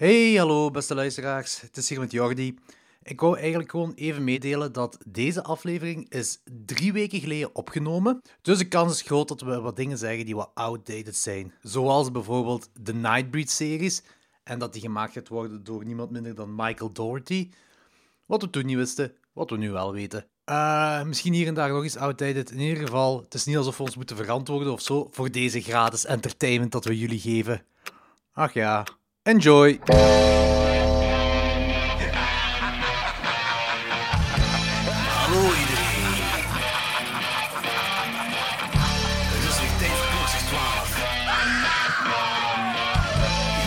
Hey, hallo beste luisteraars. Het is hier met Jordi. Ik wou eigenlijk gewoon even meedelen dat deze aflevering is drie weken geleden opgenomen. Dus de kans is groot dat we wat dingen zeggen die wat outdated zijn. Zoals bijvoorbeeld de Nightbreed-series. En dat die gemaakt gaat worden door niemand minder dan Michael Doherty. Wat we toen niet wisten, wat we nu wel weten. Uh, misschien hier en daar nog eens outdated. In ieder geval, het is niet alsof we ons moeten verantwoorden of zo voor deze gratis entertainment dat we jullie geven. Ach ja, enjoy! Hallo iedereen. Het is weer tijd voor klokslag 12.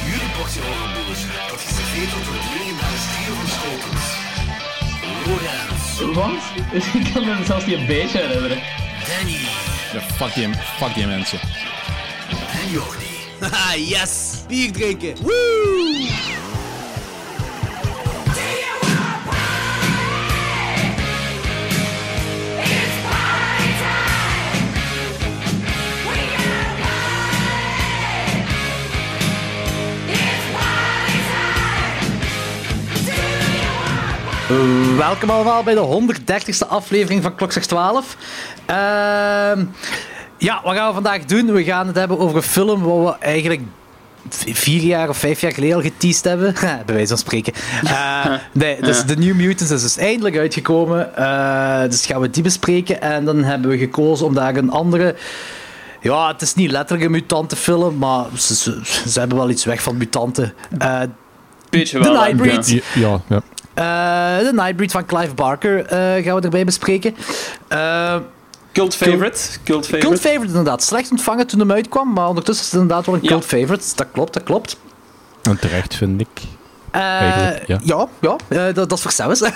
Jullie portie overboers, dat geserveerd wordt door het legendarische stier van Schotens. Lorenz, Wat? Ik kan me zelfs niet een beetje herinneren. Danny Ja, fuck die, fuck die mensen. en Jordi. Haha, yes! Bier drinken! Welkom allemaal bij de 130ste aflevering van Klokslag 12. Ehm ja, wat gaan we vandaag doen? We gaan het hebben over een film waar we eigenlijk vier jaar of vijf jaar geleden al geteased hebben. Bij wijze van spreken. Eh, nee, dus The New Mutants is dus eindelijk uitgekomen. Eh, dus gaan we die bespreken. En dan hebben we gekozen om daar een andere... Ja, het is niet letterlijk een mutantenfilm, maar ze, ze, ze hebben wel iets weg van mutanten. Eh, Beetje The wel. dan, Nightbreed. ja. Ja, ja. de Nightbreed van Clive Barker eh, gaan we erbij bespreken. Eh Cult favorite. Cult favorite. Cult favorite inderdaad. Slecht ontvangen toen hem uitkwam, maar ondertussen is het inderdaad wel een Ja. cult favorite. Dat klopt, dat klopt. En terecht, vind ik. Eh, ja. ja, ja eh, dat, dat is voor zelfs.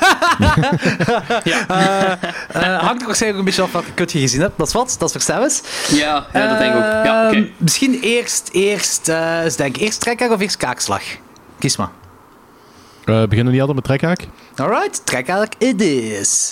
Eh, eh, hangt er waarschijnlijk een beetje af welke kut je gezien hebt. Dat is wat, dat is voor zelfs. Ja, ja, dat denk ik ook. Ja, oké. Ehm, Misschien eerst, eerst, eh eens denken, eerst trekhaak of eerst kaakslag? Kies maar. Eh beginnen we niet altijd met trekhaak? Alright, trekhaak it is.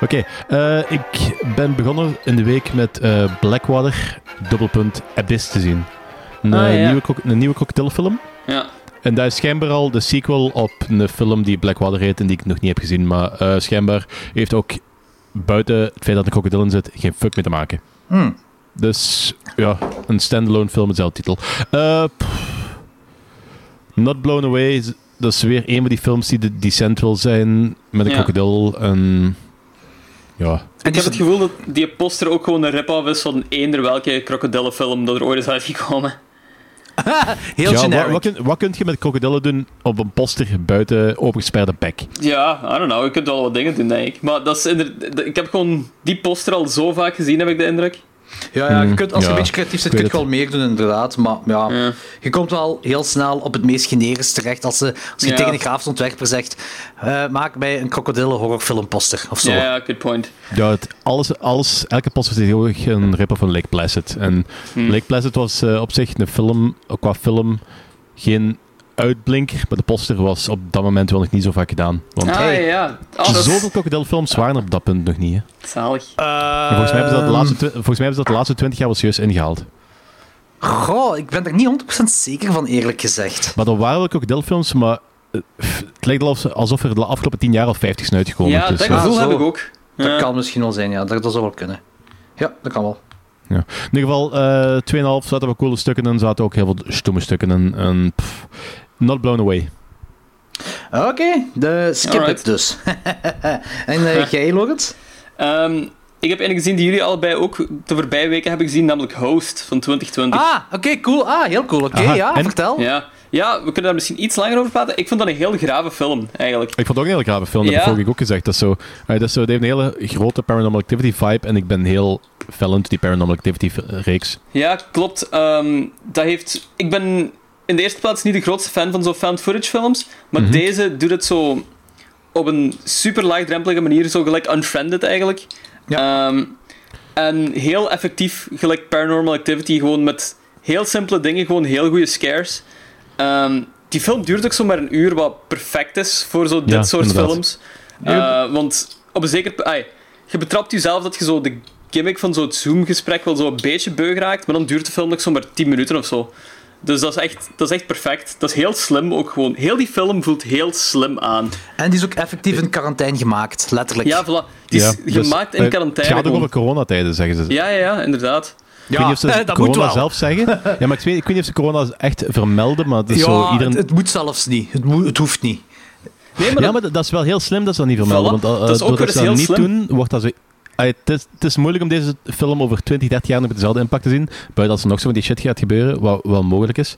Oké, eh, ik ben begonnen in de week met eh, Blackwater, dubbelpunt, Abyss te zien. Een, Ah, eh, ja. nieuwe, een nieuwe cocktailfilm. Ja. En dat is schijnbaar al de sequel op een film die Blackwater heet en die ik nog niet heb gezien. Maar eh, schijnbaar heeft ook buiten het feit dat er een krokodil in zit geen fuck mee te maken. Hmm. Dus ja, een standalone film met dezelfde titel. Eh. Not Blown Away, is- dat is weer een van die films die de- decent wil zijn met een Ja. krokodil. En ja, Ik heb het gevoel dat die poster ook gewoon een rip-off is van eender welke krokodillenfilm dat er ooit is uitgekomen. Heel ja, generic. wat, wat, kun, wat kun je met krokodillen doen op een poster buiten opengesperde bek? Ja, I don't know. Je kunt wel wat dingen doen, denk ik. Maar dat is ik heb gewoon die poster al zo vaak gezien, heb ik de indruk. Ja, ja, je kunt, als je ja, een beetje creatief zit, ik kun je wel meer doen, inderdaad. Maar ja, Ja. je komt wel heel snel op het meest generisch terecht als, ze, als je Ja. tegen een grafisch ontwerper zegt eh, maak mij een krokodillen horrorfilmposter of zo. Ja, ja, good point. Ja, het, alles, alles, elke poster is tegenwoordig een rip van Lake Placid. En Hmm. Lake Placid was eh, op zich een film, qua film, geen uitblinker. Maar de poster was op dat moment wel nog niet zo vaak gedaan. Want Ah, hey, ja. Oh, dat zoveel krokodilfilms waren er op dat punt nog niet. Hè. zalig. Eh, En volgens, mij hebben ze dat de Ehm. laatste, volgens mij hebben ze dat de laatste 20 jaar wel serieus ingehaald. Goh, ik ben er niet 100% zeker van, eerlijk gezegd. Maar er waren wel krokodilfilms, maar eh, het lijkt alsof, alsof er de afgelopen 10 jaar al 50 zijn uitgekomen. Ja, Dus, dat eh, gevoel heb ik ook. Dat Ja. kan misschien wel zijn, ja. Dat, dat zou wel kunnen. Ja, dat kan wel. Ja. In ieder geval, eh 2,5 zaten wel coole stukken in, zaten ook heel veel stomme stukken in. En, pff, not blown away. Oké, de skip Alright. it dus. en eh, jij, Lorenz? Ehm, ik heb een gezien die jullie allebei ook de voorbije weken hebben gezien, namelijk Host van 2020. Ah, oké, cool. Ah, heel cool. Oké, ja, en? vertel. Ja. ja, we kunnen daar misschien iets langer over praten. Ik vond dat een heel grave film, eigenlijk. Ik vond het ook een hele grave film, dat Ja. heb ik vorige week ook gezegd. Dat, is zo, eh, dat, is zo, dat heeft een hele grote Paranormal Activity vibe en ik ben heel fel into die Paranormal Activity reeks. Ja, klopt. Ehm, dat heeft... Ik ben in de eerste plaats niet de grootste fan van zo'n found footage films, maar Mhm. deze doet het zo op een super laagdrempelige manier, zo gelijk Unfriended eigenlijk. Ehm, en heel effectief, gelijk Paranormal Activity, gewoon met heel simpele dingen, gewoon heel goede scares. Ehm, die film duurt ook zo maar een uur, wat perfect is voor zo dit Ja, soort inderdaad. films. Eh, want op een zeker... je betrapt jezelf dat je zo de gimmick van zo'n Zoom-gesprek wel zo een beetje beug raakt, maar dan duurt de film nog zo maar 10 minuten of zo. Dus dat is, echt, dat is echt perfect. Dat is heel slim ook gewoon. Heel die film voelt heel slim aan. En die is ook effectief in quarantaine gemaakt, letterlijk. Ja, voilà. Die is Ja, dus, gemaakt in eh, quarantaine. Het gaat ook over coronatijden, zeggen ze. Ja, ja, ja, inderdaad. ik weet niet of ze eh, dat corona moet wel. zelf zeggen. Ja, maar ik weet, ik weet niet of ze corona echt vermelden, maar het is ja, zo... Iedereen... het, het moet zelfs niet. Het, moet, het hoeft niet. Nee, maar ja, maar dat, dat is wel heel slim dat ze dat niet vermelden. Voilà. Want uh, Dat is ook weer ze dat niet doen, wordt dat zo... Het, is, het is moeilijk om deze film over 20, 30 jaar nog met dezelfde impact te zien. Buiten als er nog zo die shit gaat gebeuren, wat wel mogelijk is.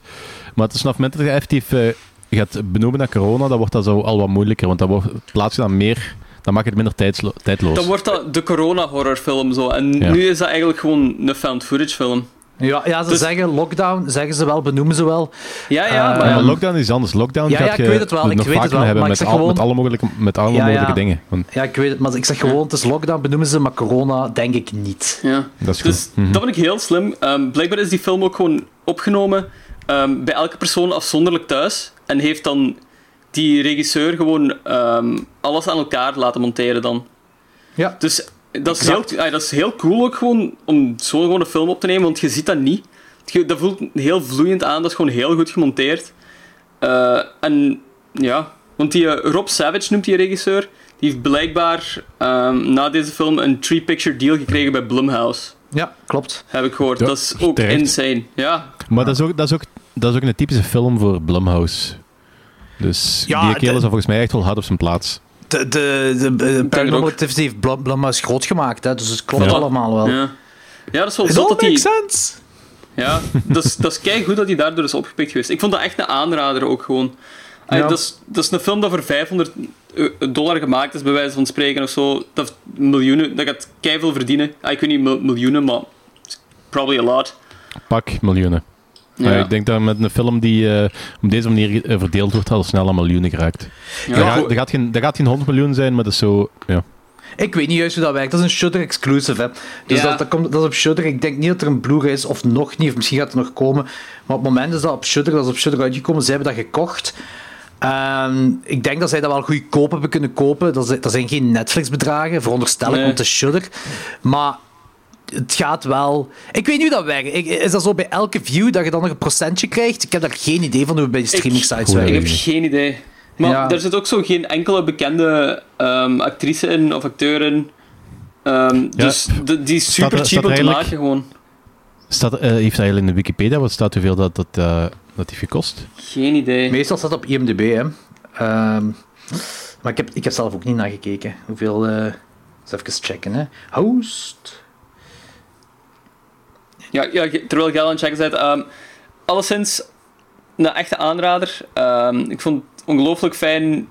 Maar het is vanaf het moment dat je effectief eh, gaat benoemen naar corona, dan wordt dat zo al wat moeilijker. Want dan wordt, plaats je dan meer... Dan maakt het minder tijdslo- tijdloos. Dan wordt dat de corona-horrorfilm zo. En Ja. nu is dat eigenlijk gewoon een found-footage film. Ja, ja ze Dus- zeggen lockdown, zeggen ze wel, benoemen ze wel. Ja, ja, Eh, maar... Ja, ja. maar lockdown is anders. Lockdown Ja, gaat ja, ik je weet het wel, ik weet het wel, hebben met, ik zeg al, gewoon- met alle mogelijke, met alle Ja, mogelijke ja. dingen. Want Ja, ik weet het, maar ik zeg gewoon, het is lockdown, benoemen ze, maar corona denk ik niet. Ja. dat is goed. Dus Mhm. dat vind ik heel slim. Ehm, blijkbaar is die film ook gewoon opgenomen ehm, bij elke persoon afzonderlijk thuis. En heeft dan die regisseur gewoon ehm, alles aan elkaar laten monteren dan. Ja. Dus dat is, heel, ah, dat is heel cool ook gewoon om zo'n gewoon een film op te nemen, want je ziet dat niet. Dat voelt heel vloeiend aan, dat is gewoon heel goed gemonteerd. Eh, en ja, want die eh, Rob Savage noemt die regisseur, die heeft blijkbaar ehm, na deze film een three-picture deal gekregen bij Blumhouse. Ja, klopt. Heb ik gehoord. Ja, dat is ook terecht. insane. Ja, Maar dat is, ook, dat, is ook, dat is ook een typische film voor Blumhouse. Dus Ja, die kerel de- is volgens mij echt wel hard op zijn plaats. De, de, de. Paranormal Activity heeft Blum- groot gemaakt, hè, dus het klopt Ja. allemaal wel. ja. ja, dat is wel It zot all dat makes sense. Ja, dat is, dat is kei goed dat hij daardoor is opgepikt geweest. Ik vond dat echt een aanrader ook gewoon. Ja. dat, is, dat is een film dat voor 500 dollar gemaakt is, bij wijze van spreken of zo. Dat miljoenen, dat gaat kei veel verdienen. Ah, ik weet niet mil- miljoenen, maar probably a lot. Pak miljoenen. Ja. Ik denk dat met een film die eh, op deze manier eh, verdeeld wordt, al snel aan miljoenen geraakt. Ja, dat, goed. gaat, dat, gaat geen, dat gaat geen 100 miljoen zijn, maar dat is zo. Ja. Ik weet niet juist hoe dat werkt. Dat is een Shudder exclusive. Hè. Dus Ja. dat, dat, komt, dat is op Shudder. Ik denk niet dat er een Blu-ray is, of nog niet, of misschien gaat het nog komen. Maar op het moment is dat op Shudder, dat is op Shudder uitgekomen, ze hebben dat gekocht. Ehm, ik denk dat zij dat wel goedkoop hebben kunnen kopen. Dat, zijn- dat zijn geen Netflix-bedragen, veronderstel ik, Nee. want het is Shudder. Maar het gaat wel... Ik weet niet hoe dat werkt. Is dat zo bij elke view dat je dan nog een procentje krijgt? Ik heb daar geen idee van hoe het bij die streaming sites Goeie Ik werkt. heb geen idee. Maar Ja. er zit ook zo geen enkele bekende ehm, actrice in of acteur in. Ehm, dus de- die is Staat er- super cheap staat om te maken gewoon. Staat, eh, heeft hij in de Wikipedia wat staat hoeveel dat, dat, eh, dat heeft gekost? Geen idee. Meestal staat het op IMDb, hè. Ehm, maar ik heb, ik heb zelf ook niet nagekeken. Hoeveel... eh eens even checken, hè. Host... Ja, ja, terwijl ik aan het checken bent. ehm alleszins een echte aanrader. Ehm, ik vond het ongelooflijk fijn.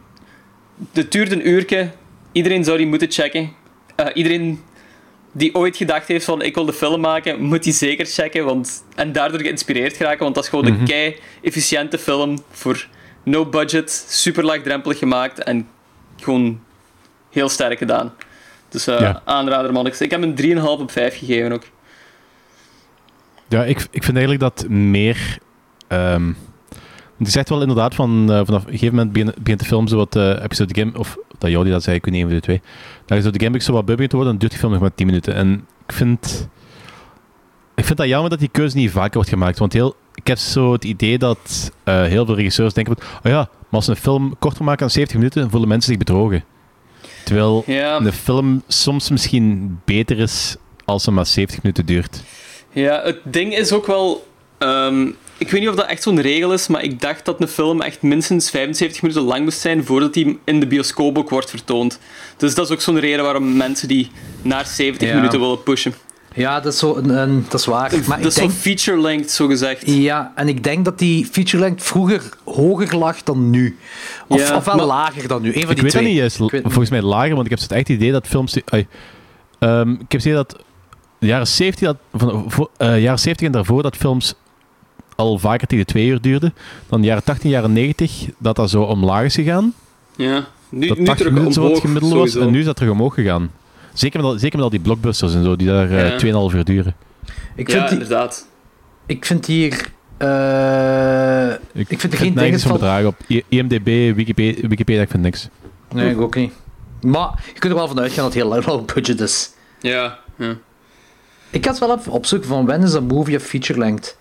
Het duurde een uurtje. Iedereen zou die moeten checken. Eh, iedereen die ooit gedacht heeft van ik wil de film maken, moet die zeker checken. Want, en daardoor geïnspireerd geraken. Want dat is gewoon een kei efficiënte film voor no budget, super laagdrempelig gemaakt en gewoon heel sterk gedaan. Dus eh, Ja. aanrader man. Ik heb een 3,5 op 5 gegeven ook. Ja, ik, ik vind eigenlijk dat meer. ehm die zegt wel inderdaad van eh, vanaf een gegeven moment begint, begint de film zo wat eh episode game of dat Jordi dat zei, ik weet niet een van de twee. Dat je zo de gamebug zo wat begint te worden, dan duurt die film nog maar 10 minuten. En ik vind. Ik vind dat jammer dat die keuze niet vaker wordt gemaakt. Want heel, ik heb zo het idee dat eh, heel veel regisseurs denken: van, oh ja, maar als ze een film korter maken dan 70 minuten, dan voelen mensen zich bedrogen. Terwijl Ja. een film soms misschien beter is als ze maar 70 minuten duurt. Ja, het ding is ook wel. ehm, ik weet niet of dat echt zo'n regel is, maar ik dacht dat een film echt minstens 75 minuten lang moest zijn voordat die in de bioscoop ook wordt vertoond. Dus dat is ook zo'n reden waarom mensen die naar 70 Ja. minuten willen pushen. Ja, dat is, zo een, een- dat is waar. Maar dat ik is denk, zo feature-length, zo gezegd. ja, en ik denk dat die feature length vroeger hoger lag dan nu. Of, Ja, of wel maar- lager dan nu. Een van ik die weet twee. dat niet juist, Ik weet- volgens mij lager, want ik heb het echt idee dat films... ehm, ik heb het idee dat de jaren 70, dat, van, voor, eh, jaren 70 en daarvoor dat films al vaker tegen de twee uur duurden. Dan de jaren 80 jaren 90 dat dat zo omlaag is gegaan. Ja, nu, dat nu 80 terug minuten zo wat omhoog, gemiddeld was. sowieso. En nu is dat terug omhoog gegaan. Zeker met al, zeker met al die blockbusters en zo, die daar eh, Ja. 2,5 uur duren. Ik ja, vind, die, inderdaad. ik vind hier... eh, ik vind er geen nergens dingen van van... bedragen op IMDb, Wikipedia, Wikipedia, ik vind niks. Nee, ik ook niet. Maar je kunt er wel van uitgaan dat het heel low budget is. Ja, ja. Ik ga het wel even opzoeken van when is een movie of feature length.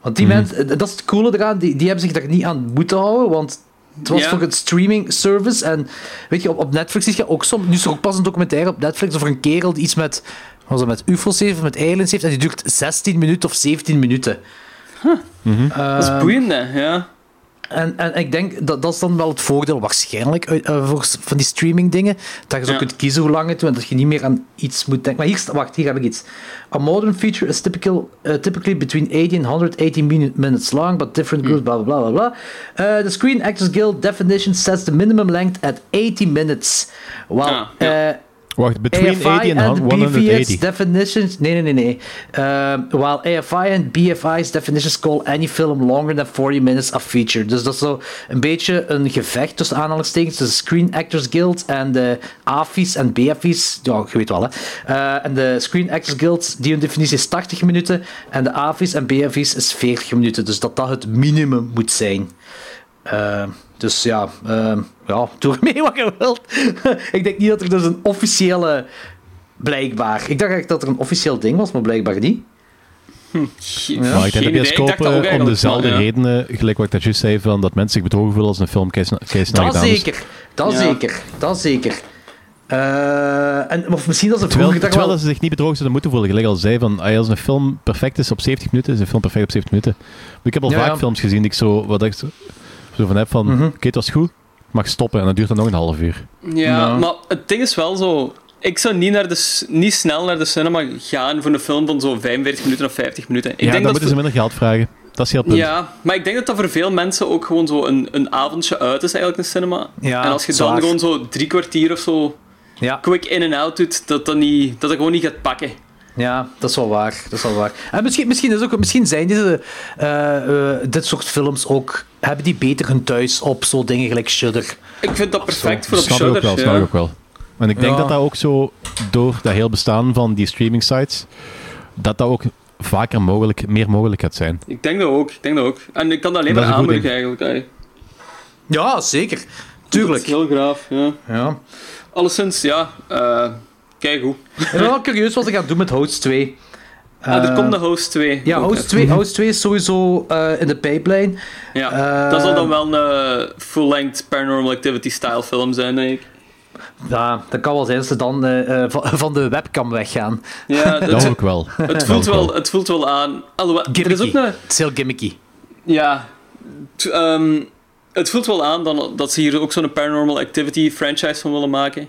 Want die Mhm. mensen, dat is het coole eraan, die, die hebben zich daar niet aan moeten houden, want het was Ja. toch een streaming service. En weet je, op, op Netflix zie je ook soms, nu is er ook pas een documentaire op Netflix over een kerel die iets met, was het, met UFO's heeft, of met aliens heeft, en die duurt 16 minuten of 17 minuten. Dat is Ehm, boeiend, hè. Ja. En, en ik denk dat dat is dan wel het voordeel, waarschijnlijk, eh, voor, van die streaming dingen. Dat je zo Ja. kunt kiezen hoe lang het doet en dat je niet meer aan iets moet denken. Maar hier, wacht, hier heb ik iets. A modern feature is typical, uh, typically between 80 and 180 minu- minutes long, but different groups, blah blah blah. Uh, the Screen Actors Guild definition sets the minimum length at 80 minutes. While Ah, ja. Uh, Wacht, between AFI 80 en and 180. BVS definitions. Nee, nee, nee, nee. Um, while AFI and BFI's definitions call any film longer than 40 minutes a feature. Dus dat is zo een beetje een gevecht tussen aanhalingstekens tussen Screen Actors Guild en de AFI's en BFI's. Ja, je weet wel, hè. Uh, en de Screen Actors Guild, die hun definitie is 80 minuten. En de AFI's en BFI's is 40 minuten. Dus dat dat het minimum moet zijn. Uh, dus ja, uh, ja, doe ermee wat je wilt. ik denk niet dat er dus een officiële. Blijkbaar. Ik dacht echt dat er een officieel ding was, maar blijkbaar niet. Geen- Maar ik denk dat dat ook om eigenlijk, dezelfde ja. redenen, gelijk wat ik dat juist zei, van dat mensen zich bedrogen voelen als een film kei snel Dat zeker. Dat Ja. zeker. Dat zeker. Uh, en, of misschien dat ze Terwijl, vroeger... terwijl wel... dat ze zich niet bedrogen zouden moeten voelen. Gelijk al zei, van, als een film perfect is op 70 minuten, is een film perfect op 70 minuten. Maar ik heb al Ja, vaak ja. films gezien die ik zo, wat ik zo, van heb van, Mhm. oké, het was goed, ik mag stoppen en dat duurt dan nog een half uur. Ja, maar het ding is wel zo... Ik zou niet, naar de, niet snel naar de cinema gaan voor een film van zo'n 45 minuten of 50 minuten. Ik ja, dan denk dat moeten ze minder geld vragen. Dat is heel punt. Ja, maar ik denk dat dat voor veel mensen ook gewoon zo een, een avondje uit is, eigenlijk, een cinema. Ja, en als je dan zwaar. gewoon zo drie kwartier of zo Ja. quick in en out doet, dat dat, niet, dat dat gewoon niet gaat pakken. Ja, dat is wel waar. Dat is wel waar. En misschien, misschien, is ook, misschien zijn deze, eh, eh, dit soort films ook... Hebben die beter hun thuis op zo dingen gelijk Shudder? Ik vind dat perfect voor op snap ik ook Shudder. wel, snap ja. ik ook wel. En ik denk Ja. dat dat ook zo, door dat heel bestaan van die streaming sites, dat dat ook vaker mogelijk, meer mogelijk gaat zijn. Ik denk dat ook, ik denk dat ook. En ik kan dat alleen Dat maar aanmoedigen, eigenlijk. hè. Ja, zeker. Dat Tuurlijk. is heel graaf, ja. Ja. Alleszins, ja, eh kijk hoe. Ik ben wel curieus wat ze gaan doen met Host 2. Ah, er Eh, komt de Host 2. Ja, Host hè. 2, Host 2 is sowieso eh, in de pipeline. Ja, Eh, dat zal dan wel een full-length Paranormal Activity-style film zijn, denk ik. Ja, dat kan wel zijn dat ze dan van, de webcam weggaan. Ja, Dat ook wel. het, voelt wel, het voelt wel aan. Alhoewel, er is Gimmicky. ook een... Het is heel gimmicky. Ja, t- ehm, het voelt wel aan dan, dat ze hier ook zo'n Paranormal Activity franchise van willen maken.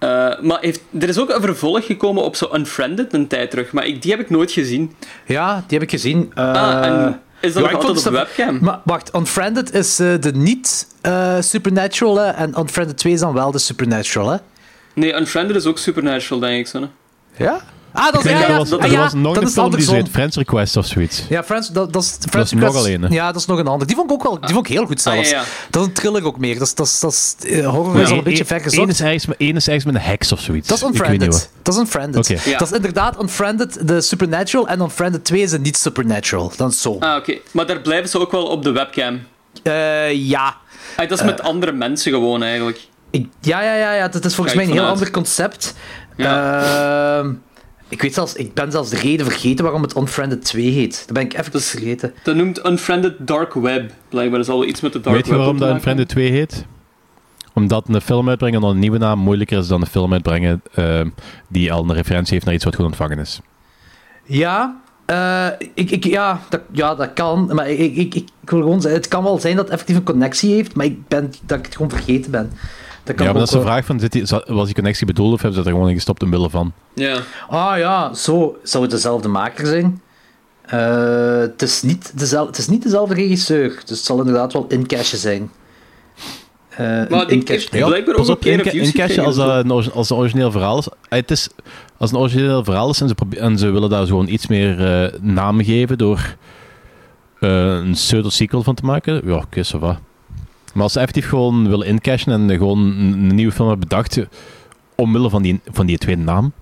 Eh, maar heeft, er is ook een vervolg gekomen op zo Unfriended een tijd terug, maar ik, die heb ik nooit gezien. Ja, die heb ik gezien. Eh, ah, en is dat ja, nog ik altijd vond op het- webcam? Maar wacht, Unfriended is eh, de niet-supernatural, en Unfriended 2 is dan wel de supernatural, hè? Nee, Unfriended is ook Supernatural, denk ik. Zo, hè. Ja? Ah, dat is, ja, ja, er was, ah, er ja, was nog dat een is film die zo andersom. heet Friends Request of zoiets. Ja, Friends, dat, dat is, Dat Friends is nog Request- alleen, hè? Ja, dat is nog een ander. Die vond ik ook wel die vond ik heel goed zelfs. Ah, ja, ja. Dat is een thriller ook meer. Dat is, dat is, dat is, eh, horror is al een beetje ver Eén gezocht. is ergens met, één is ergens met een heks of zoiets. Dat is Ik weet niet Unfriended. Dat is Unfriended. Ja. Dat is inderdaad Unfriended, de Supernatural, en Unfriended 2 is de niet-supernatural. Dat is zo. Ah, oké. Maar daar blijven ze ook wel op de webcam. Eh, ja. Ah, dat is met andere mensen gewoon, eigenlijk. Ik, ja, ja, ja, ja. Dat is volgens mij een heel ander concept. Ehm, ik weet zelfs, ik ben zelfs de reden vergeten waarom het Unfriended 2 heet. Dat ben ik even vergeten. Dat noemt Unfriended Dark Web. Blijkbaar dat zal wel iets met de Dark Weet je Web waarom dat Unfriended maken 2 heet? Omdat een film uitbrengen en dan een nieuwe naam moeilijker is dan een film uitbrengen ehm, die al een referentie heeft naar iets wat goed ontvangen is. Ja, eh, ik, ik, ja, dat, ja, dat kan. Maar ik, ik, ik, ik wil gewoon zeggen, het kan wel zijn dat het effectief een connectie heeft, maar ik ben, dat ik het gewoon vergeten ben. Dat kan Ja, maar dat is de vraag van, zit die, was die connectie bedoeld of hebben ze dat er gewoon in gestopt omwille van? Ja. Ah ja, zo zou het dezelfde maker zijn. Eh, het, is niet dezelfde, het is niet dezelfde regisseur, dus het zal inderdaad wel incashen zijn. eh, Maar ik heb blijkbaar ook op, keer incashen als, een als een origineel verhaal is. Eh, Het is als een origineel verhaal is en ze, en ze willen daar gewoon iets meer eh, naam geven door eh, een pseudo-sequel van te maken, ja, oké, va. Maar als ze effectief gewoon willen incashen en gewoon een, een nieuwe film hebben bedacht, eh, omwille van die, van die tweede naam,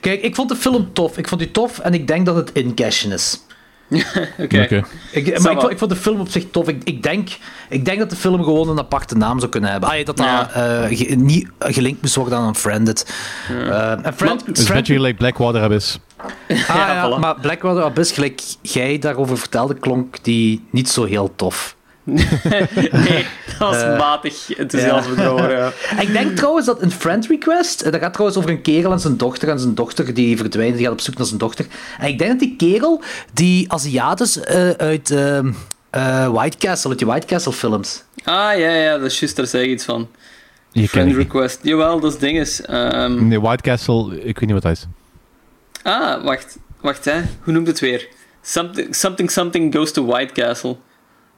Kijk, ik vond de film tof. Ik vond die tof en ik denk dat het incashen is. Oké. Ik, maar ik, vond, ik vond de film op zich tof. Ik, ik, denk, ik denk dat de film gewoon een aparte naam zou kunnen hebben. Ah, ja, dat dat Ja. eh, ge- niet gelinkt moest worden aan Unfriended. Eh, en Friend, het is een Friend- beetje gelijk Blackwater Abyss. ah, ja, voilà. maar Blackwater Abyss, gelijk jij daarover vertelde, klonk die niet zo heel tof. Nee, dat was matig enthousiasme. Ja. Ik denk trouwens dat een friend request, eh, dat gaat trouwens over een kerel en zijn dochter, en zijn dochter die verdwijnt, die gaat op zoek naar zijn dochter. En ik denk dat die kerel, die Aziat is eh, uit eh, White Castle, uit die White Castle films. Ah, ja, ja, dat is juist, daar zei ik iets van. Je Friend request. Jawel, dat is dinges. Ehm, Nee, White Castle, ik weet niet wat dat is. ah, wacht. Wacht, hè. Hoe noemt het weer? Something, something, something goes to White Castle.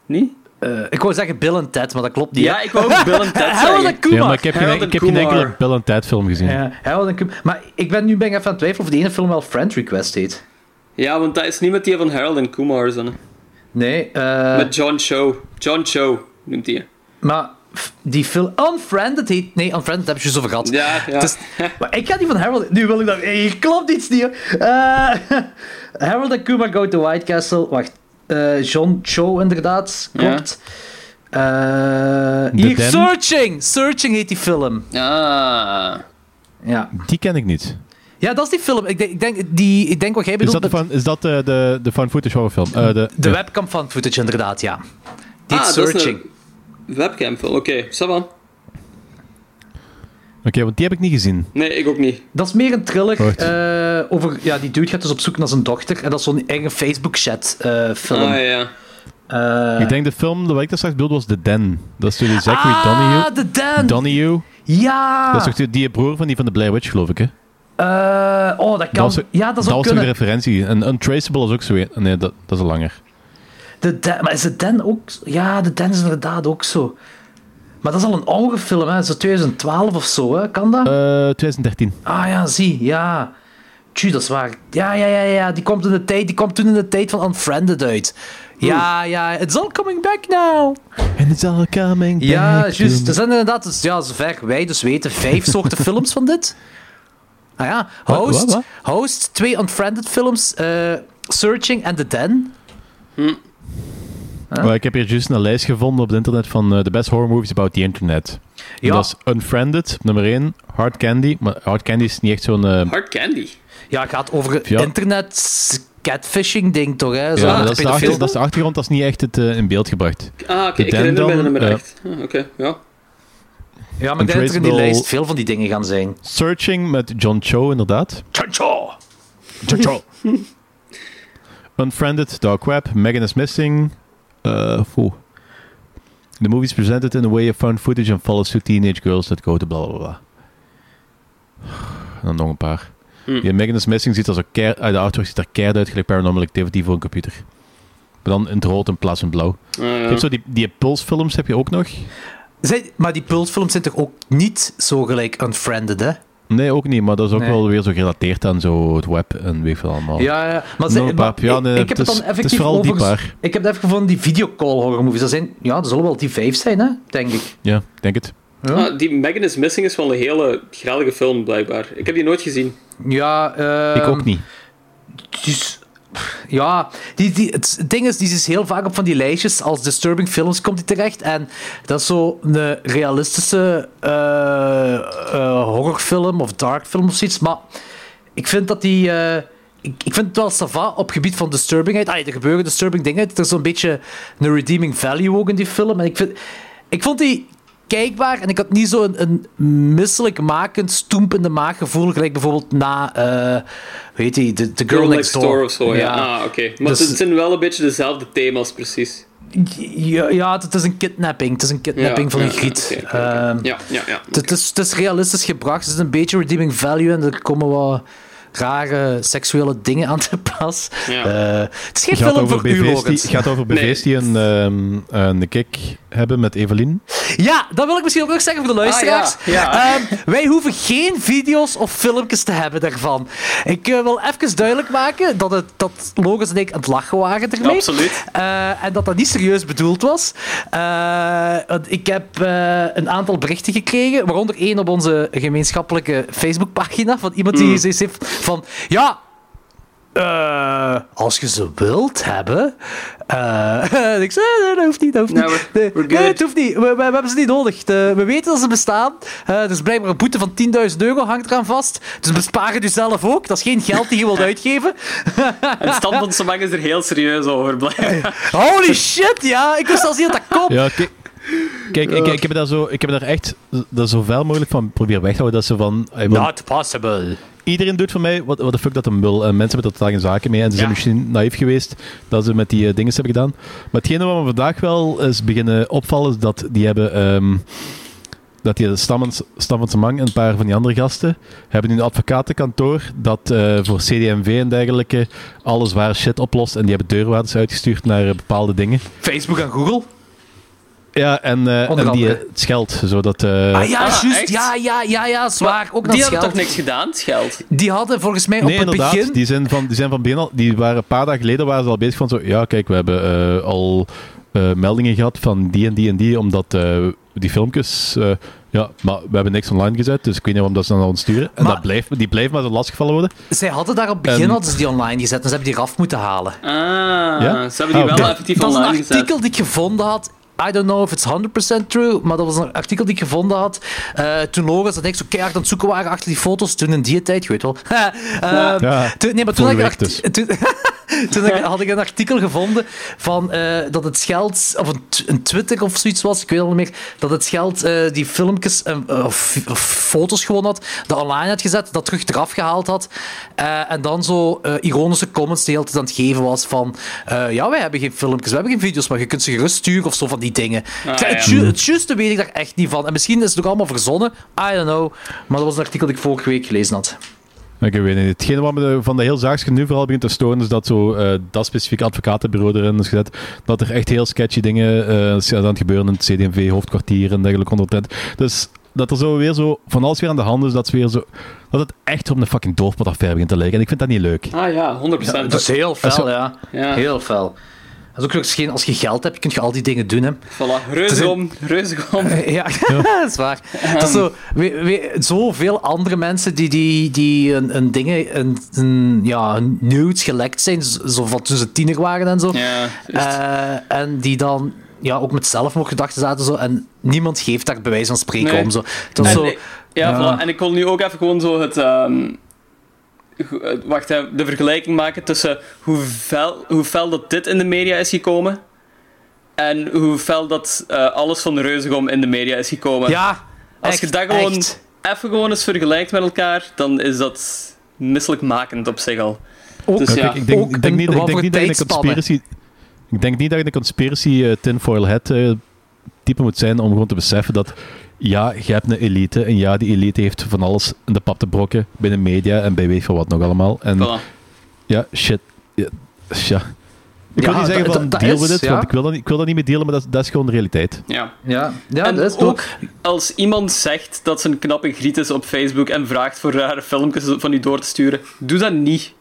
Niet? Eh, ik wou zeggen Bill en Ted, maar dat klopt niet. Ja, ik wou ook Bill en Ted Harold en Kumar. Ja, maar ik heb, geen, ik heb geen enkele Bill en Ted film gezien. Ja, Harold en Kumar. Maar ik ben nu ben ik even aan het twijfelen of de ene film wel Friend Request heet. Ja, want dat is niet met die van Harold en Kumar. Zo. Nee, eh, Met John Cho. John Cho noemt hij. maar die film... Unfriended heet... Nee, Unfriended heb je zo over gehad. Ja, ja. Maar ik ga die van Harold... Nu wil ik dat... Hier klopt iets niet. hoor. Eh, Harold en Kumar go to White Castle. Wacht. Eh, John Cho, inderdaad. Klopt. Eh, hier, Den? Searching! Searching heet die film. Ah. Ja. Die ken ik niet. Ja, dat is die film. Ik denk, ik denk, die, ik denk wat jij Is bedoelt... dat, de met van, is dat de, de, de fan footage horrorfilm? Eh, de, de ja. webcam van footage, inderdaad, ja. Die Ah, is Searching. een webcam film. Oké, ça Oké, want die heb ik niet gezien. Nee, ik ook niet. Dat is meer een thriller eh, over... Ja, die dude gaat dus op zoek naar zijn dochter. En dat is zo'n eigen Facebook-chat eh, film. Ah, ja. Eh, Ik denk de film dat ik daar straks bedoelde was The Den. Dat is door die Zachary ah, Donahue. de Dan! Donahue. Ja! Dat is toch die, broer van die van de Blair Witch, geloof ik, hè? Eh, oh, dat kan... was, ja, dat toch kunnen. de referentie. En Untraceable is ook zo. een- Nee, dat, dat is al langer. De Dan, maar is de Dan ook... Ja, de Dan is inderdaad ook zo. Maar dat is al een oude film, hè. Zo 2012 of zo, hè. Kan dat? Eh 2013. Ah ja, zie, ja. Tju, dat is waar. Ja, ja, ja, ja. Die komt, in de tijd, die komt toen in de tijd van Unfriended uit. Ja, ja. It's all coming back now. And it's all coming Ja, back to juist. Er zijn inderdaad, dus, ja, zover wij dus weten, vijf soorten films van dit. Ah ja, Host, wat, wat? Host twee Unfriended films, eh, Searching en The Den. Maar ik heb hier juist een lijst gevonden op het internet van eh, The Best Horror Movies About the Internet. Ja. Dat is Unfriended, nummer 1. Hard Candy. Maar Hard Candy is niet echt zo'n... eh, Hard Candy. Ja, het gaat over Ja. internet catfishing ding toch, hè? Zo, ja, dat, is achter, dat is de achtergrond, dat is niet echt het eh, in beeld gebracht. Ah, oké. De Ik herinner me nummer eh, 8. Ah, oké, ja. Ja, maar ik denk dat er in die lijst veel van die dingen gaan zijn. Searching met John Cho, inderdaad. Cha-cha! Unfriended, Dark Web, Megan is Missing. Uh, foe. The movie is presented in a way of found footage and follows two teenage girls that go to bla bla bla. En dan nog een paar. Hm. Die Megan is Missing ziet als een keer, uit de artwork ziet er keihard uit, gelijk Paranormal Activity voor een computer. Maar dan in het rood in plaats van blauw. Ah, ja. Zo die, die Pulse-films heb je ook nog. Zij- maar die Pulse-films zijn toch ook niet zo gelijk Unfriended, hè? Nee, ook niet, maar dat is ook Nee. wel weer zo gerelateerd aan zo het web en weet ik veel allemaal. Ja, ja. Maar, ja, ik- nee, ik, heb het het dan het is effectief vooral die over... paar. Ik heb het even gevonden, die videocall horror movies. Dat, zijn, ja, dat zullen wel die vijf zijn, hè? Denk ik. Ja, ik denk het. Ah, die Megan is Missing is wel een hele grellige film, blijkbaar. Ik heb die nooit gezien. Ja, ik ehm, ook niet. Dus, ja, die, die, het ding is, die is heel vaak op van die lijstjes als disturbing films komt die terecht. En dat is zo een realistische eh, eh, horrorfilm of dark film of zoiets. Maar ik vind dat die... eh, ik, ik vind het wel sava op gebied van disturbingheid. Ah, er gebeuren disturbing dingen. Er is zo'n beetje een redeeming value ook in die film. En ik, vind, ik vond die kijkbaar en ik had niet zo'n een, misselijkmakend, stoempende maaggevoel. Gelijk bijvoorbeeld na, hoe heet die, The, the Girl, Next, Door. of zo, ja. Ah, oké. Maar Dus- het zijn wel een beetje dezelfde thema's, precies. Ja, ja, het is een kidnapping. Het is een kidnapping Ja, van een griet. Ehm, Ja, ja, ja. het, is, het is realistisch gebracht. Het is een beetje redeeming value en er komen wat rare seksuele dingen aan te pas. Ja. Eh, het is geen gaat film voor u, het gaat over BV's die een, ehm, een kick hebben met Evelien. Ja, dat wil ik misschien ook nog zeggen voor de luisteraars. Ah, ja, ja. Ehm, wij hoeven geen video's of filmpjes te hebben daarvan. Ik eh, wil even duidelijk maken dat, het, dat Logans en ik aan het lachen waren ermee. Absoluut. Eh, en dat dat niet serieus bedoeld was. Eh, want ik heb eh, een aantal berichten gekregen, waaronder één op onze gemeenschappelijke Facebookpagina van iemand die gezegd heeft van... Ja, eh, als je ze wilt hebben. eh, en ik zei, nee, dat hoeft niet, dat hoeft Nee, niet. we're- Nee, we're nee, good. het hoeft niet. We, we- we hebben ze niet nodig. De- we weten dat ze bestaan. Er is blijkbaar een boete van 10.000 euro hangt eraan vast. Dus bespaar het jezelf ook. Dat is geen geld die je wilt uitgeven. Het standpunt van Samang is er heel serieus over. Holy shit, ja. Ik wist zelfs niet dat dat komt. Ja, kijk. Kijk, ik, ik heb daar zo, ik heb daar echt dat zoveel mogelijk van proberen weg te houden. Dat ze van. Not possible. Iedereen doet voor mij wat, wat de fuck dat een wil. En mensen hebben er totaal geen zaken mee. En ze zijn Ja. misschien naïef geweest dat ze met die eh, dingen hebben gedaan. Maar hetgene wat me vandaag wel is beginnen opvallen, is dat die hebben. ehm, dat die Stam van Semang en een paar van die andere gasten hebben nu een advocatenkantoor dat eh, voor CD&V en dergelijke alle zware shit oplost. En die hebben deurwaarders uitgestuurd naar eh, bepaalde dingen. Facebook en Google. Ja, en, eh, en die, eh, het scheldt. Zodat, eh, Ah ja, Ah, juist. Ja, ja, ja, ja, zwaar. Ook Die hadden toch niks gedaan, het geld? Die hadden volgens mij Nee, op het inderdaad. begin... Die zijn van, die zijn van begin al... Die waren een paar dagen geleden waren ze al bezig van zo... Ja, kijk, we hebben eh, al eh, meldingen gehad van die en die en die, omdat eh, die filmpjes... eh, ja, maar we hebben niks online gezet, dus ik weet niet waarom dat ze dan naar ons sturen. En Maar- dat blijft, die blijft maar zo lastiggevallen worden. Zij hadden daar op het begin hadden ze die online gezet, en ze hebben die eraf moeten halen. Ah, Ja? ze hebben die Oh, wel effectief dat is een online gezet. artikel die ik gevonden had. I don't know if it's 100% true, maar dat was een artikel die ik gevonden had. eh, toen Lorenz en ik zo keihard aan het zoeken waren achter die foto's. Toen in die tijd, je weet wel. Ehm, Ja, toen, nee, maar toen, had ik, toen, toen had ik- een artikel gevonden van eh, dat het geld, of een, een Twitter of zoiets was, ik weet al niet meer, dat het geld eh, die filmpjes eh, of, of foto's gewoon had, dat online had gezet, dat terug eraf gehaald had. en dan zo ironische comments de hele tijd aan het geven was van ja, wij hebben geen filmpjes, we hebben geen video's, maar je kunt ze gerust sturen of zo van die dingen. Ah, het, ju- het juiste weet ik daar echt niet van. En misschien is het ook allemaal verzonnen, I don't know. Maar dat was een artikel dat ik vorige week gelezen had. Ik weet niet. Hetgene wat me de- van de heel zaakje nu vooral begint te storen, is dat zo, eh, dat specifieke advocatenbureau erin is gezet. Dat er echt heel sketchy dingen eh, zijn aan het gebeuren in het CD&V-hoofdkwartier en dergelijke onder het net. Dus dat er zo weer zo van alles weer aan de hand is, dat, is weer zo, dat het echt op een fucking doofpotaffaire begint te lijken. En ik vind dat niet leuk. Ah ja, 100%. Dat is heel fel, zo- ja. Ja. Heel fel. Dat is ook misschien, als je geld hebt, kun je al die dingen doen. Hè. Voilà, reuzegom, reuzegom. Ja, dat is waar. Dat is zo, we, we, zoveel andere mensen die, die, die een, een dingen, een, een, ja, een nudes gelekt zijn, zo van toen ze tiener waren en zo. Ja. Eh, en die dan ja, ook met zelfmoordgedachten zaten zo, en niemand geeft daar bewijs van spreken Nee. om. Zo. Dat zo, ja, ja. Voilà. en ik wil nu ook even gewoon zo het... ehm, eh, wacht, hè, de vergelijking maken tussen hoe fel, hoe fel dat dit in de media is gekomen en hoe fel dat eh, alles van de Reuzegom in de media is gekomen. ja, Als echt, je dat gewoon echt. even gewoon eens vergelijkt met elkaar, dan is dat misselijkmakend op zich al. Ook, Dus ja. Kijk, ik denk, ook ik denk niet, ik denk niet dat je een conspiracy... Ik denk niet dat je een conspiracy eh, tinfoil hat eh, type moet zijn om gewoon te beseffen dat ja, je hebt een elite en ja, die elite heeft van alles in de pap te brokken binnen media en bij weet van wat nog allemaal. En Voilà. ja, shit. Ja, ja. Ik wil Ja, niet zeggen van dat- dat deal is, with it, ja. want ik wil, dat niet, ik wil dat niet mee dealen, maar dat, is- dat is gewoon de realiteit. Ja. Ja, ja en dat is ook ook. als iemand zegt dat ze een knappe griet is op Facebook en vraagt voor rare filmpjes van u door te sturen, doe dat niet.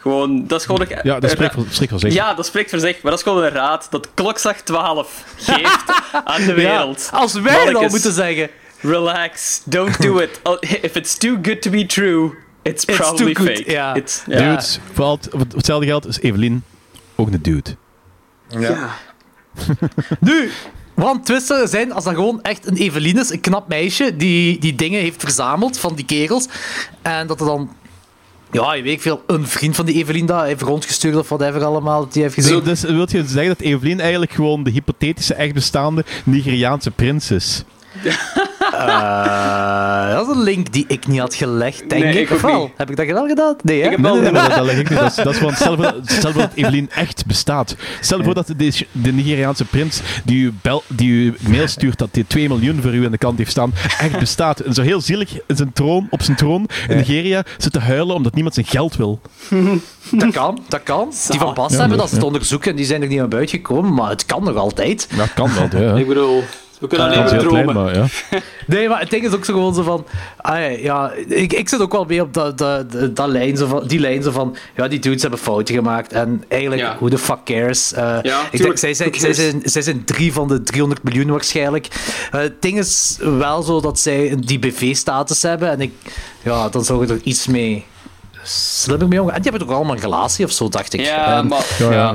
Gewoon, dat is gewoon... een- Ja, dat spreekt voor, spreekt voor zich. Ja, dat spreekt voor zich, maar dat is gewoon een raad dat klokslag 12 geeft aan de wereld. Ja, als wij al Mannekes, moeten zeggen. Relax, don't do it. Al- If it's too good to be true, it's It's probably too good, fake. ja. It's, ja. Dudes, voor al het- voor hetzelfde geld is Evelien ook een dude. Nu, want twist zou er zijn als dat gewoon echt een Evelien is, een knap meisje, die, die dingen heeft verzameld van die kerels. En dat er dan, ja, je weet veel, een vriend van die Evelien dat heeft rondgestuurd of whatever allemaal, dat die heeft gezien. Dus, dus wil je zeggen dat Evelien eigenlijk gewoon de hypothetische echt bestaande Nigeriaanse prins is? Eh, dat is een link die ik niet had gelegd, denk Nee, ik. ik wel? niet. Heb ik dat wel gedaan? Nee, hè? Ik heb Nee, wel nee, nee, maar dat, leg ik niet. Dat is, dat is gewoon, stel, voor, stel voor dat Evelien echt bestaat. Stel voor dat de, de Nigeriaanse prins die u, bel, die u mail stuurt dat hij 2 miljoen voor u aan de kant heeft staan, echt bestaat. En zo heel zielig in zijn troon, op zijn troon in Nigeria zit te huilen omdat niemand zijn geld wil. Dat kan, dat kan. Die van Bas Ja, hebben dat ze het onderzoeken en die zijn er niet aan buiten gekomen, maar het kan nog altijd. Dat kan wel, ja. Ik bedoel, we kunnen alleen maar klein, dromen. maar ja. Nee, maar het ding is ook zo gewoon zo van... Ah, ja, ik, ik zit ook wel mee op dat, dat, dat, dat lijn zo van, die lijn zo van... Ja, die dudes hebben fouten gemaakt. En eigenlijk, Ja. who the fuck cares? Eh, ik denk, zij, zijn, zij, zijn, zij zijn drie van de 300 miljoen waarschijnlijk. Eh, het ding is wel zo dat zij die BV-status hebben. En ik... Ja, dan zou je er iets mee... Slimmer mee omgaan. En die hebben toch allemaal een relatie of zo, dacht ik. Ja, En- maar... Ja, Ja,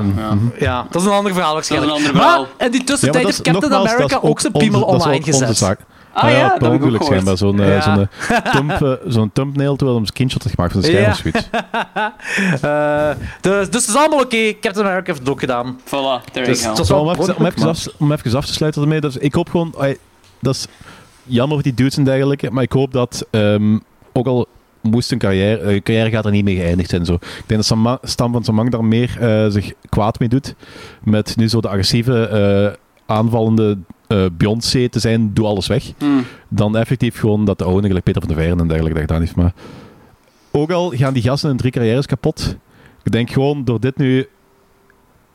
ja. dat is een ander verhaal waarschijnlijk. Dat is een ander maar in die tussentijd dat heeft Captain nogmaals, dat America ook zijn piemel dat is online gezet. Ah ja, dat heb ik schijnbaar. Zo'n eh, Ja. zo'n, eh, thumb, eh, zo'n thumbnail terwijl hij een screenshot had gemaakt van de scherm. Eh, dus, dus het is allemaal oké. Captain America heeft het ook gedaan. Voilà, there Dus you go. om, even, om, even af, om even af te sluiten ermee. Dus ik hoop gewoon... dat is jammer voor die dudes en dergelijke. Maar ik hoop dat... ehm, ook al moest een carrière... eh, carrière gaat er niet mee geëindigd zijn. Zo. Ik denk dat Stam van Samang daar meer eh, zich kwaad mee doet. Met nu zo de agressieve... eh, aanvallende eh Beyoncé te zijn, doe alles weg. Hmm. Dan effectief gewoon dat de oude, gelijk Peter van der Veijren en dergelijke, dat gedaan heeft. Maar ook al gaan die gasten hun drie carrières kapot. Ik denk gewoon door dit nu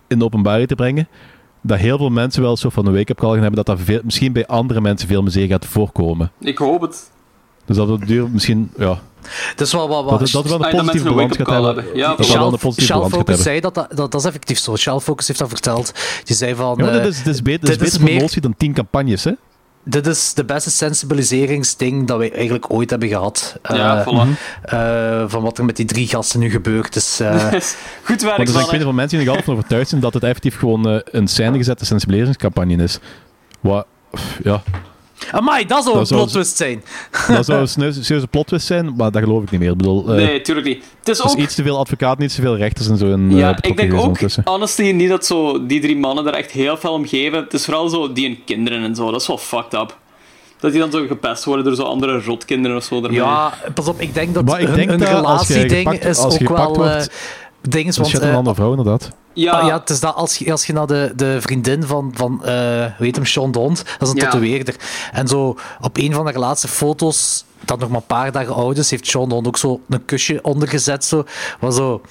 in de openbaarheid te brengen, dat heel veel mensen wel zo van een wake-up call gaan hebben, dat dat veel, misschien bij andere mensen veel meer gaat voorkomen. Ik hoop het. Dus dat het duur misschien, ja, Het is wel wat... dat, wat het- dat het wel een dat positieve balans gaat hebben. Ja, dat wel een Shell, positieve Shell Focus zei dat, dat, dat, dat is effectief zo. Shell Focus heeft dat verteld. Die zei van... Ja, eh, dit is, dit is beter, dit is beter meer- promotie dan tien campagnes, hè? dit is de beste sensibiliseringsding dat wij eigenlijk ooit hebben gehad. Ja, Eh, voilà. eh, van wat er met die drie gasten nu gebeurt. Dus, eh, Goed werk, er zijn ik weet van mensen die nog altijd van overtuigd zijn dat het effectief gewoon een scène gezette sensibiliseringscampagne is. Wat, ja, amai, dat zou Dat een zou- plot twist zijn. dat zou een serieuze plot twist zijn, maar dat geloof ik niet meer. Ik bedoel, eh, Nee, tuurlijk niet. Het is er is ook... iets te veel advocaten, iets te veel rechters en zo in eh, Ja, ik denk ook, ondertussen. honestly, niet dat zo die drie mannen er echt heel veel om geven. Het is vooral zo die en kinderen en zo. Dat is wel fucked up. Dat die dan zo gepest worden door zo andere rotkinderen of zo. Daarmee. Ja, pas op, ik denk dat Maar ik hun, denk hun dat relatieding is als je ook gepakt wel... eh wordt, ding is, want, een eh, andere vrouw, inderdaad. ja, Ah, ja, het is dat als je, als je naar de, de vriendin van, van eh, hoe heet hem, Sean Dont, dat is een Ja. tatoeëerder. En zo op een van de laatste foto's, dat nog maar een paar dagen oud is, heeft Sean Dont ook zo een kusje ondergezet. Zo. Maar zo,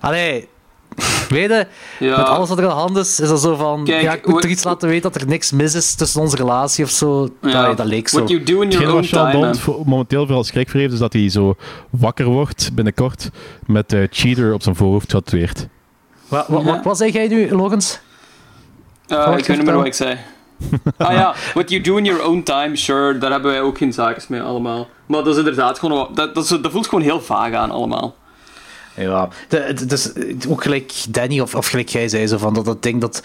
allee, weet je, Ja. met alles wat er aan de hand is, is dat zo van, Kijk, ja, ik moet what- er iets laten weten dat er niks mis is tussen onze relatie of zo. ja. Dat, dat leek zo. What you do in your own time, Bond voor- momenteel vooral schrik voor heeft, is dat hij zo wakker wordt binnenkort met eh, cheater op zijn voorhoofd getatoeëerd. Wat, wat, wat, wat zei jij nu, Logans? Eh, ik weet niet meer wat ik zei. ah ja, what you do in your own time, sure, daar hebben wij ook geen zaken mee allemaal. Maar dat is inderdaad gewoon... Dat, dat, dat voelt gewoon heel vaag aan allemaal. Ja, dus eh, ook gelijk Danny of, of gelijk jij zei, zo van dat, dat ding dat.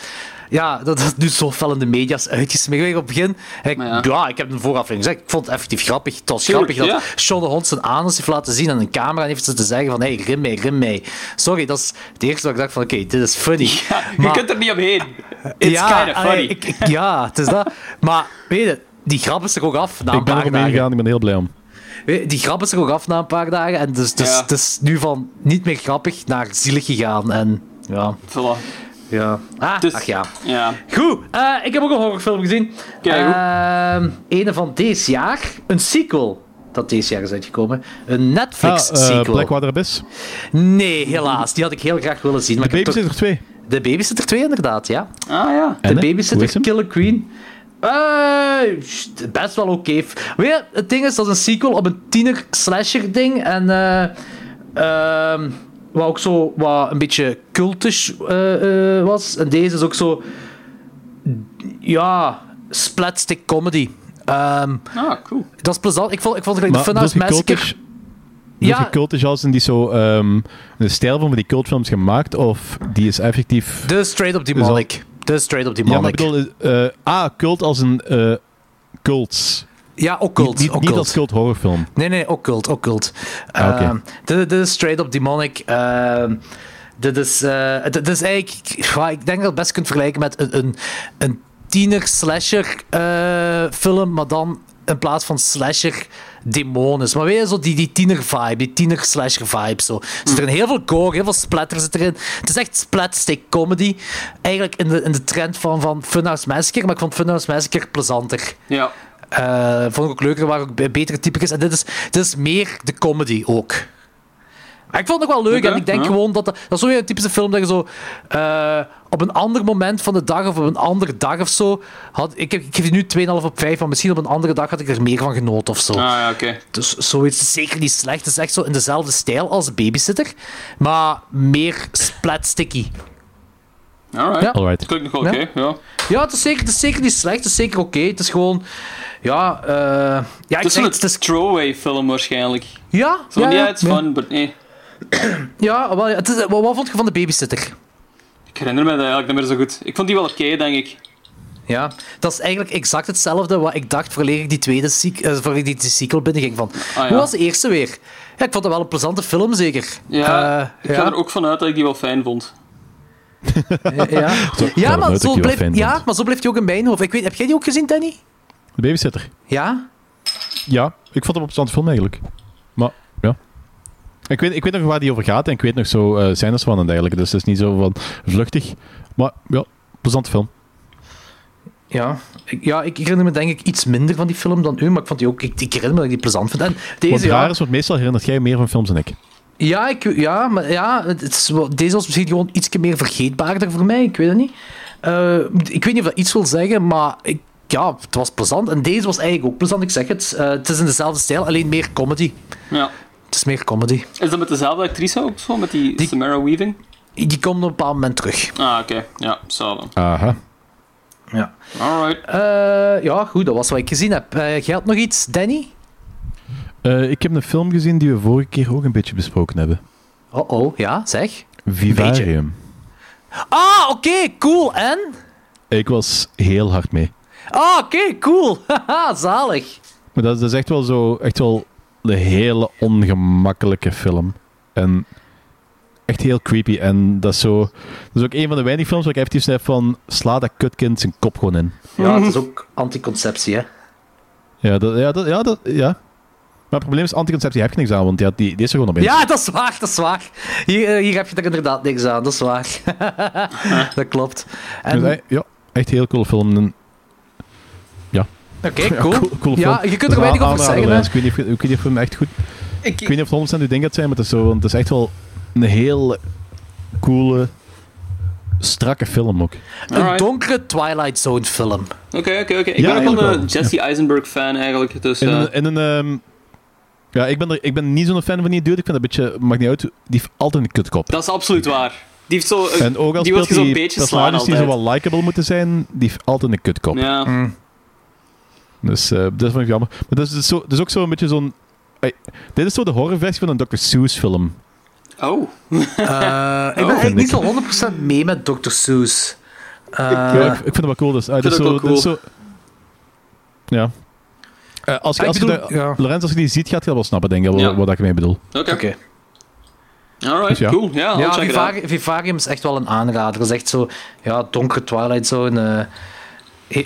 Ja, dat dat nu zo fel in de media is uitgesmeerd. Op het begin, ik, ja. ja. ik heb een vooraflevering gezegd, ik vond het effectief grappig. Het was Tuurlijk, grappig dat ja. Sean de Hond zijn anus heeft laten zien aan een camera en heeft ze te zeggen van, hey, rim mij, rim mij. Sorry, dat is het eerste wat ik dacht van, oké, dit is funny. Ja, je kunt er niet omheen. It's ja, kind of funny. ik- ik- ja, het is dat. Maar weet je, die grap is er ook af na een ik ben paar dagen. ik ben heel blij om. Die grap is er ook af na een paar dagen. En dus, dus Ja. het is nu van niet meer grappig naar zielig gegaan. En ja, Voilà. ja. Ah, Dus- ach ja. Ja. Goed, eh, ik heb ook een horrorfilm gezien. Kijk, goed. Ehm, Ene van deze jaar. Een sequel. Dat deze jaar is uitgekomen. Een Ah, Netflix-sequel. eh, Blackwater Abyss. nee, helaas. Die had ik heel graag willen zien. De maar ik heb toch- Babysitter 2. De Babysitter 2, inderdaad, ja. Ah ja. De En? Hoe Babysitter? Killer Queen. St- best wel oké. Weet je, het ding is, dat is een sequel op een tiener-slasher ding. En eh ehm, wat ook zo wat een beetje cultish eh, eh, was. En deze is ook zo... Ja, splatstick comedy. Ehm, Ah, cool. dat is plezant. Ik vond, ik vond het gelijk de Funhouse Massacre... cultish- Ja, cultish als in die zo ehm een stijl van die cultfilms gemaakt, of die is effectief... de straight up demonic. De straight up Ja, maar demonic. ik bedoel, eh, ah, cult als een eh cults. Ja, occult. niet, niet, als cult horrorfilm. Nee, nee, occult, occult. Ah, oké. Ehm, dit, dit is straight up demonic. Ehm, dit, is, eh, dit is eigenlijk... ja, ik denk dat je het best kunt vergelijken met een, een, een tiener-slasher eh, film, maar dan in plaats van slasher demon is. Maar weet je, zo die, die tiener-vibe, die tiener-slasher-vibe. Zo. Er zit erin heel veel gore, heel veel splatter zit erin. Het is echt splatstick comedy. Eigenlijk in de, in de trend van, van Funhouse Massacre, maar ik vond Funhouse Massacre plezanter. Ja. Eh, vond ik ook leuker, waren ook be- betere typetjes. En dit is, dit is meer de comedy ook. Maar ik vond het ook wel leuk Oké, en ik denk ja. gewoon dat dat, dat is zo weer een typische film dat je zo eh, op een ander moment van de dag of op een andere dag of zo. Had, ik, heb- ik geef je nu 2,5 op 5, maar misschien op een andere dag had ik er meer van genoten of zo. Ah ja, oké. Dus zoiets is zeker niet slecht. Het is echt zo in dezelfde stijl als Babysitter, maar meer splatsticky. Alright. Ja. Alright. Klinkt nog wel Ja. oké, ja. Ja, het is zeker, het is zeker niet slecht. Het is zeker oké. Het is gewoon. Ja, eh ja, Het ik is zeg een het. Het is, throwaway film waarschijnlijk. ja, Zo ja, niet ja, uit ja. van, but nee. Ja, wel, het is, wat, wat vond je van de babysitter? Ik herinner me dat eigenlijk niet meer zo goed. Ik vond die wel oké, denk ik. Ja, dat is eigenlijk exact hetzelfde wat ik dacht voordat ik die tweede eh, voordat ik die, die sequel binnenging. Van, ja. Hoe was de eerste weer? Ja, ik vond het wel een plezante film, zeker. Ja, Eh, ik ga er ook vanuit dat ik die wel fijn vond. Ja, ja. Maar dat zo blijft, ja, maar zo blijft hij ook in mijn hoofd. Ik weet, heb jij die ook gezien, Danny? De babysitter. Ja? Ja, ik vond het een plezante film eigenlijk. Maar. Ik weet, ik weet nog waar die over gaat en ik weet nog zo eh scènes van en dergelijke. Dus het is niet zo van vluchtig. Maar ja, plezante film. Ja. Ik, ja, ik herinner me denk ik iets minder van die film dan u, maar ik, vond die ook, ik, ik herinner me dat ik die plezant vind. En Wat deze, ja, raar is, want meestal herinnert jij meer van films dan ik. Ja, ik, ja, maar ja, het is, wel- deze was misschien gewoon iets meer vergeetbaarder voor mij. Ik weet het niet. Eh, ik weet niet of dat iets wil zeggen, maar ik, ja, het was plezant. En deze was eigenlijk ook plezant, ik zeg het. Eh, het is in dezelfde stijl, alleen meer comedy. Ja. Het is meer comedy. Is dat met dezelfde actrice ook zo? Met die, Samara Weaving? Die komt op een bepaald moment terug. Ah, oké. Ja, hetzelfde. Aha. Ja. Alright. Eh, ja, goed, dat was wat ik gezien heb. Eh jij had nog iets, Danny? Eh, ik heb een film gezien die we vorige keer ook een beetje besproken hebben. Oh, oh, ja, zeg. Vivarium. Ah, oké, cool. En? Ik was heel hard mee. Ah, oké, cool. Haha, zalig. Maar dat, dat is echt wel zo, echt wel een hele ongemakkelijke film. En echt heel creepy. En dat is zo, dat is ook een van de weinige films waar ik effectief heb van, sla dat kutkind zijn kop gewoon in. Ja, het is ook anticonceptie, hè. Ja, dat, ja, dat, ja, dat, ja. Maar het probleem is, anticonceptie heb je niks aan, want ja, die, die is er gewoon op in. Ja, dat is waar, dat is waar. Hier, eh, hier heb je er inderdaad niks aan, dat is waar. dat klopt. En, Dus, ja, echt heel coole film. Oké, Ja, cool. Ja, je kunt er weinig een over aanrader, zeggen, hè. dus Ik weet niet of, ik weet niet of hem echt goed... Ik, Ik weet niet of het 100% uw ding gaat zijn, maar het is, zo, want het is echt wel een heel coole, strakke film ook. Een donkere Twilight Zone film. Oké, oké, oké. Ik Ja, ben ook wel een wel. Jesse Eisenberg fan eigenlijk. Dus, In eh, een, in een, ehm, ja, ik ben, er, ik ben niet zo'n fan van die dude. Ik vind dat een beetje, maakt niet uit, die heeft altijd een kutkop. dat is absoluut waar. Die heeft zo... En ook al die speelt die beetje slaan personages die zo wel likable moeten zijn, die heeft altijd een kutkop. Ja. Dus eh, dat vond ik jammer. Maar dat is, dus zo, dat is ook zo een beetje zo'n... dit is zo de horrorversie van een Dr. Seuss film. Oh. Eh, ik ben eigenlijk vind niet zo 100% mee met Dr. Seuss. Eh, ja, ik, ik vind het wel cool. Dus, ah, dit is vind zo, is zo- ja. Eh, als je, Ah, als je bedoel, dat- ja. Lorenz, als je die ziet, gaat je wel snappen, denk ik, wat, Ja. wat ik ermee bedoel. Oké. Alright, Dus ja. cool. Ja, Ja, check it out. Vivari- Vivarium is echt wel een aanrader. Dat is echt zo, ja, donkere Twilight Zone. eh,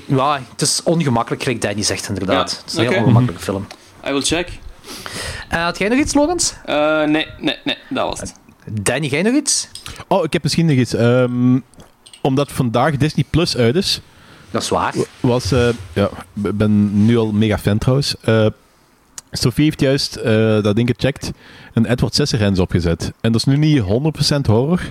ja, het is ongemakkelijk, gelijk Danny zegt inderdaad. Ja, Het is een heel ongemakkelijke film. I will check. Eh, had jij nog iets, Logans? Eh, nee, nee, nee. Dat was het. Danny, jij nog iets? Oh, ik heb misschien nog iets. Ehm, omdat vandaag Disney Plus uit is, Dat is waar. was... eh, ja, ik ben nu al mega fan trouwens. Eh Sophie heeft juist eh, dat ding gecheckt en Edward Scissorhands opgezet. En dat is nu niet 100% horror.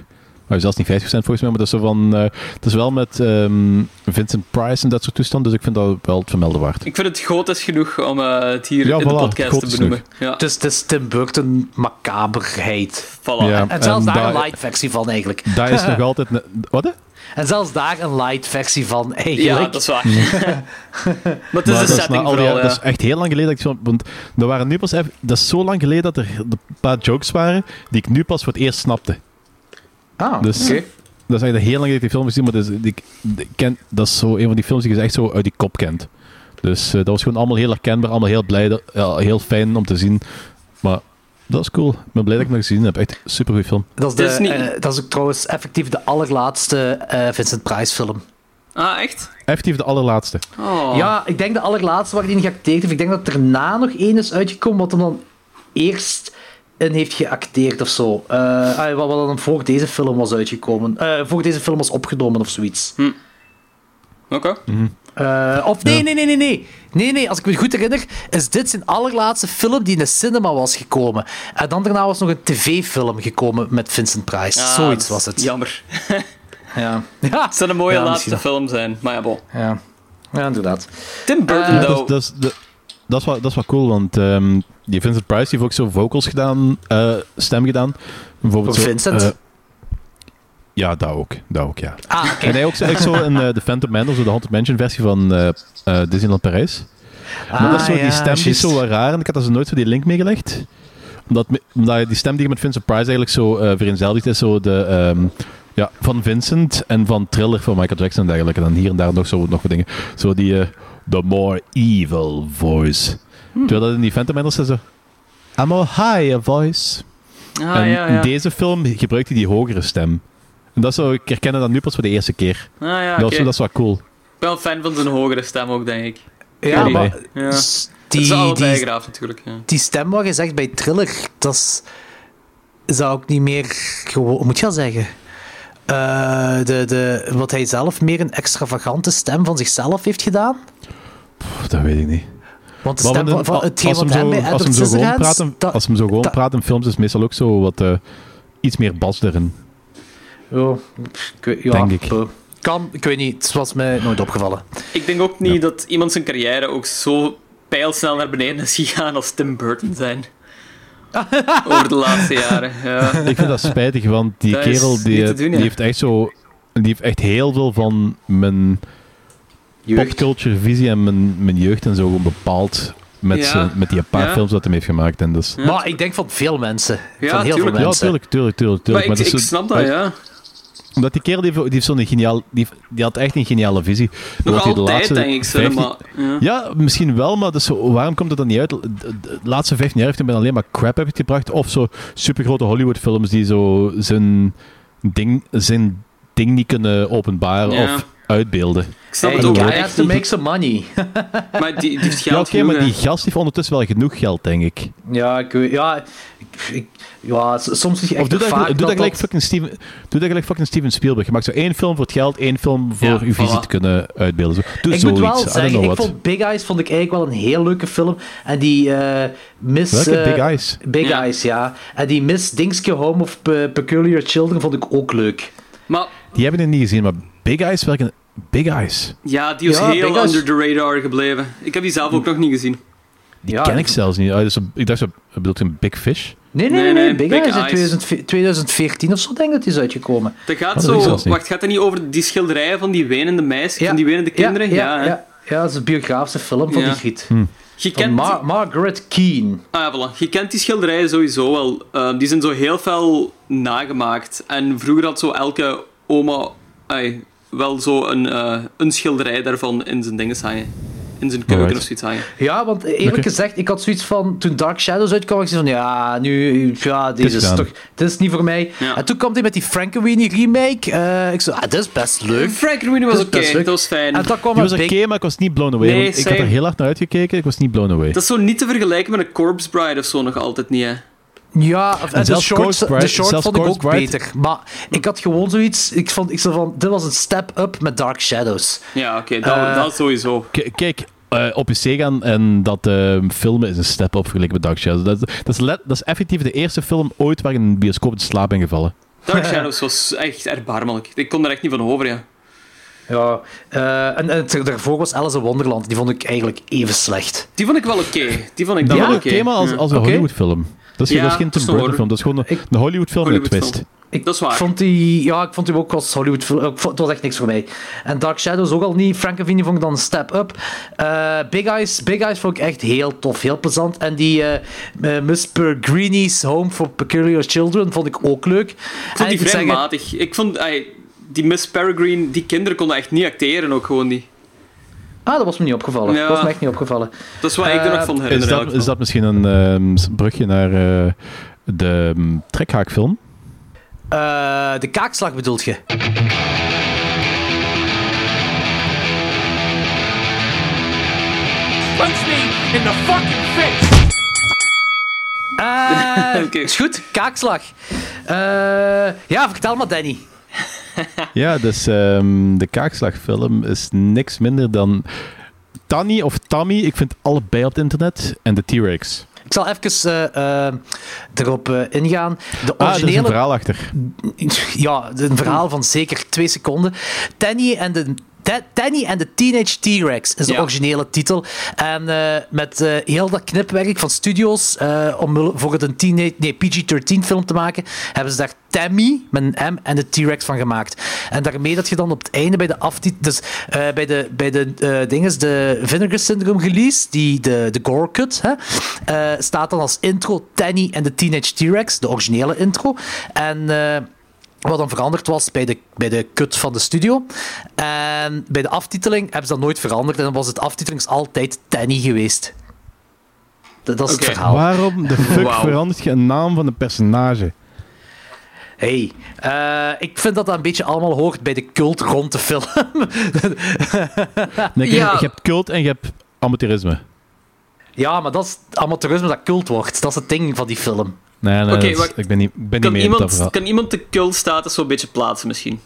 Maar zelfs niet 50% volgens mij, maar dat is zo van... eh, het is wel met ehm, Vincent Price en dat soort toestanden, dus ik vind dat wel het vermelden waard. Ik vind het groot genoeg om eh, het hier Ja, in de podcast te benoemen. Ja, Dus het is Tim Burton macaberheid. voilà. Ja. En zelfs En daar een daar- light versie van, eigenlijk. Dat is nog altijd... Wat? hè? En zelfs daar een light versie van, eigenlijk. Ja, dat is waar. maar het is Maar de dat, is setting vooral, jaren- dat ja. is echt heel lang geleden dat ik zo... Want dat waren nu pas even... Dat is zo lang geleden dat er een paar jokes waren die ik nu pas voor het eerst snapte. Ah, Dus dat is echt heel lang geleden dat ik die film gezien, maar dat is, die, ken, dat is zo een van die films die je echt zo uit die kop kent. Dus eh, dat was gewoon allemaal heel herkenbaar, allemaal heel blij, dat- ja, heel fijn om te zien. Maar dat is cool. Ik ben blij dat ik het nog gezien heb. Echt een supergoeie film. Dat is, de, Disney- eh, dat is ook trouwens effectief de allerlaatste eh, Vincent Price film. Ah, echt? Effectief de allerlaatste. Oh. Ja, ik denk de allerlaatste waar hij in geacteerd heeft. Ik denk dat er daarna nog één is uitgekomen wat hem dan eerst in heeft geacteerd of zo. Eh, ah, wat, wat dan voor deze film was uitgekomen. Eh, voor deze film was opgenomen of zoiets. Oké. Eh, of nee, nee, nee, nee, nee. Nee, nee, als ik me goed herinner, is dit zijn allerlaatste film die in de cinema was gekomen. En dan daarna was nog een tv-film gekomen met Vincent Price. Ah, Zoiets was het. Jammer. Ja. ja. Het zou een mooie Ja, laatste film zijn. Maar ja, bon. Ja, ja inderdaad. Tim Burton, dat, is, dat, is, dat, is wel, dat is wel cool, want ehm, die Vincent Price die heeft ook zo vocals gedaan, eh, stem gedaan. Bijvoorbeeld Voor Vincent? eh, ja, dat ook. Dat ook, ja. Ah. En hij ook, zo- echt zo in eh, de Phantom Manor, zo de Haunted Mansion versie van eh, eh, Disneyland Parijs. Maar dat is zo, Ah, die stem die is zo wat raar en ik had daar zo nooit zo die link mee gelegd. Omdat, omdat die stem die je met Vincent Price eigenlijk zo eh vereenzelvigt is, zo de, ehm, ja, van Vincent en van Thriller van Michael Jackson en dergelijke. En dan hier en daar nog, zo, nog wat dingen. Zo die eh, the more evil voice. Terwijl dat in die Phantom Manor is zo... A more higher voice. Ah, en ja, in ja. deze film gebruikt hij die hogere stem. En dat is zo, ik herkende dat nu pas voor de eerste keer. Ah, ja, dat, dat is wel cool. Ik ben wel fan van zijn hogere stem ook, denk ik. Ja, Nee. maar Ja. Die, die, het is die, graaf, natuurlijk. Ja. die stem wat je zegt bij Thriller, dat is, zou ook niet meer hoe moet je dat zeggen? Eh, de, de, wat hij zelf meer een extravagante stem van zichzelf heeft gedaan. Pff, dat weet ik niet. Want de Maar stem met van, een- van hetgeen als hem wat hem zo, als hem zo gewoon praat, in- dat- als hem zo gewoon dat- praat in films, is meestal ook zo wat eh, iets meer bas erin. Ja, ik weet- ja, Denk ik. Kan, ik weet niet. Het was mij nooit opgevallen. Ik denk ook niet dat iemand zijn carrière ook zo pijlsnel naar beneden is gegaan als Tim Burton zijn. Over de laatste jaren. Ja. Ik vind dat spijtig, want die Dat kerel die, doen, die ja. heeft echt zo... Die heeft echt heel veel van mijn Jeugd. popculture visie en mijn, mijn jeugd en zo gewoon bepaald met, Ja. zijn- met die paar Ja. films dat hij heeft gemaakt. En dus, Maar ik denk van veel mensen. Ja, van heel tuurlijk. veel ja, mensen. tuurlijk, tuurlijk, tuurlijk. tuurlijk. Maar ik, dat ik is zo- snap dat, ja. Omdat die kerel die heeft, die heeft zo'n geniaal... Die, die had echt een geniale visie. Nog Dat hij de altijd, laatste denk ik. Zo, 15 maar, ja. Ja, misschien wel, maar dus, waarom komt het dan niet uit? De, laatste 15 jaar heeft hij alleen maar crap uitgebracht. Of zo supergrote Hollywood-films die zo zijn ding, zijn ding niet kunnen openbaren Ja. of uitbeelden. Ik snap Hey, het ook I wel have to make some money. Maar die, die heeft Ja, maar die gast heeft ondertussen wel genoeg geld, denk ik. Ja, ik weet... Ja, ik, ja soms je echt Of doe dat, vaak doe dat, gelijk dat- fucking Steven, doe dat gelijk fucking Steven Spielberg. Je maakt zo één film voor het geld, één film voor Ja, uw visie voilà. te kunnen uitbeelden. Zo. Doe Ik zoiets, moet wel zeggen, ik vond Big Eyes vond ik eigenlijk wel een heel leuke film. En die eh, Miss... Welke eh, Big Eyes? Big Ja. Eyes, ja. En die Miss Dingske Home of Pe- Peculiar Children vond ik ook leuk. Maar Die hebben het niet gezien, maar Big Eyes werken... Big Eyes. ja, die was Ja, heel Big Eyes- under the radar gebleven. Ik heb die zelf ook nog niet gezien. Die Ja, ken ik zelfs niet. Ah, dus, ik dacht, zo- bedoelt een Big Fish? Nee, nee, Nee, nee. nee, Big, Big Eyes in Eyes. 2014 2014 of zo, denk ik dat die is uitgekomen. Dat gaat Oh, dat zo... Wacht, gaat dat niet over die schilderijen van die wenende meisjes, van die wenende kinderen? Ja, ja, hè. ja, ja, dat is een biografische film van Ja. die giet. Je Van kent... Mar- Margaret Keane. Ah, ja, voilà. Je kent die schilderijen sowieso wel. Ehm, die zijn zo heel fel nagemaakt. En vroeger had zo elke oma ai, wel zo een, eh, een schilderij daarvan in zijn dingen hangen. In zijn keuken Alright. of zoiets hangen. Ja, want eerlijk gezegd, ik had zoiets van, toen Dark Shadows uitkwam, ik zei van, ja, nu, ja, deze is toch, dit is niet voor mij. Ja. En toen kwam hij met die Frankenweenie remake. eh, ik zei, ah, dit is best leuk. Frank Rooney was oké, leuk. dat was fijn. En dan kwam Die was oké, maar ik was niet blown away. Nee, ik had er heel hard naar uitgekeken, ik was niet blown away. Dat is zo niet te vergelijken met een Corpse Bride of zo nog altijd niet, hè. Ja, en de zelfs short, de short vond ik ook beter. Maar ik had gewoon zoiets, ik vond, ik zei van, dit was een step up met Dark Shadows. Ja, oké, dat, Eh, dat sowieso. Kijk, eh, op PC gaan en dat eh, filmen is een step-up vergeleken met Dark Shadows. Dat, is- dat, is let- dat is effectief de eerste film ooit waar ik in een bioscoop in slaap ben gevallen. Dark Shadows was echt erbarmelijk. Ik kon er echt niet van over, ja. Ja, eh, en, en daarvoor was Alice in Wonderland, die vond ik eigenlijk even slecht. Die vond ik wel oké. Die vond ik Dat wel was oké. thema als, Ja. als een Oké. Hollywood-film. Dat is, Ja, dat is geen Tim Burton film, dat is gewoon een, met een Hollywood-film. twist. Ik Dat is waar. Vond die, ja, ik vond die ook als Hollywood film. vond- Het was echt niks voor mij. En Dark Shadows ook al niet. Frankenweenie vond ik dan een step up. Eh, Big Eyes, Big Eyes vond ik echt heel tof, heel plezant. En die eh eh, Miss Greenie's Home for Peculiar Children vond ik ook leuk. Ik vond die vrij matig. Ik vond, die Miss Peregrine, die kinderen konden echt niet acteren ook gewoon niet. Ah, dat was me niet opgevallen. Dat was me echt niet opgevallen. Dat is wat ik er nog eh, van herinner. Is dat, is dat misschien een ehm, brugje naar eh, de um, trekhaakfilm? Eh, de kaakslag bedoelt je? Punch me in the fucking. Is goed, kaakslag. Uh, ja, vertel maar, Danny. Ja, dus ehm, de kaakslagfilm is niks minder dan Tanny of Tammy. Ik vind allebei op het internet. En de T-Rex. Ik zal even eh, erop eh, ingaan. De Ah, er is een originele verhaal achter. Ja, een verhaal van zeker twee seconden. Tanny en de. Tanny en de Teenage T-Rex is de Ja. originele titel. En eh, met eh, heel dat knipwerk van studios uh, om voor het een teenage, nee, PG-13 film te maken, hebben ze daar Tammy met een M en de T-Rex van gemaakt. En daarmee dat je dan op het einde bij de aftitel, dus bij de, bij de dinges, de Vinegar Syndrome release, die, de, de gore cut, hè, staat dan als intro Tanny en de Teenage T-Rex, de originele intro. En wat dan veranderd was bij de, bij de cut van de studio. En bij de aftiteling hebben ze dat nooit veranderd. En dan was het aftiteling altijd Tanny geweest. Dat, dat is okay. het verhaal. Waarom de fuck wow. verandert je een naam van een personage? Hey, uh, ik vind dat dat een beetje allemaal hoort bij de cult rond de film. nee, ja. Je hebt cult en je hebt amateurisme. Ja, maar dat is amateurisme dat cult wordt. Dat is het ding van die film. Nee, nee, okay, ik ben niet, ben kan niet iemand, mee Kan iemand de cultstatus zo'n beetje plaatsen misschien?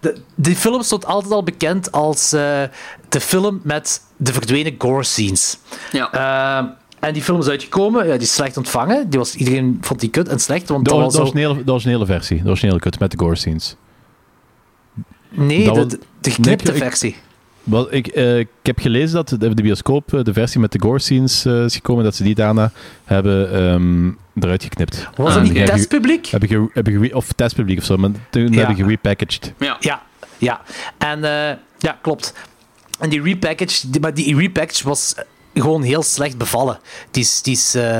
De, die film stond altijd al bekend als uh, de film met de verdwenen gore scenes. Ja. Uh, en die film is uitgekomen, ja, die is slecht ontvangen. Die was, iedereen vond die kut en slecht. Want de, dat was de, originele, zo... de originele versie, de originele kut met de gore scenes. Nee, dat de, de, de geknipte nee, versie. Ik, wel, ik, uh, ik heb gelezen dat de, de bioscoop de versie met de gore scenes uh, is gekomen, dat ze die daarna hebben um, eruit geknipt. Was dat niet ah, testpubliek? Hebben ge, ge, of testpubliek of zo, maar toen ja. hebben ze gerepackaged. Ja, ja, ja. En uh, ja, klopt. En die repackaged, die, maar die repackage was gewoon heel slecht bevallen. Die is, die is, uh,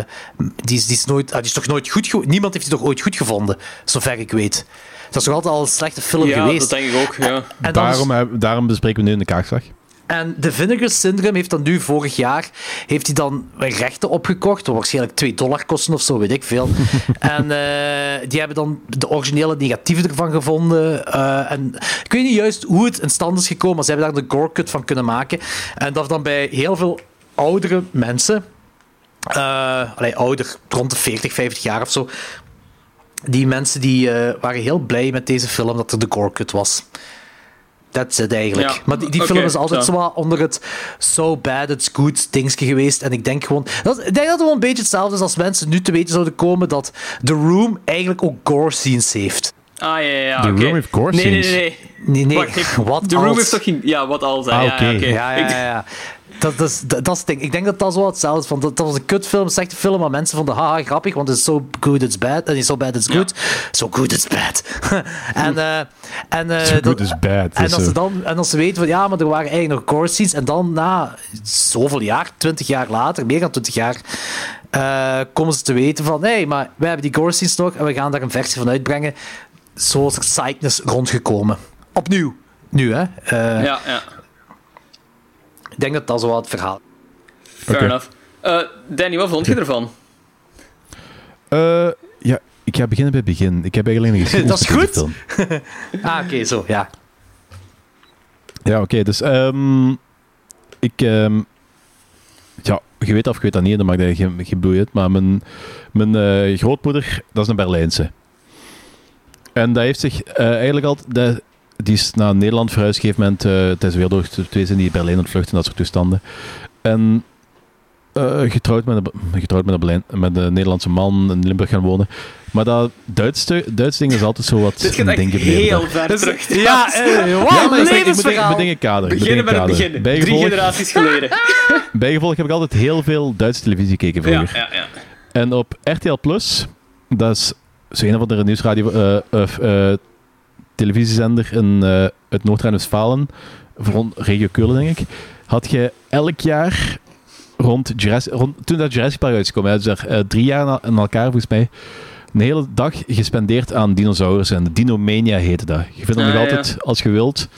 die is, die is, nooit, uh, die is toch nooit goed Niemand heeft die toch ooit goed gevonden, zover ik weet. Dat is toch altijd al een slechte film ja, geweest. dat denk ik ook, ja. En, en daarom, is, daarom bespreken we nu in de kaakslag. En de Vinegar Syndrome heeft dan nu vorig jaar heeft hij dan rechten opgekocht, wat waarschijnlijk 2 dollar kosten of zo, weet ik veel. en uh, die hebben dan de originele negatieve ervan gevonden. Uh, en ik weet niet juist hoe het in stand is gekomen, maar ze hebben daar de gore cut van kunnen maken. En dat dan bij heel veel oudere mensen, uh, allee, ouder, rond de 40, 50 jaar of zo, die mensen die uh, waren heel blij met deze film dat er de gore cut was. That's it eigenlijk. Ja, maar die, die okay, film is altijd zo. zo onder het so bad it's good dingetje geweest. En ik denk gewoon... Dat, ik denk dat het wel een beetje hetzelfde is als mensen nu te weten zouden komen dat The Room eigenlijk ook gore scenes heeft. Ah, ja, ja, ja The okay. Room heeft gore nee, scenes? Nee, nee, nee. nee, Wacht. Wat The als? Room heeft toch geen... Ja, wat als, hè. Ah, ja, oké. ja, oké. Ja, ja, ja. ja. Dat, dat, is, dat, dat is het ding. Ik denk dat dat zo hetzelfde is. Van, dat, dat was een kutfilm, een slechte film, maar mensen vonden haha grappig, want het is so good it's bad. En so bad it's good. So good it's bad. en uh, en, uh, so good it's bad. En als, ze dan, en als ze weten van ja, maar er waren eigenlijk nog gore scenes. En dan na zoveel jaar, 20 jaar later, meer dan 20 jaar, uh, komen ze te weten van nee, maar wij hebben die gore scenes nog en we gaan daar een versie van uitbrengen. Er psychness rondgekomen. Opnieuw. Nu, hè? Uh, ja, ja. Ik denk dat dat zo wat het verhaal Fair okay. enough. Uh, Danny, wat vond je ervan? Uh, ja, ik ga beginnen bij het begin. Ik heb eigenlijk nog eens Dat is goed? ah, oké, okay, zo, ja. Ja, oké, okay, dus um, ik... Um, ja, je weet of je weet dat niet, dan maakt dat geen, geen bloei uit, maar mijn, mijn uh, grootmoeder, dat is een Berlijnse. En dat heeft zich eigenlijk altijd... Dat, die is naar Nederland verhuisd op een gegeven moment. Uh, tijdens Wereldoorlog 2 zijn die Berlijn ontvlucht en dat soort toestanden. En uh, getrouwd, met een, getrouwd met, een Berlijn, met een Nederlandse man in Limburg gaan wonen. Maar dat Duitse, Duitse ding is altijd zo wat Dit gebleven. heel ver dus, terug. Ja, uh, wow, ja, maar ik, ik, moet, verhaal. ik moet dingen kaderen. Beginnen met het begin. Drie generaties geleden. Bijgevolg heb ik altijd heel veel Duitse televisie gekeken vroeger. Ja, ja, ja. En op RTL Plus, dat is zo een of andere nieuwsradio... Uh, televisiezender in uh, uit Noord-Rijn-Westfalen, rond regio Keulen denk ik, had je elk jaar rond, Jurassic, rond toen dat Jurassic Park uitkwam, ze er uh, drie jaar na, in elkaar volgens mij een hele dag gespendeerd aan dinosaurussen. En Dinomania heette dat. Je vindt hem ah, nog altijd, ja. als je wilt,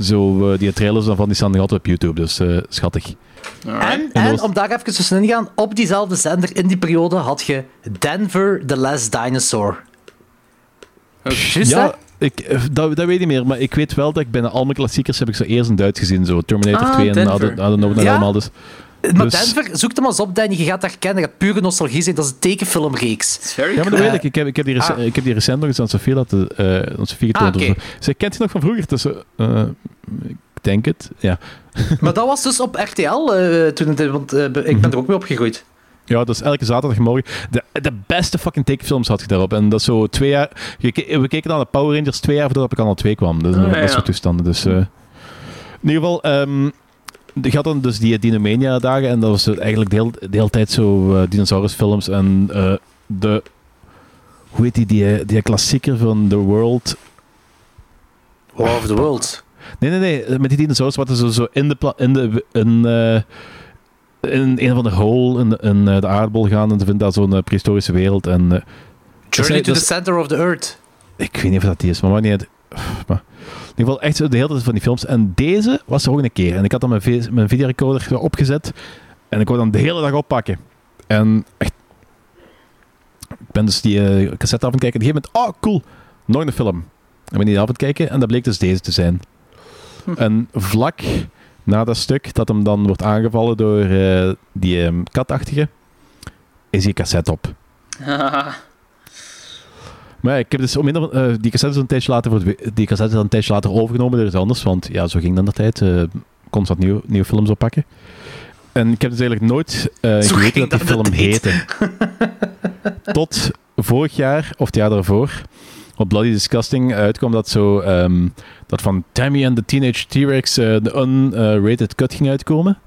zo uh, die trailers van die staan nog altijd op YouTube, dus schattig. Alright. En, en was... om daar even tussen in te gaan, op diezelfde zender in die periode had je Denver The Last Dinosaur. Just ja, dat? Ik, dat, dat weet ik niet meer, maar ik weet wel dat ik bijna al mijn klassiekers heb ik zo eerst in Duits gezien. Zo Terminator ah, 2 en Denver. hadden hadden nog ja? allemaal. Dus Maar Dus- Denver, zoek hem eens op, Danny. Je gaat dat herkennen. Dat gaat pure nostalgie zijn. Dat is een tekenfilmreeks. Ja, maar dat weet ik. Ik heb, ik heb, die, rec- Ah. ik heb die recent nog eens aan Sofie laten eh aan Sofie getoond. Ah. Zij kent je nog van vroeger. Dus, eh, ik denk het. Ja. Maar dat was dus op RTL eh, toen het, want ik ben er ook mee opgegroeid. Ja, dus elke zaterdagmorgen. De, de beste fucking tekenfilms had je daarop. En dat is zo twee jaar... We keken naar de Power Rangers twee jaar voordat ik al twee kwam. Dus, Ah, dat ja. soort toestanden. Dus, eh, in ieder geval... ehm je had dan dus die Dinomania dagen en dat was eigenlijk de hele, de hele tijd zo eh, dinosaurusfilms en eh, de... Hoe heet die, die, die klassieker van The World? War of the World. Nee, nee, nee. Met die dinosaurus wat er zo, zo in de... pla- In de in, eh, in een van de hole in, de- in de aardbol gaan en ze vinden daar zo'n eh, prehistorische wereld en... Journey to the Center of the Earth. Ik weet niet of dat die is, maar uit. Maar, in ieder geval echt zo de hele tijd van die films. En deze was er ook een keer. En ik had dan mijn, mijn videorecorder opgezet. En ik wou dan de hele dag oppakken. En echt... Ik ben dus die eh, cassette af aan het kijken. En op een gegeven moment, oh cool, nog een film. En ben die af aan het kijken. En dat bleek dus deze te zijn. En vlak na dat stuk, dat hem dan wordt aangevallen door eh, die eh, katachtige, is die cassette op. Maar ja, ik heb dus onmiddellijk, eh, die cassette is een tijdje later, voor die cassette is een tijdje later overgenomen door iets anders, want ja, zo ging dan de tijd. eh constant nieuw, nieuwe films oppakken. En ik heb dus eigenlijk nooit Zo geweten dat die dat film heette. Tot vorig jaar, of het jaar daarvoor, op Bloody Disgusting uitkwam dat zo, ehm, dat van Tammy and the Teenage T-Rex de unrated cut ging uitkomen.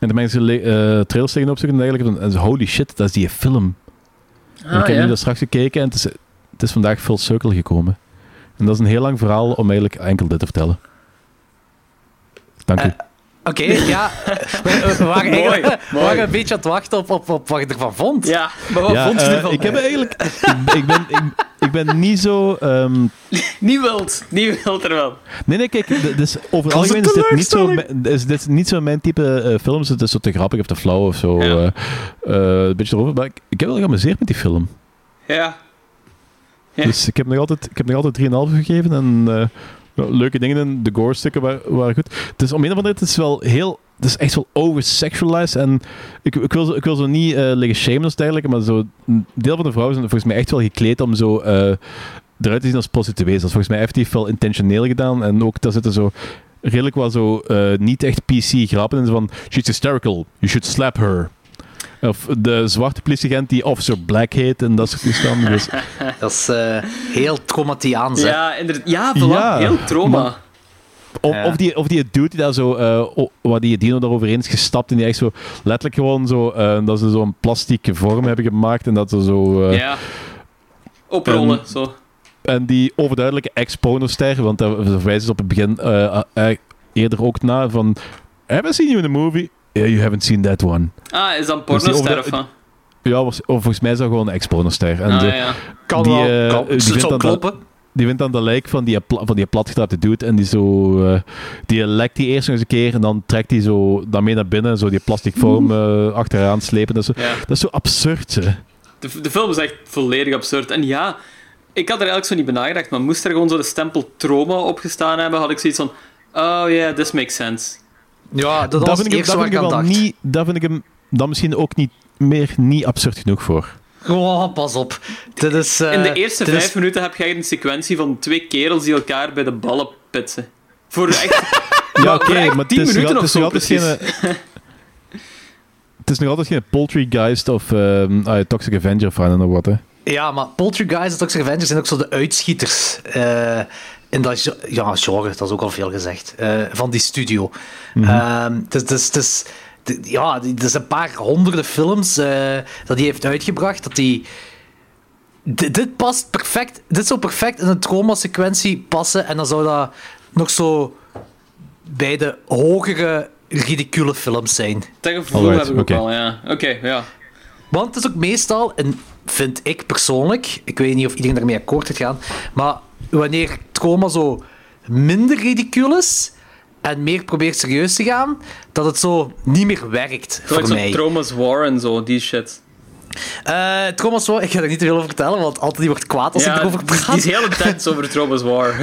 En de mensen le- eh trailers tegen opzoeken en eigenlijk en holy shit, dat is die film. En ik Ah, heb ja. nu daar straks gekeken en het is, het is vandaag full circle gekomen. En dat is een heel lang verhaal om eigenlijk enkel dit te vertellen. Dank u. Eh, Oké, ja. We, we waren, Mooi, eigenlijk- we mooi. waren een beetje aan het wachten op, op, op wat je ervan vond. Ja, maar wat ja, vond je eh, ervan? ik heb eigenlijk... ik, ik ben, ik, ik ben niet zo... ehm, Niet wild. Niet wild er wel. nee, nee, kijk. Dus over het algemeen een is dit niet zo, is dit niet zo mijn type eh, films. Het is zo te grappig of te flauw of zo. Ja. een beetje erover. Maar ik, ik heb wel geamuseerd met die film. Ja. Dus ik heb nog altijd, ik heb nog altijd 3,5 gegeven. En eh, leuke dingen in. De gore-stukken waren, waren goed. Dus om een of andere het is wel heel... Het is echt wel oversexualized. En ik, ik, wil, ik wil zo niet eh liggen shamen of dergelijke, maar zo, een deel van de vrouwen zijn volgens mij echt wel gekleed om zo eh, eruit te zien als prostituees. Dat is volgens mij effectief wel intentioneel gedaan. En ook, daar zitten zo redelijk wat zo niet echt PC grappen in. Van, she's hysterical, you should slap her. Of de zwarte politieagent die Officer Black heet en dat soort toestanden. Dus Dat is eh, heel traumatiaans. hè. Ja, inderdaad. Ja, voilà. Ja, Heel trauma. maar- Of, Ja. of, die, of die dude die daar zo, eh, o- waar die dino daaroverheen is gestapt en die echt zo letterlijk gewoon zo, eh, dat ze zo'n plastieke vorm hebben gemaakt en dat ze zo... eh, ja. Oprollen, en- zo. En die overduidelijke ex-pornoster, want daar verwijzen ze op het begin eerder ook naar van... Have I seen you in a movie? Yeah, you haven't seen that one. Ah, is dat een Dus pornoster of wat? Ja, was, of volgens mij is dat gewoon een ex-pornoster. En Ah, de- ja. Kan die, wel. eh, kan. die vindt dan dat- kloppen. Die vindt dan de lijk van die, pla van die platgetrapte dude en die zo... eh, die lekt die eerst nog eens een keer en dan trekt hij zo daarmee naar binnen, zo die plastic vorm eh, achteraan slepen. Dat is, zo, Ja. dat is zo absurd, hè. De, de film is echt volledig absurd. En ja, ik had er eigenlijk zo niet bij nagedacht, maar moest er gewoon zo de stempel trauma opgestaan hebben, had ik zoiets van... Oh yeah, this makes sense. Ja, dat, Dat was vind ik, hem- eerste dat waar vind ik wel dacht. niet... Dat vind ik hem dan misschien ook niet meer niet absurd genoeg voor. Oh, pas op. Dit is... eh, In de eerste dit is- vijf minuten heb je een sequentie van twee kerels die elkaar bij de ballen pitsen. Voor echt... Ja, oké, maar het 10 is, nog- het is nog altijd geen... precies. Het is nog altijd geen Poultrygeist of ehm, ah, Toxic Avenger fan of wat, hè. Ja, maar Poltergeist en Toxic Avengers zijn ook zo de uitschieters. eh, in dat ja, genre, dat is ook al veel gezegd. eh, van die studio. Ehm, het is- het is- het is- de- ja, die- er zijn een paar honderden films eh, dat hij heeft uitgebracht. Dat die, dit, dit past perfect. Dit zou perfect in een trauma-sequentie passen. En dan zou dat nog zo bij de hogere, ridicule films zijn. Dat gevoel heb ik ook ja. Oké, ja. Want het is ook meestal, en vind ik persoonlijk, ik weet niet of iedereen daarmee akkoord gaat gaan, maar wanneer trauma zo minder ridicuul is en meer probeert serieus te gaan, dat het zo niet meer werkt Gelijk voor mij. Trauma's War en zo, die shit. Eh Thomas War, ik ga er niet te veel over vertellen, want Anthony wordt kwaad als ik erover praat. die is heel intens over Trauma's War.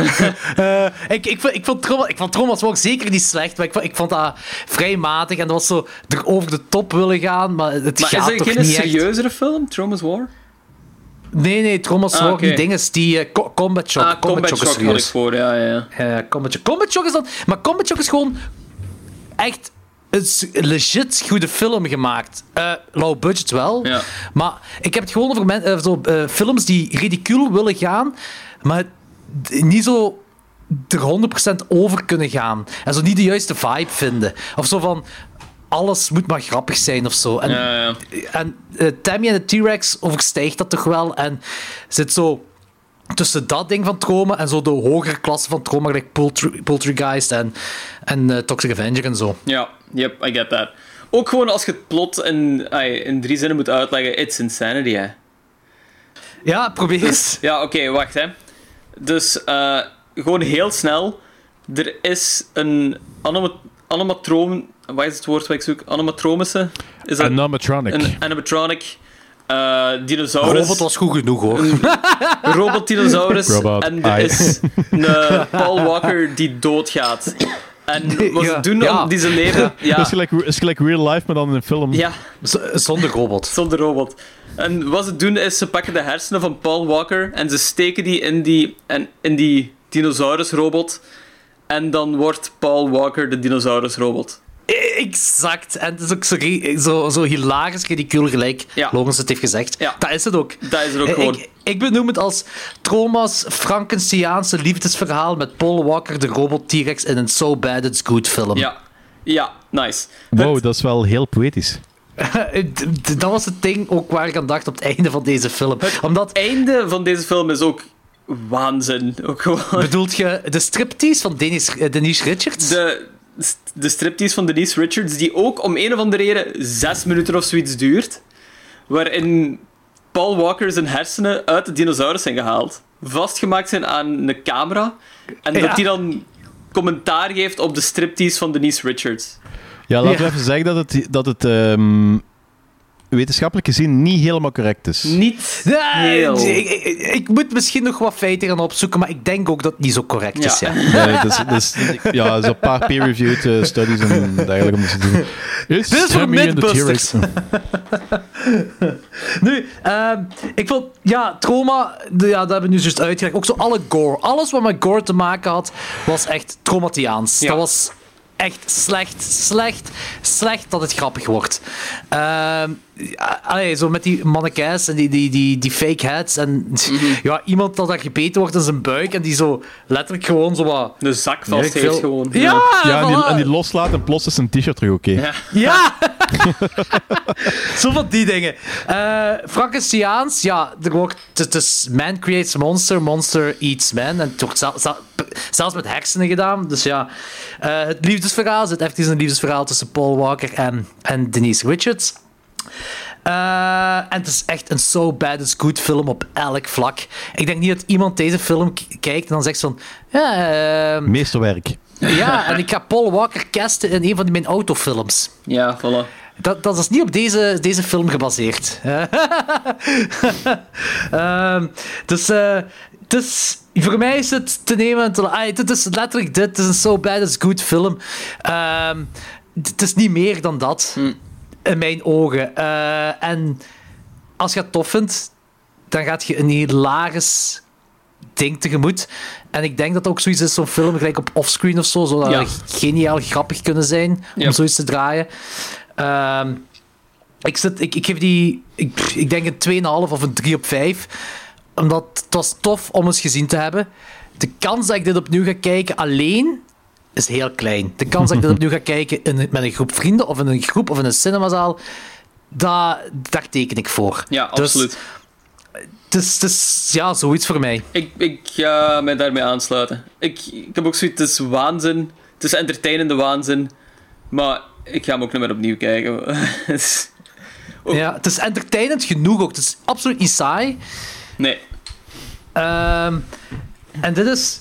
Eh, ik, ik, vond- ik, vond Troma, ik vond Thomas War zeker niet slecht, maar ik vond, ik vond dat vrij matig en dat was zo er over de top willen gaan, maar het maar gaat is er toch geen niet echt. serieuzere film, Trauma's War? Nee, nee, Thomas Ah, War, oké. die ding is die eh, co- Combat Shock. ah, Combat is Shock had ik serieus. voor, ja, ja. Combat Shock. Combat Shock is dan... Maar Combat Shock is gewoon echt een legit goede film gemaakt. Eh low budget wel. Ja. Maar ik heb het gewoon over men, eh, zo, films die ridicuul willen gaan, maar niet zo er 100% over kunnen gaan. En zo niet de juiste vibe vinden. Of zo van... Alles moet maar grappig zijn of zo. En, Ja, ja. en eh, Tammy en de T-Rex overstijgt dat toch wel. En zit zo tussen dat ding van trauma en zo de hogere klasse van trauma, gelijk Poultry, Poultrygeist en, en eh, Toxic Avenger en zo. Ja, yep, I get that. Ook gewoon als je het plot in, in drie zinnen moet uitleggen, it's insanity, hè. Ja, probeer eens. Ja, oké, wacht, hè. Dus, eh, gewoon heel snel. Er is een anima- animatroom... Wat is het woord wat ik zoek? Animatromische? Is dat Animatronic. een animatronic eh, dinosaurus? Robot was goed genoeg hoor. Een robot-dinosaurus. Robot en er is een eh, Paul Walker die doodgaat. En wat ze Ja, doen ja. om die zijn leven... Ja, Dat is gelijk, is gelijk real life, maar dan in een film. ja, Z- zonder robot. zonder robot. En wat ze doen is, ze pakken de hersenen van Paul Walker en ze steken die in die, en, in die dinosaurusrobot. En dan wordt Paul Walker de dinosaurusrobot. Exact. En het is ook zo, zo, zo hilarisch ridicuul gelijk Ja. Logans het heeft gezegd. Ja. Dat is het ook. Dat is er ook Eh, gewoon. Ik, ik benoem het als Troma's Frankensteaanse liefdesverhaal met Paul Walker, de robot T-Rex, in een So Bad It's Good film. Ja, ja, nice. Wow, dat is wel heel poëtisch. Dat was het ding ook waar ik aan dacht op het einde van deze film. Omdat, Het einde van deze film is ook waanzin. Ook gewoon... bedoelt je de striptease van Dennis, eh, Denise Richards? De, de striptease van Denise Richards, die ook om een of andere reden zes minuten of zoiets duurt. Waarin Paul Walker zijn hersenen uit de dinosaurus zijn gehaald. Vastgemaakt zijn aan een camera. En Ja. dat hij dan commentaar geeft op de striptease van Denise Richards. Ja, laten Ja. we even zeggen dat het, dat het ehm, wetenschappelijk gezien niet helemaal correct is. Niet Nee, heel... ik, ik- ik moet misschien nog wat feiten gaan opzoeken, maar ik denk ook dat het niet zo correct is. Ja. Ja. Nee, dus, dus, ja, zo'n paar peer-reviewed eh, studies en dergelijke om te doen. Is Dit is voor. T-Rex. Nu, ehm, ik vond, ja, trauma, de- ja, dat hebben we nu juist uitgelegd. Ook zo alle gore. Alles wat met gore te maken had, was echt traumatiaans. Ja. Dat was echt slecht, slecht, slecht dat het grappig wordt. Ehm, allee, zo met die mannequins en die, die, die, die fake heads. En Mhm. ja, iemand dat daar gebeten wordt in zijn buik en die zo letterlijk gewoon zo wat... De zak vast heeft gewoon. Ja, Ja, en die, voilà. en die loslaat en plots is zijn t-shirt terug oké. Ja. Ja! Zo van die dingen. Eh Frankensteaans, ja, er wordt, het is man creates monster, monster eats man. En het wordt zel- zel- zelfs met hersenen gedaan. Dus ja, eh, het liefdesverhaal zit echt een liefdesverhaal tussen Paul Walker en, en Denise Richards. Eh, en het is echt een so bad it's good film op elk vlak. Ik denk niet dat iemand deze film kijkt en dan zegt van... Ja, ehm, Meesterwerk. ja, en ik ga Paul Walker casten in een van mijn autofilms. ja, voilà. Dat, dat is niet op deze, deze film gebaseerd. Ehm, dus, eh, dus voor mij is het te nemen. en Te, het is letterlijk dit. Het is een so bad it's good film. Ehm, het is niet meer dan dat. In mijn ogen. Eh, en als je het tof vindt, dan gaat je een hilarisch ding tegemoet. En ik denk dat ook zoiets is, zo'n film gelijk op offscreen of zo, zou dat Ja. geniaal grappig kunnen zijn om zoiets te draaien. Ehm, ik, zit, ik, ik geef die, ik, ik denk een 2,5 of een 3 op 5. Omdat het was tof om eens gezien te hebben. De kans dat ik dit opnieuw ga kijken alleen is heel klein. De kans dat ik dit opnieuw ga kijken in, met een groep vrienden of in een groep of in een cinemazaal, daar, daar teken ik voor. Ja, Dus absoluut. Het is, het is ja, zoiets voor mij. Ik, ik ga mij daarmee aansluiten. Ik, ik heb ook zoiets, het is waanzin. Het is entertainende waanzin. Maar ik ga hem ook niet meer opnieuw kijken. Het is- Oh. Ja, het is entertainend genoeg ook. Het is absoluut niet saai. nee. Ehm, en dit is...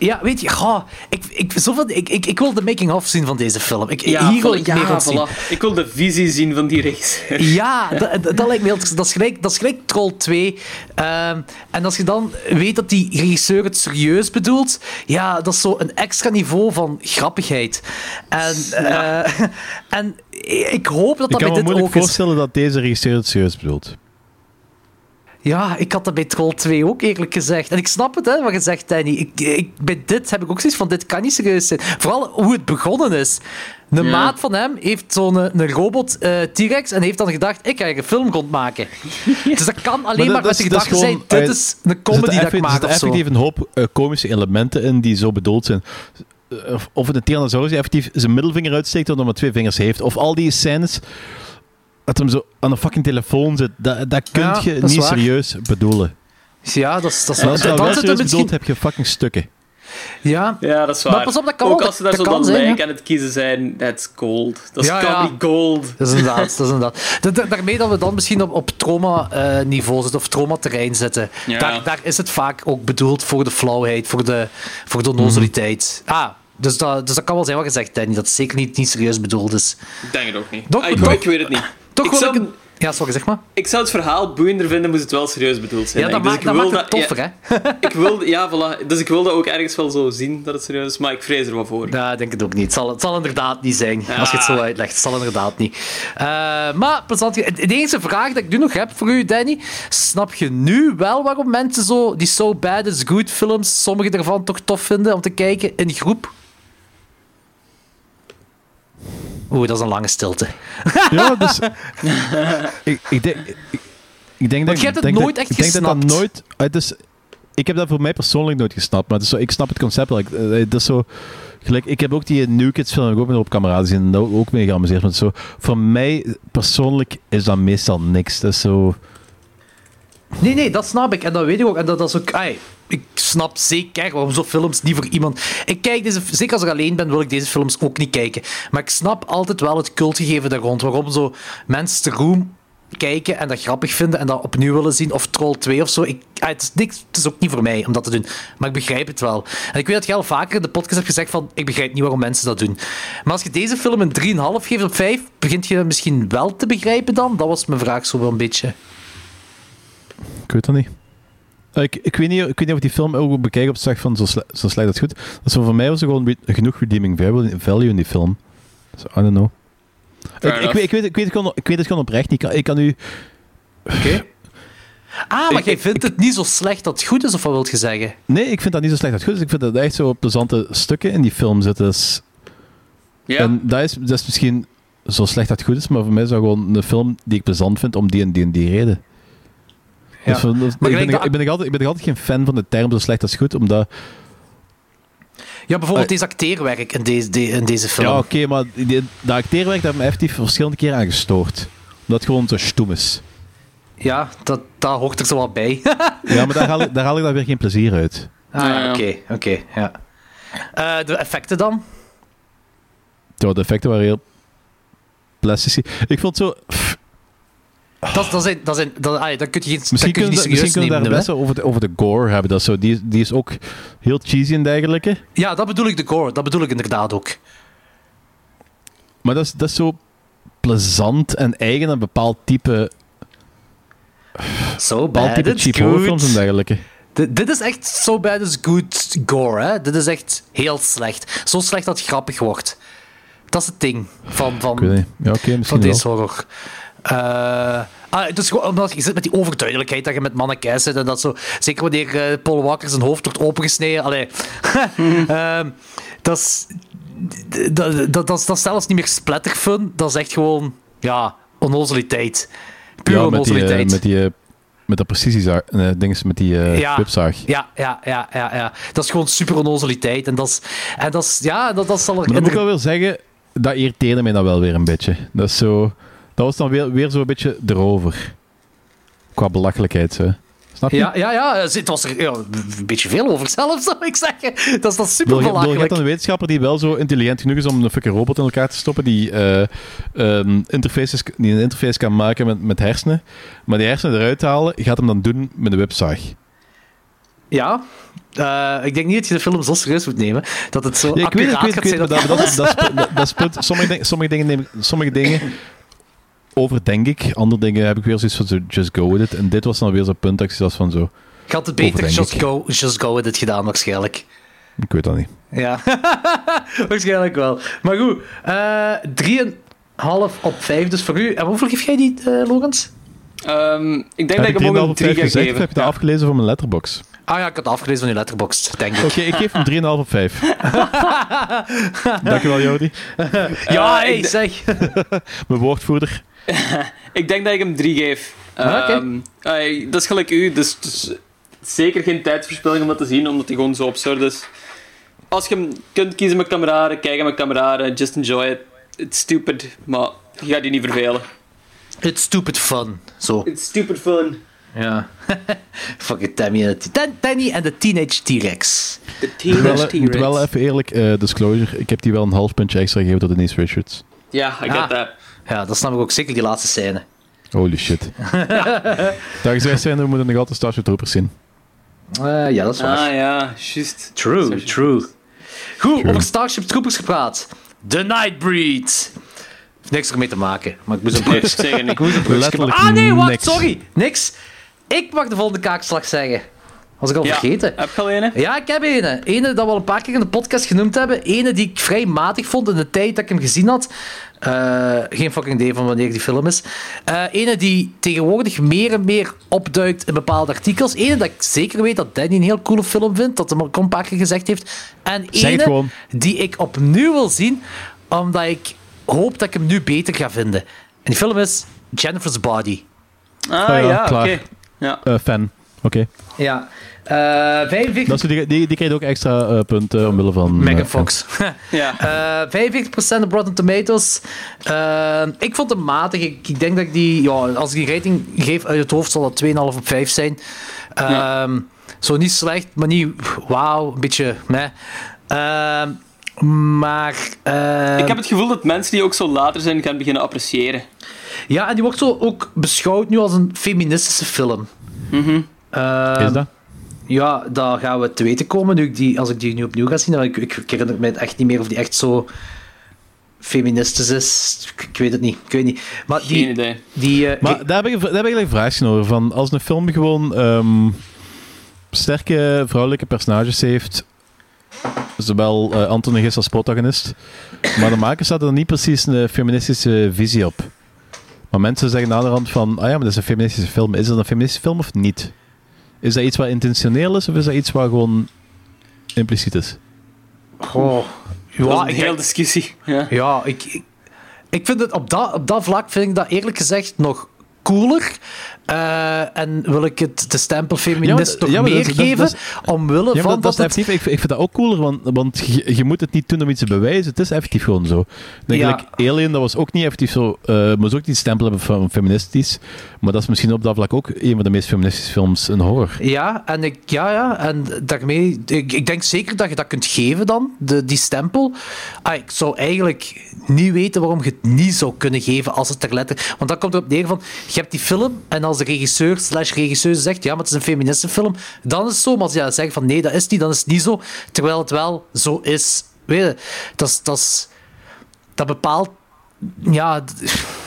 Ja, weet je, goh, ik, ik, zoveel, ik, ik, ik wil de making-of zien van deze film. Ik, Ja, hier wil ik ja, meer van zien. voilà. Ik wil de visie zien van die regisseur. Ja, dat, lijkt me heel interessant. Dat is gelijk, dat is gelijk Troll 2. Ehm, en als je dan weet dat die regisseur het serieus bedoelt, ja, dat is zo een extra niveau van grappigheid. En, eh, en ik hoop dat Ik dat kan bij me dit moeilijk ook is. voorstellen dat deze regisseur het serieus bedoelt. Ja, ik had dat bij Troll 2 ook eerlijk gezegd. En ik snap het, hè, wat je zegt, Danny. Ik, ik, bij dit heb ik ook zoiets van, dit kan niet serieus zijn. Vooral hoe het begonnen is. Een Ja. maat van hem heeft zo'n een robot eh, T-Rex en heeft dan gedacht, ik ga hier een film rondmaken. Dus dat kan alleen maar, dat met de gedachte zijn, dit eh, is een comedy zitten dat ik effe- er maak zitten effectief een hoop eh, komische elementen in die zo bedoeld zijn. Eh, Of, of het een Tyrannosaurus die effectief zijn middelvinger uitsteekt omdat hij maar twee vingers heeft. Of al die scènes dat hem zo aan een fucking telefoon zit. Dat, dat kun Ja, je dat niet waar. serieus bedoelen. Ja, dat is, dat is En als je dat wel serieus misschien... bedoelt, heb je fucking stukken. Ja, Ja, dat is waar. Maar pas op, dat kan Ook wel, als ze dat- daar zo kan dan zijn, lijk aan het kiezen zijn, that's gold. Dat is Ja, ja. gold. dat is inderdaad. Dat is inderdaad. Da- da- daarmee dat we dan misschien op, op trauma-niveau zitten of traumaterrein zitten. Ja. Daar, daar is het vaak ook bedoeld voor de flauwheid, voor de, voor de onnozeliteit. Ah, dus dat, dus dat kan wel zijn wat gezegd, Danny, dat het zeker niet, niet serieus bedoeld is. Ik denk het ook niet. Ah, ik weet het niet. Toch ik, wil zou, ik... een- Ja, sorry, zeg maar. ik zou het verhaal boeiender vinden moest het wel serieus bedoeld zijn. Ja, dat, ik. maakt, Dus dat ik maakt het toffer, ja, hè? ik wil, ja, voilà. Dus ik wilde ook ergens wel zo zien dat het serieus is, maar ik vrees er wat voor. Ja, ik denk het ook niet. Het zal, het zal inderdaad niet zijn, als je het zo uitlegt. Het zal inderdaad niet. Eh, maar, plezant. De enige vraag dat ik nu nog heb voor u, Danny. Snap je nu wel waarom mensen zo die So Bad Is Good films, sommige daarvan toch tof vinden om te kijken in groep? Oeh, dat is een lange stilte. Ja, dus... ik, ik denk... Ik, ik denk dat, je hebt het denk nooit dat, echt ik denk dat dat gesnapt. nooit... Het is, ik heb dat voor mij persoonlijk nooit gesnapt, maar het is zo, ik snap het concept wel. Eh, Het is zo... Gelijk, ik heb ook die New Kids film ook met op kameraden gezien en ook mee geamuseerd. Maar zo, voor mij persoonlijk is dat meestal niks. Dat is zo... Nee, nee, dat snap ik. En dat weet ik ook. En dat, is ook... ik snap zeker waarom zo'n films niet voor iemand... Ik kijk deze... Zeker als ik alleen ben, wil ik deze films ook niet kijken. Maar ik snap altijd wel het cultgegeven daar rond. Waarom zo mensen te roem kijken en dat grappig vinden en dat opnieuw willen zien. Of Troll 2 of zo. Ik, ai, het, is niks, het is ook niet voor mij om dat te doen. Maar ik begrijp het wel. En ik weet dat je al vaker in de podcast hebt gezegd van... Ik begrijp niet waarom mensen dat doen. Maar als je deze film een 3,5 geeft op 5, begint je dat misschien wel te begrijpen dan? Dat was mijn vraag zo wel een beetje. Ik weet dat niet. Eh, Ik, ik, weet niet, ik weet niet of ik die film ook bekijk op het zeg van zo, sle zo slecht als goed. Dus voor mij was er gewoon genoeg redeeming value value in die film. Dus, I don't know. Ik, ik, weet, ik, weet, ik, weet het gewoon, ik weet het gewoon oprecht niet. Ik kan, ik kan nu... Ah, maar Ik- jij ik- vindt het niet zo slecht dat het goed is, of wat wil je zeggen? Nee, ik vind dat niet zo slecht als goed. is. Ik vind dat er echt zo plezante stukken in die film zitten. Dus, Ja, En dat is, dat is misschien zo slecht dat het goed is, maar voor mij is dat gewoon een film die ik plezant vind om die en die en die reden. Ja. Dus dus- Maar ik, ben, dat- ik, ben altijd, ik ben altijd geen fan van de term zo slecht als goed, omdat... Ja, bijvoorbeeld Eh. deze acteerwerk in deze, de- in deze film. Ja, oké, maar die, dat acteerwerk dat heeft me effectief verschillende keren aan gestoord. Omdat het gewoon zo stoem is. Ja, dat, dat hoort er zo wat bij. Ja, maar daar haal, ik, daar haal ik dan weer geen plezier uit. ah, Ja, ja, ja. oké, oké, ja. Eh, de effecten dan? Ja, de effecten waren heel plastisch. Ik vond zo... Dat, dat zijn, dat zijn, dat, ah, dan kun je geen Misschien dat kun kunnen, we- misschien serieus kunnen we daar best over de, over de gore hebben. Dat zo, die, die is ook heel cheesy en dergelijke. Ja, dat bedoel ik de gore. Dat bedoel ik inderdaad ook. Maar dat is, dat is zo plezant en eigen aan een bepaald type, So bad, type it's cheap horrorfilms en dergelijke. Dit, dit is echt so bad is good gore, hè. Dit is echt heel slecht. Zo slecht dat het grappig wordt. Dat is het ding van, van. Ja, oké, van deze horror. Eh, ah, het is gewoon omdat je zit met die overduidelijkheid dat je met mannen zit en dat zo. Zeker wanneer eh, Paul Walker zijn hoofd wordt opengesneden. Allee. Ehm, dat is. Dat, dat, dat, is- dat is zelfs niet meer splatterfun. Dat is echt gewoon. Ja, onnozeliteit. Pure Ja, met die, eh, met die, met dat precisiezaag, dinges met die eh Ja. Ja, ja, ja, ja, ja. Dat is gewoon super onnozeliteit. En dat is. En dat is ja, dat, dat zal er. Maar dan moet ik wel weer zeggen, dat irriteerde mij dan wel weer een beetje. Dat is zo... Dat was dan weer, weer zo een beetje erover. Qua belachelijkheid, zo. Snap je? Ja, ja, ja. Het was er ja, een beetje veel over zelf, zou ik zeggen. Dat is dan super Wil je, belachelijk. hebt dan een wetenschapper die wel zo intelligent genoeg is om een fucking robot in elkaar te stoppen, die, eh, ehm, interfaces, die een interface kan maken met, met hersenen, maar die hersenen eruit halen, gaat hem dan doen met een webzaag. Ja, Eh, ik denk niet dat je de film zo serieus moet nemen. Dat het zo Ja, ik weet ik weet ik weet dat, dat, dat, dat, dat. Sommige, dingen- sommige dingen neem sommige dingen overdenk ik, andere dingen heb ik weer zoiets van zo, just go with it. En dit was dan weer zo'n punt dat ik zoiets van zo, Ik had het beter just ik. go, just go with it gedaan, waarschijnlijk. ik weet dat niet. Ja, waarschijnlijk wel. Maar goed, eh 3,5 op 5 dus voor u. En hoeveel geef jij die, eh Logans? Ehm, ik denk Heb dat ik hem ook een op 3 ga geven. heb je dat afgelezen van mijn letterbox? Ah ja, ik had het afgelezen van je letterbox, denk ik. Oké, ik geef hem 3,5 op 5. Dankjewel, Jordi. Ja, Eh, hey, zeg. Mijn woordvoerder. Ik denk dat ik hem 3 geef. Ah, oké. Ehm, eh, dat is gelijk u, dus, dus zeker geen tijdverspilling om dat te zien, omdat hij gewoon zo absurd is. Als je hem kunt kiezen met kameraden, kijk hem met kameraden, just enjoy it. It's stupid, maar je gaat je niet vervelen. It's stupid fun. Zo. It's stupid fun. Ja. Fucking Tammy en Tanny en de Teenage T-Rex. De Ik teenage wel, ik moet T-Rex. wel even eerlijk, eh, disclosure, ik heb die wel een half puntje extra gegeven door Denise Richards. Ja, I get Ah. that. Ja, dat snap ik ook zeker, die laatste scène. Holy shit. Daar gezegd zijn, we moeten nog altijd Starship Troopers zien. Eh, ja, dat is waar. Ah ja, juist. True, true. Goed, over Starship Troopers gepraat. The Nightbreed. Heeft niks ermee te maken, maar ik moest een brug. Zeker niet. ik moest een maken. Ah nee, wacht, niks. sorry. Niks. Ik mag de volgende kaakslag zeggen. Was ik al Ja, vergeten. heb je al een? Ja, ik heb ene. Ene dat we al een paar keer in de podcast genoemd hebben. Ene die ik vrij matig vond in de tijd dat ik hem gezien had. Eh, geen fucking idee van wanneer die film is. Eh ene die tegenwoordig meer en meer opduikt in bepaalde artikels. Ene dat ik zeker weet dat Danny een heel coole film vindt. Dat hem ook al een paar keer gezegd heeft. En ene gewoon. die ik opnieuw wil zien. Omdat ik hoop dat ik hem nu beter ga vinden. En die film is Jennifer's Body. Ah ja, ja, oké. Ja. Eh, fan. Oké. Ja. Eh 45... Dat is- Die, die, die krijgt ook extra eh, punten omwille van... eh, Megan Fox. ja. Eh 45% op Rotten Tomatoes. Ik vond hem matig. Ik, ik denk dat ik die... Ja, als ik die rating geef uit het hoofd, zal dat 2,5 op 5 zijn. Ehm, Zo niet slecht, maar niet wauw. Een beetje meh. Ehm, maar... eh, Ik heb het gevoel dat mensen die ook zo later zijn gaan beginnen appreciëren. Ja, en die wordt zo ook beschouwd nu als een feministische film. Ehm, Is dat? Ja, daar gaan we te weten komen nu ik die, als ik die nu opnieuw ga zien. Ik, ik, ik herinner me echt niet meer of die echt zo feministisch is. Ik, ik weet het niet. Ik weet niet. Maar die, Geen idee. Die, eh, Maar daar heb, ik, daar heb ik eigenlijk een vraagje over. Van als een film gewoon ehm, sterke vrouwelijke personages heeft, zowel eh Anthony Gis als protagonist, maar de makers hadden er niet precies een feministische visie op. Maar mensen zeggen naderhand van, ah ja, maar dat is een feministische film. Is dat een feministische film of niet? Is dat iets wat intentioneel is, of is dat iets wat gewoon impliciet is? Goh. Ja, een hele discussie. Ja. ja ik, ik, ik vind het op dat, op dat vlak vind ik dat eerlijk gezegd nog cooler. Eh, en wil ik het de stempel feminist Ja, ja, maar meer dat is- dat- geven, dat omwille Ja, van dat, het... effectief. Ik, ik vind dat ook cooler, want, want je, je moet het niet doen om iets te bewijzen. Het is effectief gewoon zo. Denk Ja. Alien, dat was ook niet effectief zo... eh moest ook niet stempel hebben van feministisch. Maar dat is misschien op dat vlak ook een van de meest feministische films in horror. Ja, en ik, ja, ja, en daarmee, ik, ik denk zeker dat je dat kunt geven dan, de, die stempel. Ah, ik zou eigenlijk niet weten waarom je het niet zou kunnen geven als het er letterlijk... Want dan komt erop neer van, je hebt die film en als de regisseur slash regisseuse zegt, ja, maar het is een feministische film, dan is het zo. Maar als je zegt van, nee, dat is niet, dan is het niet zo. Terwijl het wel zo is. Weet je, dat is... Dat, is, dat bepaalt... Ja,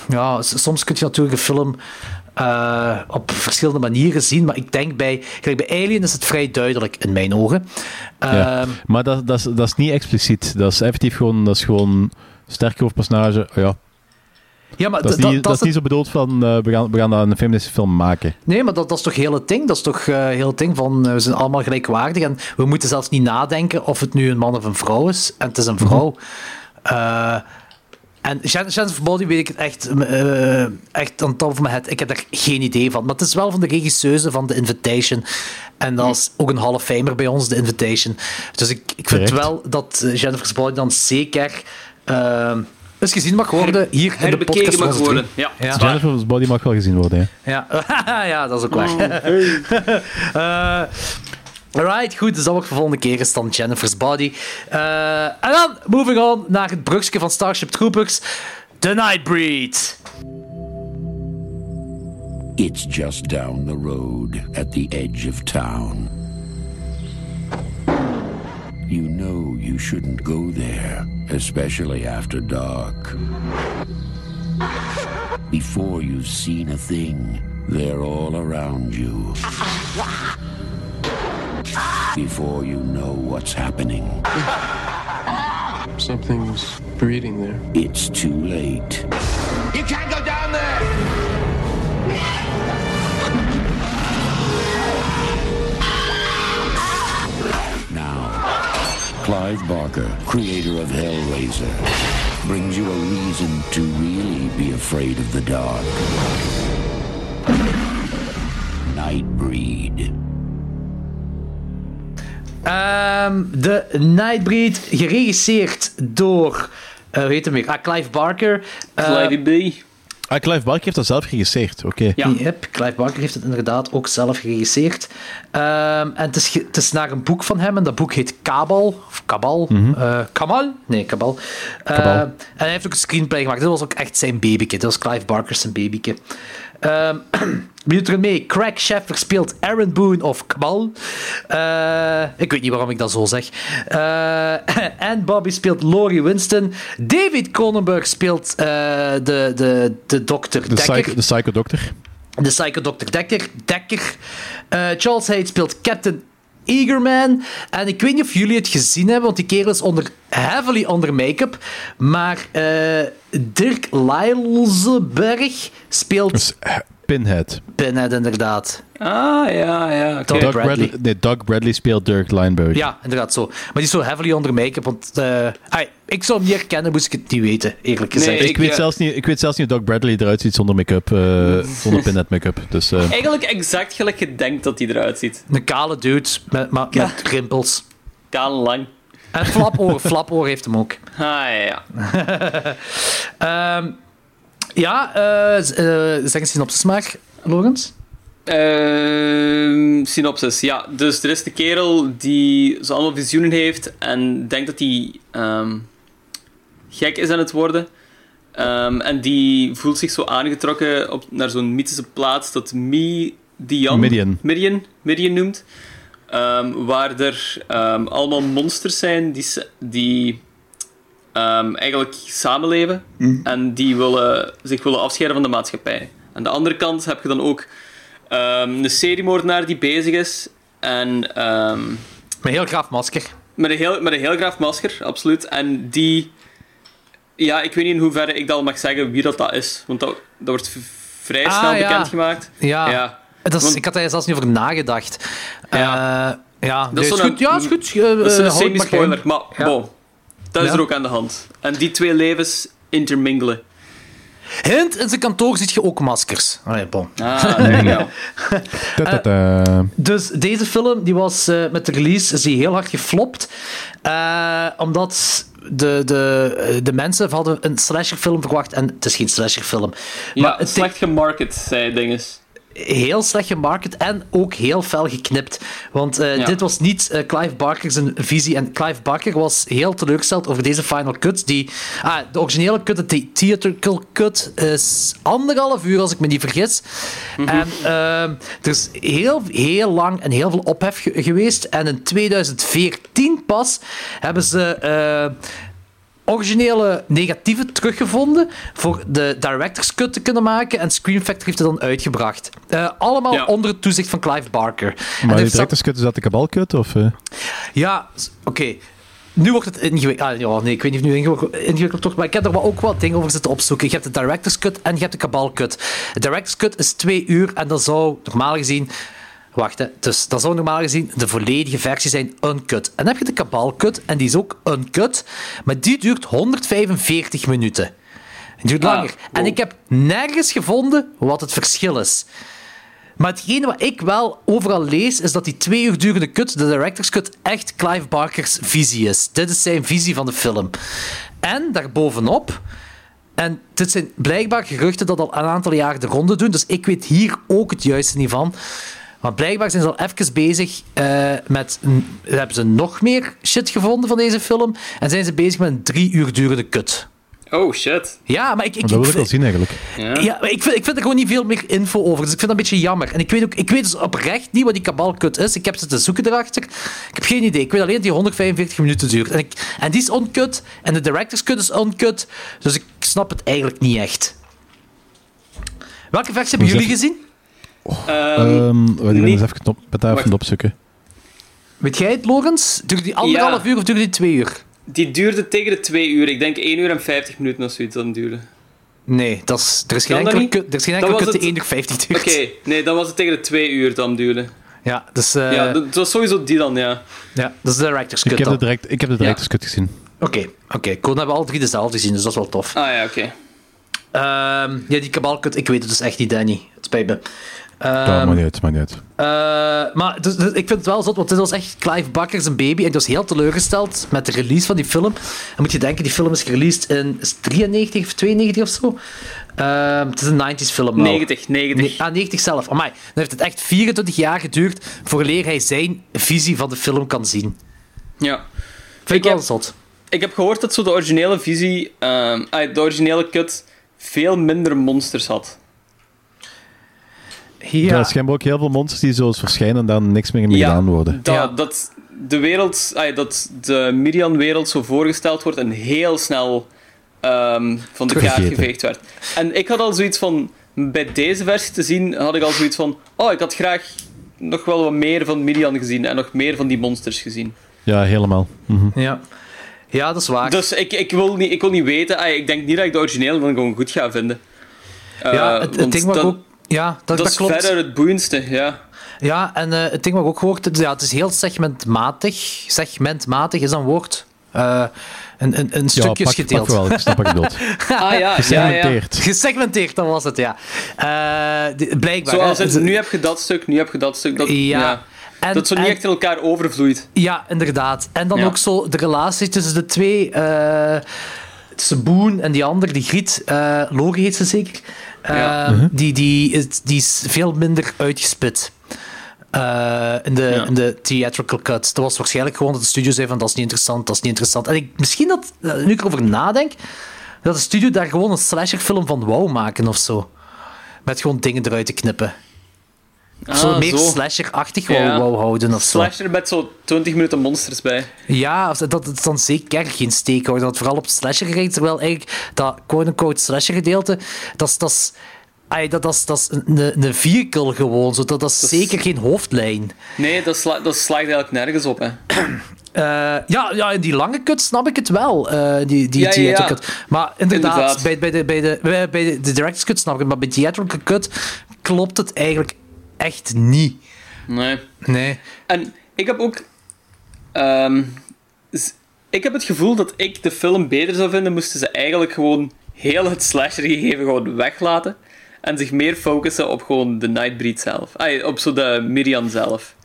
ja, soms kun je natuurlijk een film eh, op verschillende manieren zien, maar ik denk bij, kijk, bij Alien is het vrij duidelijk in mijn ogen. Ja. Ehm, Maar dat, dat, is, dat is niet expliciet. Dat is effectief gewoon... Dat is gewoon sterk hoofdpersonage. Ja, ja, maar dat is niet, dat is niet zo bedoeld van... eh, we, gaan, we gaan daar een feministische film maken. Nee, maar dat, dat is toch heel het ding. Dat is toch eh, heel het ding van eh, we zijn allemaal gelijkwaardig en we moeten zelfs niet nadenken of het nu een man of een vrouw is. En het is een vrouw. Eh, en Jen- Jennifer Body weet ik het echt, echt aan het top of mijn head. Ik heb daar geen idee van. Maar het is wel van de regisseuse van The Invitation. En dat is ook een Hall of Famer bij ons, The Invitation. Dus ik, ik vind wel dat Jennifer's Body dan zeker eens gezien mag worden hier in de podcast. mag worden. Ja, Ja. Jennifer's Body mag wel gezien worden, ja. Ja, ja dat is ook waar. Eh, alright, goed. Dus dat wordt voor volgende keer is dan Jennifer's Body. Eh, en dan, moving on naar het brugje van Starship Troopers. The Nightbreed. It's just down the road at the edge of town. You know you shouldn't go there, especially after dark. Before you've seen a thing, they're all around you. Before you know what's happening, Something's breeding there. it's too late. You can't go down there! Clive Barker, creator of Hellraiser, brings you a reason to really be afraid of the dark. Nightbreed. Ehm, de Nightbreed, geregisseerd door, eh hoe heet hem weer? Ah, Clive Barker. Eh, Clivey B. Ah, Clive Barker heeft dat zelf geregisseerd, oké. Ja. Yep, Clive Barker heeft het inderdaad ook zelf geregisseerd. Ehm, en het is, het is naar een boek van hem, en dat boek heet Kabal. Of Kabal. eh, Kamal? Nee, Kabal. Eh, Kabal. en hij heeft ook een screenplay gemaakt. Dat was ook echt zijn babyke. Dat was Clive Barker zijn babyke. Ehm wie doet er mee? Craig Sheffer speelt Aaron Boone of Kabal. Eh, ik weet niet waarom ik dat zo zeg. Eh, en Bobby speelt Laurie Winston. David Cronenberg speelt eh, de, de, de dokter De, Dekker. psycho, de Psycho Doctor. De Psycho Dr. Dekker. Dekker. Charles Hayes speelt Captain Eagerman. En ik weet niet of jullie het gezien hebben, want die kerel is onder, heavily onder make-up. Maar Dirk Lylsberg speelt Dus, Pinhead. Pinhead, inderdaad. Ah, ja, ja. oké. Doug Bradley. Bradley. nee, Doug Bradley speelt Dirk Lineberg. Ja, inderdaad zo. Maar die is zo heavily onder make-up, want eh, ai, ik zou hem niet herkennen, moest ik het niet weten, eerlijk gezegd. Nee, Ik, weet eh, zelfs niet, ik weet zelfs niet hoe Doug Bradley eruit ziet zonder make-up. eh, zonder Pinhead make-up. Dus, eh, Eigenlijk exact gelijk je denkt dat hij eruit ziet. Een kale dude met, met, met rimpels. Kaal lang. En flapoor, flapoor heeft hem ook. Ah, ja, ja. Ja, eh, eh, zeg een synopsis maar, Lorenz. Ehm, synopsis, ja. Dus er is de kerel die zo allemaal visioenen heeft en denkt dat hij ehm, gek is aan het worden. Ehm, en die voelt zich zo aangetrokken op, naar zo'n mythische plaats dat Mi Dian, Midian. Midian, Midian noemt. Ehm, waar er ehm, allemaal monsters zijn die, die ehm, eigenlijk samenleven en die willen, zich willen afscheiden van de maatschappij. Aan de andere kant heb je dan ook ehm, een seriemoordenaar die bezig is en ehm, Met heel graaf masker. met, een heel, met een heel graaf masker, absoluut. En die, ja, ik weet niet in hoeverre ik dat al mag zeggen wie dat, dat is, want dat, dat wordt vrij Ah, snel ja. bekendgemaakt. Ja. ja. Dat is, Want- ik had daar zelfs niet over nagedacht. Ja. Eh, ja, Dat is zo'n- goed. Ja, is goed. Eh, Dat is eh, een maar semi-spoiler, maar Ja. bon. Dat is Ja. er ook aan de hand. En die twee levens intermingelen. Hint, in zijn kantoor ziet je ook maskers. Allee, bon. Ah, there you go. ta-ta-ta. Dus deze film die was eh, met de release is die heel hard geflopt. Eh, omdat de, de, eh, de mensen hadden een slasherfilm verwacht. En het is geen slasherfilm. Maar Ja, het slecht gemarket, zei dinges. Heel slecht gemarket en ook heel fel geknipt. Want eh, Ja. dit was niet eh, Clive Barker's visie. En Clive Barker was heel teleurgesteld over deze final cut. Die, ah, de originele cut, de theatrical cut, is anderhalf uur als ik me niet vergis. En ehm, er is heel, heel lang en heel veel ophef ge- geweest. En in 2014 pas hebben ze... originele negatieven teruggevonden voor de director's cut te kunnen maken en Screen Factory heeft het dan uitgebracht. Eh, allemaal Ja. onder het toezicht van Clive Barker. En Maar heeft director's cut, is dat de kabalkut? Of, eh? ja, oké. Nu wordt het ingewikkeld. Ah, ja, nee, ik weet niet of het nu ingewikkeld ingewikkeld wordt, maar ik heb er wel ook wat dingen over zitten opzoeken. Je hebt de director's cut en je hebt de kabal cut. De director's cut is twee uur en dat zou normaal gezien... Wacht, hè. Dus dat zou normaal gezien de volledige versie zijn uncut. En dan heb je de kabal cut en die is ook uncut, maar die duurt 145 minuten. Het duurt Ah, langer. En ik heb nergens gevonden wat het verschil is. Maar hetgene wat ik wel overal lees, is dat die twee uur durende cut, de director's cut, echt Clive Barker's visie is. Dit is zijn visie van de film. En daarbovenop, en dit zijn blijkbaar geruchten dat al een aantal jaar de ronde doen, dus ik weet hier ook het juiste niet van. Maar blijkbaar zijn ze al even bezig eh, met... Hebben ze nog meer shit gevonden van deze film? En zijn ze bezig met een drie uur durende cut. Oh, shit. Ja, maar ik... ik, dat wil ik vind- wel zien eigenlijk. Ja. Ja, maar ik vind, ik vind er gewoon niet veel meer info over. Dus ik vind dat een beetje jammer. En ik weet, ook, ik weet dus oprecht niet wat die kabalkut is. Ik heb ze te zoeken erachter. Ik heb geen idee. Ik weet alleen dat die 145 minuten duurt. En, ik, en die is uncut. En de director's cut is uncut. Dus ik snap het eigenlijk niet echt. Welke versie hebben jullie gezien? Ehm, ik ben niet- eens even knop, daar even opzoeken. Weet jij het, Logans? Duurde die anderhalf Ja. uur of duurde die twee uur? Die duurde tegen de 2 uur. Ik denk 1 uur en 50 minuten of zoiets het duurde. Nee, dat is, er is geen Kan dat enkele niet? kut, er is geen Dan enkele was kut die het- 1 uur 50 duurt. Oké, nee, dan was het tegen de 2 uur het duurde. Ja, dus, eh, ja, dat was sowieso die dan, ja. ja, dat is de director's Ik heb, de dan. direct, ik heb de director's cut gezien. Oké, oké. Koen hebben alle drie dezelfde gezien, dus dat is wel tof. Ah ja, oké. Ehm, ja, die kabalkut, ik weet het dus echt niet, Danny. Het spijt me. Ja, Ehm, maakt niet uit, maakt niet uit. eh, maar dus, dus ik vind het wel zot, want dit was echt Clive Barker zijn baby. En ik was heel teleurgesteld met de release van die film. En moet je denken, die film is gereleased in is het 93 of 92 of zo. Ehm, het is een 90s film. wel. 90, 90. Nee, ah, 90 zelf. Amai. Dan heeft het echt 24 jaar geduurd vooraleer hij zijn visie van de film kan zien. Ja. Vind ik, Ik wel heb- zot. Ik heb gehoord dat zo de originele visie, ehm, ah, de originele cut, veel minder monsters had. Ja. Er schijnbaar ook heel veel monsters die zo verschijnen en dan niks meer mee gedaan worden. Dat, Ja. dat de wereld, dat de Miriam-wereld zo voorgesteld wordt en heel snel ehm, van de kaart geveegd werd. En ik had al zoiets van, bij deze versie te zien, had ik al zoiets van, oh, ik had graag nog wel wat meer van Miriam gezien en nog meer van die monsters gezien. Ja, helemaal. Mhm. Ja. ja, dat is waar. Dus ik, ik, wil niet, ik wil niet weten, ik denk niet dat ik de originele dan gewoon goed ga vinden. ja, Eh, het, het ding wat ook... Ja, dat, Dat, dat, is verder het boeiendste, ja. Ja, en eh, het ding wat ik ook gehoord heb, ja, het is heel segmentmatig. Segmentmatig is een woord. Eh een, een, een Ja, stukjes pak, gedeeld. pak wel, ik snap wat je bedoelt. Ah ja, ja, ja. Gesegmenteerd. Gesegmenteerd, dat was het, ja. Eh, die- blijkbaar. Zoals nu heb je dat stuk, nu heb je dat stuk. Dat, Ja. ja. En- dat zo niet en- echt in elkaar overvloeit. Ja, inderdaad. En dan Ja. ook zo de relatie tussen de twee. eh tussen Boone en die ander, die Griet. eh Loge heet ze zeker. Eh, Ja. die, die, is, die is veel minder uitgespit. eh, in, de, Ja. in de theatrical cut. Dat was waarschijnlijk gewoon dat de studio zei van dat is niet interessant, dat is niet interessant. En ik, misschien dat, eh, nu ik erover nadenk, dat de studio daar gewoon een slasherfilm van wou maken of zo. Met gewoon dingen eruit te knippen. Of zo Ah, meer zo. slasher-achtig wou, Ja. wou houden of zo. Slasher met zo 20 minuten monsters bij. Ja, dat dat het dan zeker geen steek houdt. Dat vooral op slasher gericht terwijl eigenlijk dat quote-unquote slasher gedeelte, dat is, dat is, dat, dat is, dat is een, een vehicle gewoon. Zo. Dat, dat is Dat is- zeker geen hoofdlijn. Nee, dat, sla dat slaagt eigenlijk nergens op, hè. Eh, ja, ja, in die lange cut snap ik het wel. eh, die die Ja, ja, ja. theatrical cut. Maar inderdaad, Inderdaad. Bij, bij, de, bij, de, bij, bij de, de director's cut snap ik het. Maar bij de theatrical cut klopt het eigenlijk echt niet. Nee. Nee. En ik heb ook... ehm, ik heb het gevoel dat ik de film beter zou vinden moesten ze eigenlijk gewoon heel het slasher gegeven gewoon weglaten en zich meer focussen op gewoon de Nightbreed zelf. Ah, op zo de Miriam zelf.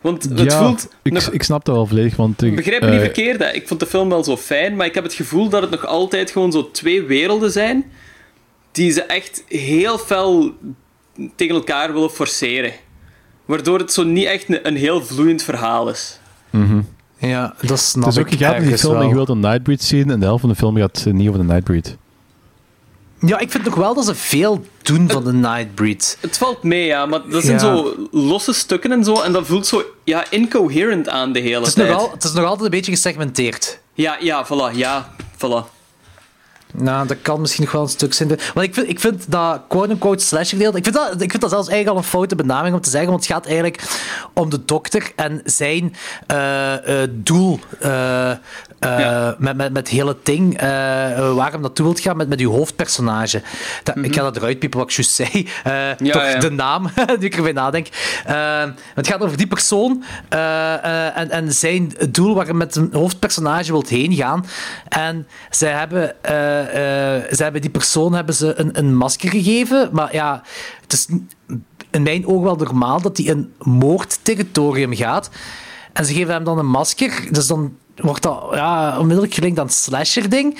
Want het ja, voelt... ik, nog- ik snap dat wel volledig, want... ik, Begrijp me niet eh, verkeerd, hè. ik vond de film wel zo fijn, maar ik heb het gevoel dat het nog altijd gewoon zo twee werelden zijn die ze echt heel fel tegen elkaar willen forceren. Waardoor het zo niet echt een, een heel vloeiend verhaal is. mhm. Ja, dat snap Het is ook, ik je gaat in die film wel. je wilt een Nightbreed zien en de helft van de film gaat eh, niet over de Nightbreed. Ja, ik vind nog wel dat ze veel doen van de Nightbreed. Het valt mee, ja, maar dat zijn Ja. zo losse stukken en zo, en dat voelt zo ja, incoherent aan de hele Het is, tijd. nog al, het is nog altijd een beetje gesegmenteerd. Ja, ja, voilà, ja, voilà. Nou, dat kan misschien nog wel een stuk zijn. Want ik vind, ik vind dat quote-unquote slasher deel... Ik vind, dat, ik vind dat zelfs eigenlijk al een foute benaming om te zeggen, want het gaat eigenlijk om de dokter en zijn eh, eh, doel eh, met, met, met het hele ding, eh, waar hem naartoe wilt gaan met, met uw hoofdpersonage. Dat, Ik ga dat eruit piepen wat ik juist zei. Eh, toch ja. de naam, nu ik erbij nadenk. Het gaat over die persoon en, en zijn doel waar hij met een hoofdpersonage wilt heen gaan. En zij hebben, zij hebben die persoon hebben ze een, een masker gegeven, maar ja, het is in mijn ogen wel normaal dat hij in moordterritorium gaat. En ze geven hem dan een masker, dus dan wordt dat ja, onmiddellijk gelinkt aan het slasher-ding.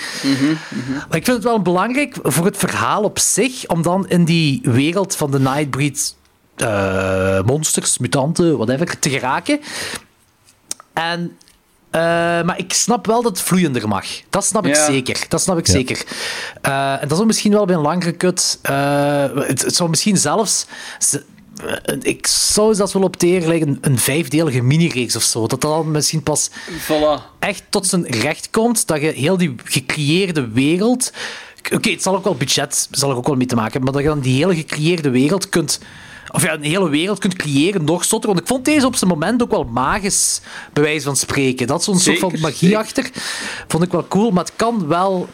Maar ik vind het wel belangrijk voor het verhaal op zich, om dan in die wereld van de Nightbreed eh, monsters, mutanten, whatever, te geraken. En Eh, maar ik snap wel dat het vloeiender mag. Dat snap ik Ja. zeker. Dat snap ik Ja. zeker. Eh, en dat is misschien wel bij een langere cut. eh, het, het zou misschien zelfs. Eh, ik zou zelfs wel opteren like een, een vijfdelige mini-reeks of zo. Dat dat dan misschien pas Voilà. echt tot zijn recht komt. Dat je heel die gecreëerde wereld. Oké, het zal ook wel budget zal er ook wel mee te maken hebben. Maar dat je dan die hele gecreëerde wereld kunt. Of ja, een hele wereld kunt creëren, nog zotter. Want ik vond deze op zijn moment ook wel magisch, bij wijze van spreken. Dat is zo'n soort van magie zeker. achter. Vond ik wel cool, maar het kan wel.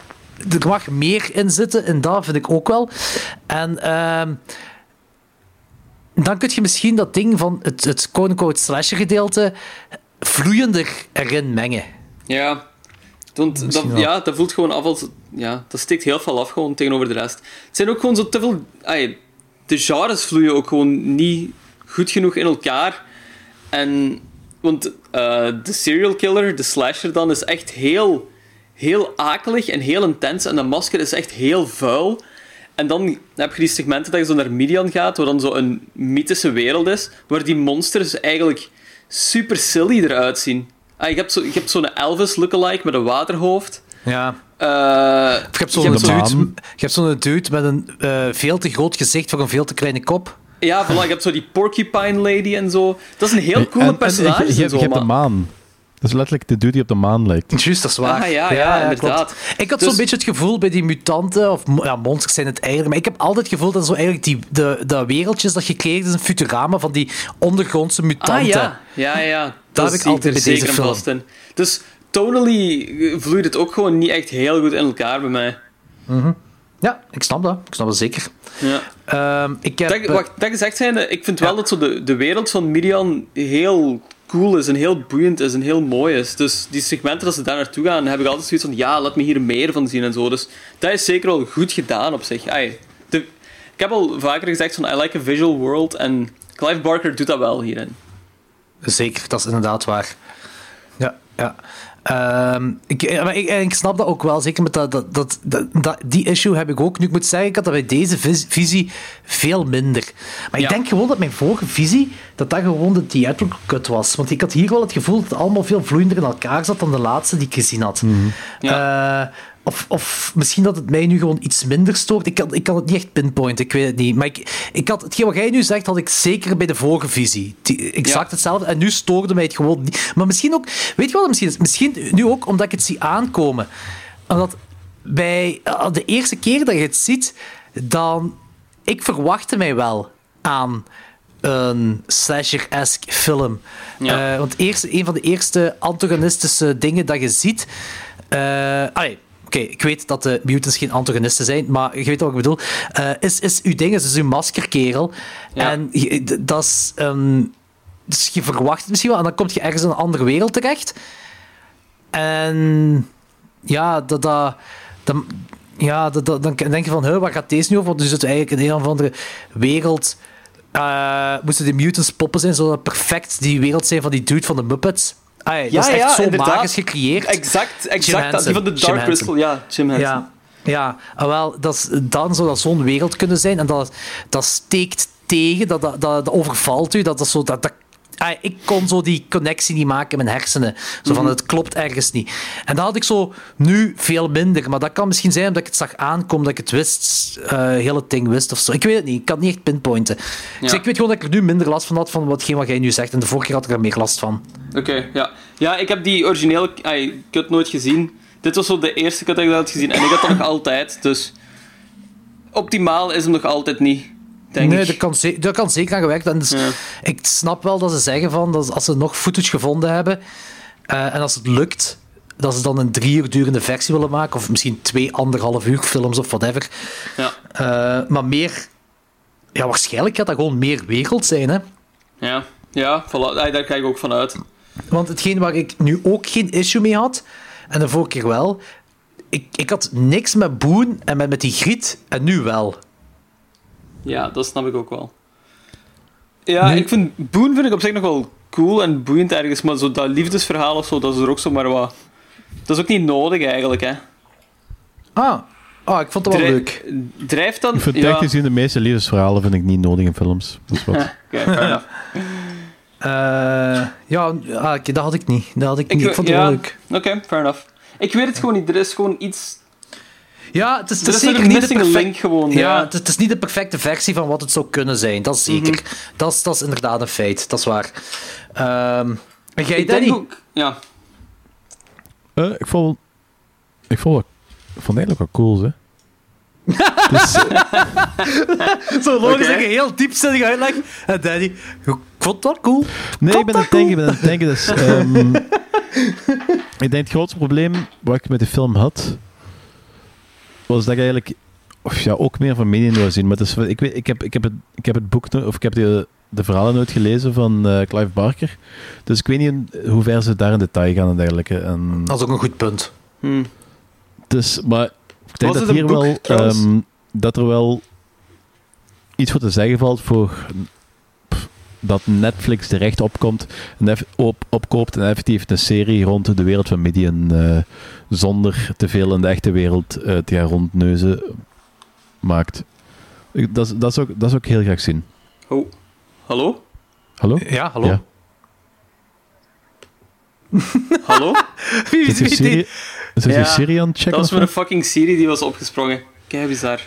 Er mag meer in zitten, en dat vind ik ook wel. En ehm, dan kun je misschien dat ding van het, het quote-unquote slasher gedeelte vloeiender erin mengen. Ja. Want dat, ja, dat voelt gewoon af als... Ja, dat steekt heel veel af gewoon tegenover de rest. Het zijn ook gewoon zo te veel... de genres vloeien ook gewoon niet goed genoeg in elkaar. En... Want eh, de serial killer, de slasher dan, is echt heel... Heel akelig en heel intens. En de masker is echt heel vuil. En dan heb je die segmenten dat je zo naar Midian gaat, waar dan zo een mythische wereld is, waar die monsters eigenlijk super silly eruit zien. Ah, je hebt zo- je hebt zo'n Elvis lookalike met een waterhoofd. Ja. Eh, Of je hebt zo'n hebt zo- dude, je hebt zo'n dude met een eh, veel te groot gezicht voor een veel te kleine kop. Ja, voilà, je hebt zo die Porcupine Lady en zo. Dat is een heel coole En- en personage. je, je, je hebt de maan. Dat is letterlijk de dude die op de maan lijkt. Juist, dat is waar. Ah, ja, ja, inderdaad. klopt. Ik had Dus- zo'n beetje het gevoel bij die mutanten, of ja, monsters zijn het eigenlijk, maar ik heb altijd het gevoel dat zo eigenlijk die, de, de wereldjes dat gecreëerd is, een Futurama van die ondergrondse mutanten. Ah ja, ja, ja. Daar Dat heb ik altijd er bij zeker deze film. vast in. Dus tonally eh, vloeit het ook gewoon niet echt heel goed in elkaar bij mij. Ja, ik snap dat. Ik snap dat zeker. Ja. Ehm, ik heb, Dat, wacht, dat gezegd zijnde, ik vind wel dat zo de, de wereld van Midian heel cool is en heel boeiend is en heel mooi is. Dus die segmenten dat ze daar naartoe gaan, heb ik altijd zoiets van, ja, laat me hier meer van zien en zo. Dus dat is zeker wel goed gedaan op zich. Ik heb al vaker gezegd van, I like a visual world en Clive Barker doet dat wel hierin. Zeker, dat is inderdaad waar. Ja, ja. Ehm, ik, eh, ik, en ik snap dat ook wel, zeker met dat, dat, dat, dat, die issue heb ik ook. Nu, ik moet zeggen, ik had dat bij deze vis- visie veel minder. Maar ik Ja. denk gewoon dat mijn vorige visie, dat dat gewoon de theatrical cut was. Want ik had hier wel het gevoel dat het allemaal veel vloeiender in elkaar zat dan de laatste die ik gezien had. Eh, of, of misschien dat het mij nu gewoon iets minder stoort. Ik kan, ik kan het niet echt pinpointen, ik weet het niet. Maar ik, ik had, hetgeen wat jij nu zegt, had ik zeker bij de vorige visie. Die- exact Ja. hetzelfde. En nu stoorde mij het gewoon niet. Maar misschien ook, weet je wat het misschien is? Misschien nu ook omdat ik het zie aankomen. Omdat bij eh, de eerste keer dat je het ziet, dan. Ik verwachtte mij wel aan een slasher-esque film. Ja. Eh, want eerst, een van de eerste antagonistische dingen dat je ziet. eh, allee, Oké, ik weet dat de mutants geen antagonisten zijn, maar je weet wat ik bedoel. Eh, is, is uw ding, is uw maskerkerel. Ja. En dat is. ehm, dus je verwacht het misschien wel, en dan kom je ergens in een andere wereld terecht. En ja, dat, dat, dat- ja dat, dat- dan denk je van, huh, waar gaat deze nu over? Want nu zitten we eigenlijk in een of andere wereld. eh, moesten die mutants poppen zijn, zodat perfect die wereld zijn van die dude van de Muppets. Ah, dat is echt zo inderdaad. magisch gecreëerd. Exact, exact. dat-. Die van de Dark. Crystal, ja, Jim Henson. Ja, ja. Ah, wel, dat is, dan zou dat zo'n wereld kunnen zijn. En dat, dat steekt tegen, dat, dat, dat, dat overvalt u. Dat, dat, zo, dat, dat, ah, ik kon zo die connectie niet maken in mijn hersenen. Zo van, Mhm. het klopt ergens niet. En dat had ik zo nu veel minder. Maar dat kan misschien zijn omdat ik het zag aankomen, dat ik het wist, heel het ding wist of zo. Ik weet het niet, ik kan het niet echt pinpointen. Dus ik weet gewoon dat ik er nu minder last van had van watgeen wat jij nu zegt. En de vorige keer had ik er meer last van. Oké, ja. Ja, ik heb die originele ai, cut nooit gezien. Dit was zo de eerste cut dat ik had gezien. En ik had dat nog altijd, dus... Optimaal is hem nog altijd niet, denk nee, daar kan, daar kan zeker aan gewerkt. En dus, Ja. Ik snap wel dat ze zeggen van, dat als ze nog footage gevonden hebben eh, en als het lukt, dat ze dan een drie uur durende versie willen maken, of misschien twee anderhalf uur films of whatever. Ja, Eh, maar meer, ja, waarschijnlijk gaat dat gewoon meer wereld zijn, hè? ja, ja voilà. Daar ga ik ook van uit. Want hetgeen waar ik nu ook geen issue mee had, en de vorige keer wel, ik, ik had niks met Boon en met, met die griet, en nu wel. Ja, dat snap ik ook wel. Ja, ik vind... Boon vind ik op zich nog wel cool en boeiend ergens, maar zo dat liefdesverhaal of zo, dat is er ook zomaar wat... Dat is ook niet nodig eigenlijk, hè. Ah, ah ik vond het wel leuk. Drijft dan... Ik vind ja. gezien de meeste liefdesverhalen vind ik niet nodig in films. Dat is wat. Oké, fair enough. Eh, ja, ah, dat had ik niet. Dat had ik, niet. Ik vond het ja, wel leuk. Oké, fair enough. Ik weet het gewoon niet. Er is gewoon iets... Ja, het is, het is is zeker een niet de missing perfect- link gewoon, Ja, ja. Het, is, het is niet de perfecte versie van wat het zou kunnen zijn. Dat is zeker. Mhm. dat, is, dat is inderdaad een feit. Dat is waar. Ehm en jij, Ik Danny? denk ook... Ja. Eh, ik vond... Ik vond, het- ik vond het eigenlijk wel cool, hè. Dus, Zo logisch dat je heel diepzinnig uitleg. En Danny, ik vond het wel cool. Nee, ik ben aan het denken, ik ben aan het denken. Dus, ehm, ik denk het grootste probleem wat ik met de film had, was dat eigenlijk of ja, ook meer van media wil zien. Maar is, ik, weet, ik, heb, ik, heb het, ik heb het boek, of ik heb de, de verhalen nooit gelezen van eh, Clive Barker. Dus ik weet niet in hoe ver ze daar in detail gaan en dergelijke. En, Dat is ook een goed punt. Hm. dus, maar ik denk Was dat hier boek, wel ehm, dat er wel iets voor te zeggen valt voor dat Netflix de recht opkomt en op, opkoopt en effectief een serie rond de wereld van Midian eh, zonder te veel in de echte wereld eh, te gaan rondneuzen maakt. Dat, is- dat, is ook, dat is ook heel graag zien. Oh. Hallo? Hallo? Ja, hallo? Ja. Hallo? Wie weet serie, die- Ja, serie aan het checken? Dat was met een fucking Siri die was opgesprongen. Kijk, bizar.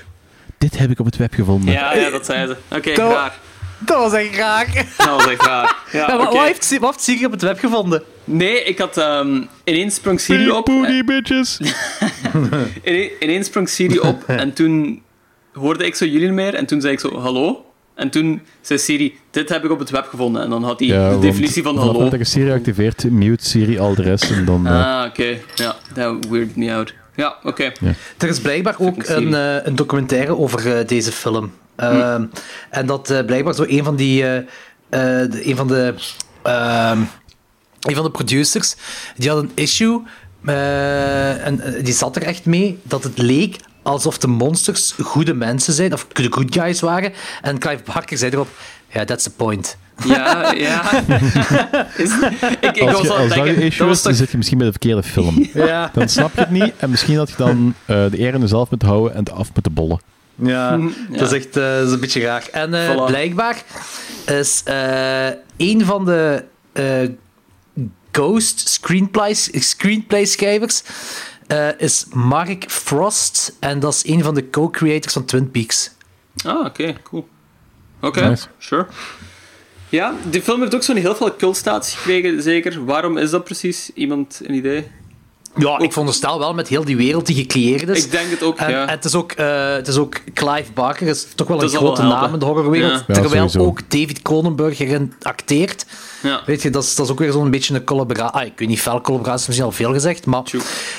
Dit heb ik op het web gevonden. Ja, ja, dat zei ze. Oké, Dat- raar. Dat was echt raar. Dat was echt raar. Ja, Ja, maar wat, heeft, wat heeft Siri op het web gevonden? Nee, ik had ehm, ineens sprong Siri op. Booty bitches! Ine- Ineens sprong Siri op en toen hoorde ik zo jullie niet meer en toen zei ik zo hallo. En toen zei Siri, dit heb ik op het web gevonden. En dan had hij Ja, de definitie van hallo. dat je Siri activeert, mute Siri al de rest en dan... eh, Ah, oké. Ja, dat weirded me out. Ja, oké. Er is blijkbaar ook een, eh, een documentaire over eh, deze film. Ehm, En dat eh, blijkbaar zo een van die... eh, eh, de- een van de... ehm, een van de producers, die had een issue, en die zat er echt mee, dat het leek alsof de monsters goede mensen zijn, of de good guys waren. En Clive Barker zei erop, ja, that's the point. Ja, ja. Is, ik, ik als je, als dat je issue is, dan zit je misschien bij de verkeerde film. Ja. Dan snap je het niet en misschien had je dan eh, de eer in jezelf moeten houden en het af moeten bollen. Ja, Ja. dat is echt eh, dat is een beetje raar. En eh, Voilà. blijkbaar is eh een van de eh, Ghost screenplays, screenplay schrijvers eh, is Mark Frost. En dat is een van de co-creators van Twin Peaks. Ah, oké, cool. Oké, Nice. sure. Ja, die film heeft ook zo'n heel veel cultstatus gekregen, zeker. Waarom is dat precies? Iemand een idee? Ja, ik veronderstel wel met heel die wereld die gecreëerd is. Ik denk het ook, En, ja. en het, is ook, eh, het is ook Clive Barker, is toch wel Dat een wel grote naam in de horrorwereld. Ja. Terwijl ook David Cronenberg erin acteert. Ja. Weet je, dat is, dat is ook weer zo'n beetje een collaboratie. Ah, ik weet niet, fel collaboratie is misschien al veel gezegd, maar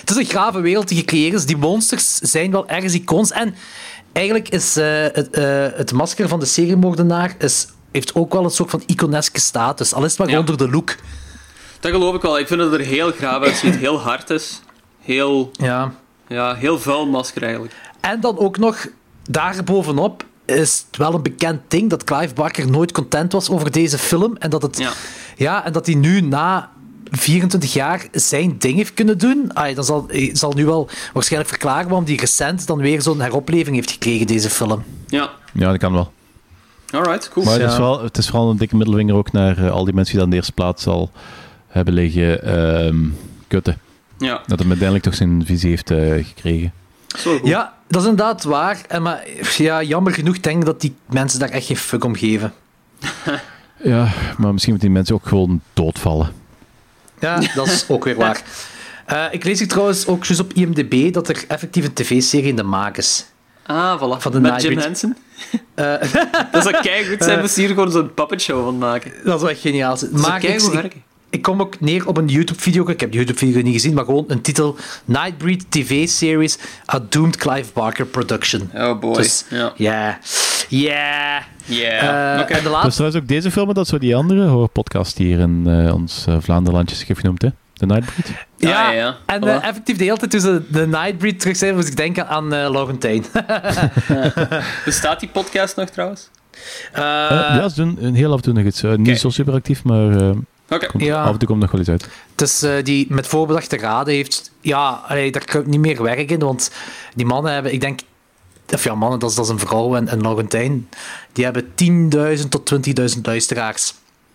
het is een grave wereld die gecreëerd is. Die monsters zijn wel ergens icons. En eigenlijk is eh, het, eh, het masker van de seriemoordenaar is, heeft ook wel een soort van iconeske status. Al is het maar Ja. gewoon door de look. Dat geloof ik wel. Ik vind dat het er heel graaf uitziet, heel hard is. Heel, Ja. ja, heel vuil masker eigenlijk. En dan ook nog, daarbovenop is het wel een bekend ding dat Clive Barker nooit content was over deze film. En dat, het, Ja. ja, en dat hij nu na 24 jaar zijn ding heeft kunnen doen. Dan zal, hij zal nu wel waarschijnlijk verklaren waarom hij recent dan weer zo'n heropleving heeft gekregen, deze film. Ja, Ja, dat kan wel. alright, cool. Maar het, is wel, het is vooral een dikke middelvinger ook naar eh, al die mensen die dan de eerste plaats al hebben liggen ehm, kutten. Ja, Dat hem uiteindelijk toch zijn visie heeft eh, gekregen. zo goed. Ja, dat is inderdaad waar. En maar ja, jammer genoeg denk ik dat die mensen daar echt geen fuck om geven. Ja, maar misschien moeten die mensen ook gewoon doodvallen. Ja, dat is ook weer waar. Eh, ik lees hier trouwens ook juist op IMDb dat er effectief een tv-serie in de maak is. Ah, voilà. Van de Met Jim. Henson. Eh, Dat zou keigoed zijn, moest hier gewoon zo'n puppet show van maken. dat is echt geniaal. zou Maar ik, keigoed ik, werken. Ik kom ook neer op een YouTube-video. Ik heb de YouTube-video niet gezien, maar gewoon een titel: Nightbreed TV-series, a doomed Clive Barker production. Oh boy. Dus, ja. ja. Ja. Yeah. Eh. En de Dat is laatste. trouwens ook deze film, dat zo die andere horrorpodcast hier in eh, ons eh, Vlaanderlandjes heeft genoemd, hè? De Nightbreed. Ja, ja, ja. en effectief de hele tijd ze de Nightbreed terug zijn, moest ik denken aan eh Laurentijn. Bestaat die podcast nog trouwens? Eh, ja, ze doen een heel af en toe nog iets. Niet zo super actief, maar eh, Oké. Ja. af en toe komt nog wel iets uit. Dus eh, die met voorbedachte raden heeft... Ja, allee, daar kan ik niet meer werken, want die mannen hebben, ik denk... Of ja, mannen, dat is, dat is een vrouw en, en Laurentijn. Die hebben 10.000 tot 20.000 luisteraars.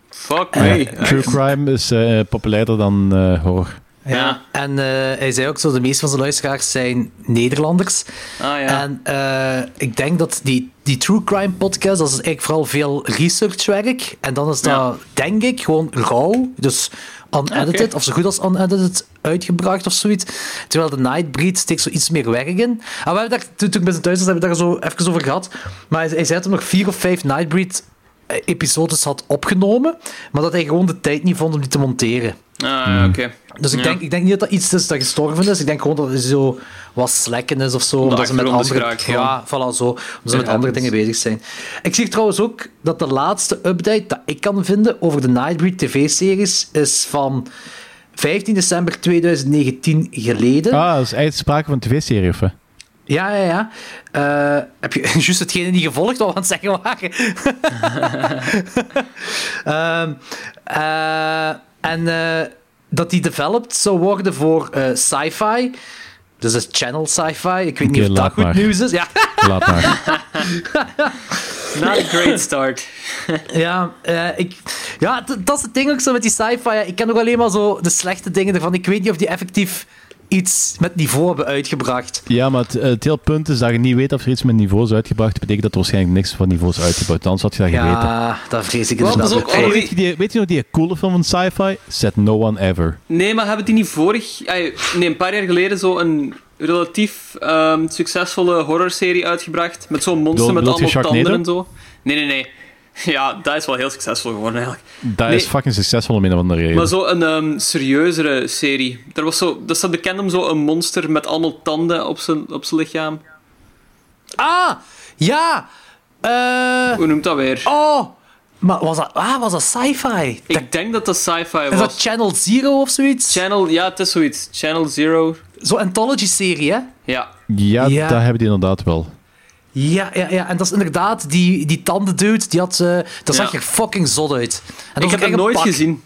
Fuck me. true crime is eh, populairder dan eh, horror. Ja. En eh, hij zei ook zo, de meeste van zijn luisteraars zijn Nederlanders. Ah ja. En eh, ik denk dat die, die True Crime podcast, dat is eigenlijk vooral veel researchwerk. En dan is dat, Ja. denk ik, gewoon rauw. Dus unedited, of zo goed als unedited uitgebracht of zoiets. Terwijl de Nightbreed steekt zo iets meer werk in. En we hebben daar, toen, toen ik bij zijn thuis was, hebben we daar zo even over gehad. Maar hij, hij zei dat hij nog vier of vijf Nightbreed eh, episodes had opgenomen, maar dat hij gewoon de tijd niet vond om die te monteren. Ah, oké. Dus ik, Ja. denk, ik denk niet dat dat iets is dat gestorven is. Ik denk gewoon dat hij zo wat slekken is of zo. Omdat ze met andere, geraakt, ja, voilà, zo, omdat ze met andere dus- dingen bezig zijn. Ik zie trouwens ook dat de laatste update dat ik kan vinden over de Nightbreed TV-series is van 15 december 2019 geleden. Ah, dat is eigenlijk sprake van een tv-serie, of hè? Ja, ja, ja. Eh, heb je juist hetgene niet gevolgd wat we aan het zeggen waren? Ehm, eh, en eh, dat die developed zou worden voor eh, sci-fi. Dus het channel sci-fi. Ik weet niet of dat goed maar. nieuws is. Ja, Laat maar. Not a great start. ja, eh, ik, ja dat is het ding ook zo met die sci-fi. Ja, Ik ken nog alleen maar zo de slechte dingen ervan. Ik weet niet of die effectief iets met niveau hebben uitgebracht. Ja, maar het, eh, het hele punt is dat je niet weet of er iets met niveau is uitgebracht. Dat betekent dat er waarschijnlijk niks van niveau is uitgebouwd. Anders had je dat geweten. Ja, dat vrees ik Wel, inderdaad ook Weet je, die, weet je nog die coole film van sci-fi? Set No One Ever. Nee, maar hebben die niet vorig... Nee, een paar jaar geleden zo een relatief ehm, succesvolle horrorserie uitgebracht. Met zo'n monster met allemaal tanden en zo. Nee, nee, nee. Ja, dat is wel heel succesvol geworden eigenlijk. Dat Nee. is fucking succesvol om een of andere reden. Maar zo een ehm, serieuzere serie. Er was zo, dat staat bekend om zo een monster met allemaal tanden op zijn, op zijn lichaam. Ah, ja. Eh, Hoe noemt dat weer? oh, maar was dat, ah, was dat sci-fi? Ik denk dat dat sci-fi Is was. dat Channel Zero of zoiets? Channel, ja, het is zoiets. Channel Zero. Zo'n anthology-serie, hè? Ja. ja, Ja. dat hebben die inderdaad wel. Ja, ja, ja. En dat is inderdaad die, die tanden dude, die had... eh dat zag Ja. er fucking zot uit. En Ik heb een nooit pak. gezien.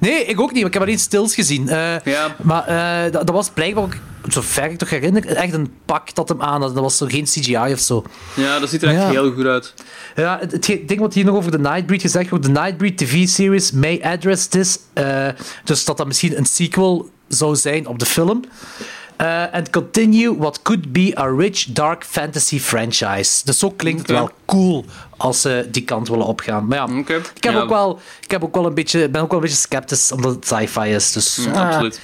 Nee, ik ook niet, maar ik heb alleen stils gezien. Eh, Ja. Maar eh, dat, dat was blijkbaar ook, zover ik toch herinner, echt een pak dat hem aan had. Dat was zo geen CGI of zo. Ja, dat ziet er echt Ja. heel goed uit. Ja, het, het ding wat hier nog over de Nightbreed gezegd wordt, de Nightbreed TV-series may address this. dus dat dat misschien een sequel zou zijn op de film. Eh, and continue what could be a rich dark fantasy franchise. Dus zo klinkt het wel cool als ze die kant willen opgaan. Maar ja, ik, heb Ja. ook wel, ik heb ook wel een beetje, ben ook wel een beetje sceptisch omdat het sci-fi is. Dus Ja, ah, absoluut.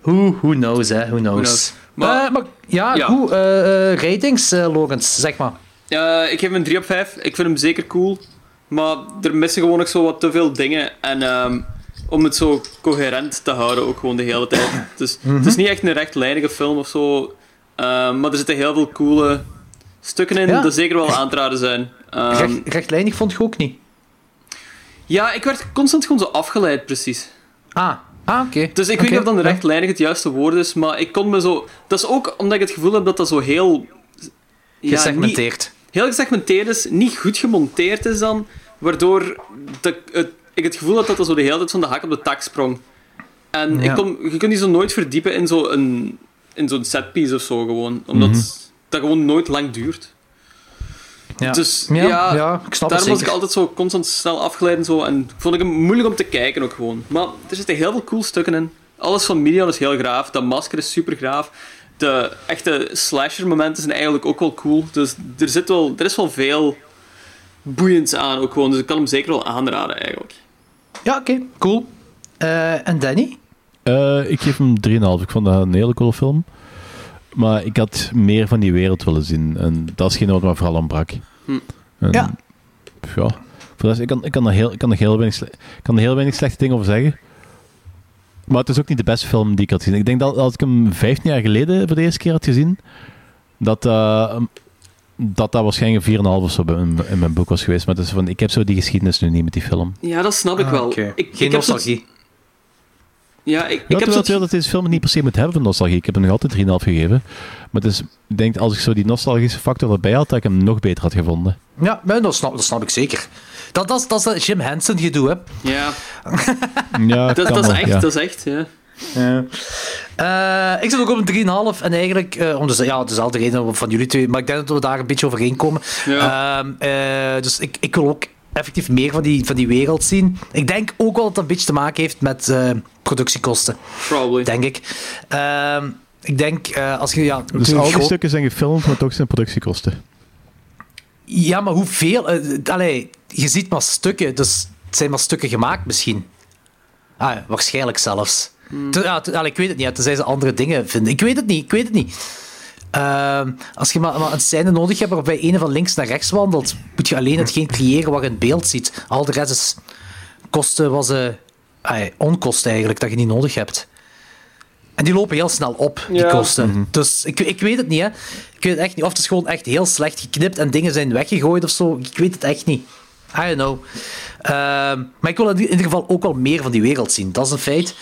who, who knows, hè? Who knows. knows. Maar- ja, Ja. eh, eh, ratings, eh Logans, zeg maar. Eh, ik geef hem een 3 op 5. Ik vind hem zeker cool. Maar er missen gewoon nog zo wat te veel dingen. En ehm, om het zo coherent te houden, ook gewoon de hele tijd. Dus, Het is niet echt een rechtlijnige film of zo. Ehm, maar er zitten heel veel coole stukken in Ja. die zeker wel aan te raden zijn. Ehm, Recht, rechtlijnig vond je ook niet. ja, ik werd constant gewoon zo afgeleid, precies. Ah, ah oké. Dus ik weet niet of dan rechtlijnig het juiste woord is, maar ik kon me zo... Dat is ook omdat ik het gevoel heb dat dat zo heel... Ja, Gesegmenteerd. niet- heel gesegmenteerd is, niet goed gemonteerd is dan, waardoor de, het, ik het gevoel had dat dat zo de hele tijd van de hak op de tak sprong. En Ja. ik kon, je kunt die zo nooit verdiepen in zo'n in zo'n setpiece of zo gewoon, omdat Mhm. dat gewoon nooit lang duurt. Ja. Dus ja, ja, ja, ik snap het Daarom was ik altijd zo constant snel afgeleid en zo. En vond ik hem moeilijk om te kijken ook gewoon. Maar er zitten heel veel cool stukken in. Alles van Midian is heel graaf. Dat masker is super graaf. De echte slasher momenten zijn eigenlijk ook wel cool. Dus er, zit wel, er is wel veel boeiends aan ook gewoon. Dus ik kan hem zeker wel aanraden eigenlijk. Ja, oké, cool. Eh, en Danny? Eh, ik geef hem 3,5. Ik vond dat een hele coole film. Maar ik had meer van die wereld willen zien. En dat is geen wat me vooral ontbrak. Hm. En, Ja. ja. Voor rest, ik kan, ik, kan er heel, ik, kan er heel weinig, kan er heel weinig slechte dingen over zeggen. Maar het is ook niet de beste film die ik had gezien. Ik denk dat als ik hem 15 jaar geleden voor de eerste keer had gezien, dat eh, dat, dat waarschijnlijk een 4,5 of zo in, in mijn boek was geweest. Maar het is van, ik heb zo die geschiedenis nu niet met die film. Ja, dat snap ik Ah, wel. Ik, Geen ik heb zo- nostalgie. Ja, ik, ik heb zo... wel dat deze film niet per se moet hebben van nostalgie. Ik heb hem nog altijd 3,5 gegeven. Maar het is, ik denk als ik zo die nostalgische factor erbij had, dat ik hem nog beter had gevonden. Ja, maar dat, snap, dat snap ik zeker. Dat, dat, is- dat is dat Jim Henson gedoe, hè. Ja, Ja, dat, dat is wel, echt, ja. dat is echt, ja. Eh, ik zit ook op een 3,5 en eigenlijk eh, om de, ja, dezelfde reden van jullie twee, maar ik denk dat we daar een beetje overheen komen. Ja. Ehm, eh, dus ik, ik wil ook effectief meer van die, van die wereld zien. Ik denk ook wel dat dat een beetje te maken heeft met eh, productiekosten. Probably. Denk ik. Ehm, ik denk, eh, als je... Ja, Dus al die stukken zijn gefilmd, maar toch zijn productiekosten. Ja, maar hoeveel? allee, je ziet maar stukken, dus het zijn maar stukken gemaakt misschien. Ah, ja, waarschijnlijk zelfs. Te- ja, te- allee, ik weet het niet, tenzij ze andere dingen vinden. Ik weet het niet, ik weet het niet. Ehm, als je maar, maar een scène nodig hebt waarbij een van links naar rechts wandelt, moet je alleen hetgeen creëren wat je in het beeld ziet. Al de rest is kosten was eh ah, onkosten eigenlijk, dat je niet nodig hebt. En die lopen heel snel op, die Ja. kosten. Dus ik, ik weet het niet, hè. Ik weet het echt niet. Of het is gewoon echt heel slecht geknipt en dingen zijn weggegooid of zo. Ik weet het echt niet. I don't know. Ehm, maar ik wil in ieder geval ook wel meer van die wereld zien. Dat is een feit.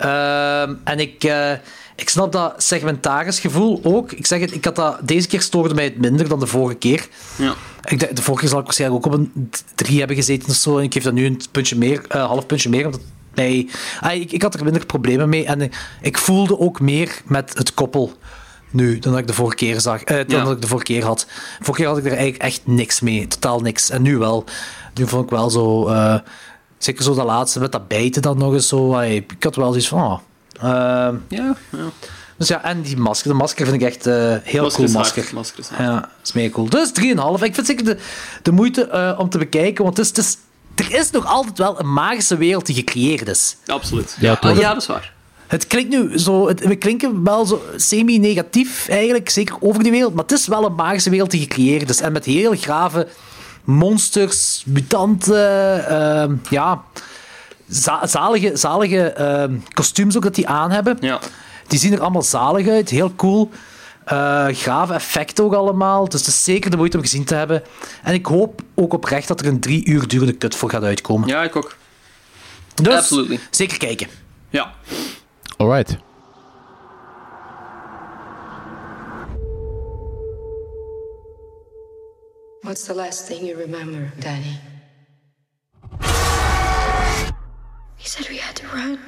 Ehm, en ik, eh, ik snap dat segmentarisgevoel ook. Ik zeg het, ik had dat, deze keer stoorde mij het minder dan de vorige keer. Ja. Ik, de vorige keer zal ik waarschijnlijk ook op een 3 hebben gezeten of zo. En ik geef dat nu een puntje meer, eh, half puntje meer. Omdat mij, ah, ik, ik had er minder problemen mee. En ik, ik voelde ook meer met het koppel nu dan dat ik de vorige keer zag. eh, dan Ja. dat ik de vorige keer had. Vorige keer had ik er eigenlijk echt niks mee. Totaal niks. En nu wel. Nu vond ik wel zo. eh, zeker zo dat laatste met dat bijten dan nog eens zo. ik had wel zoiets van. ah, ehm, Ja, ja. dus ja, en die masker. De masker vind ik echt eh heel Masker cool is hard, masker. masker is hard. Ja, dat is mega cool. Dus 3,5. Ik vind zeker de, de moeite eh, om te bekijken, want het is, het is, er is nog altijd wel een magische wereld die gecreëerd is. Absoluut. Ja, Ja, toch. ja, dat is waar. Het klinkt nu zo, het, we klinken wel zo semi-negatief eigenlijk, zeker over die wereld, maar het is wel een magische wereld die gecreëerd is. En met heel grave monsters, mutanten, ehm, ja, za- zalige, zalige ehm, kostuums ook dat die aan hebben. Ja. Die zien er allemaal zalig uit, heel cool. Eh grave effecten ook allemaal. Dus het is zeker de moeite om gezien te hebben. En ik hoop ook oprecht dat er een drie uur durende cut voor gaat uitkomen. Ja, ik ook. dus absolutely. zeker kijken. Ja. Alright. What's the last thing you remember, Danny? He said we had to run.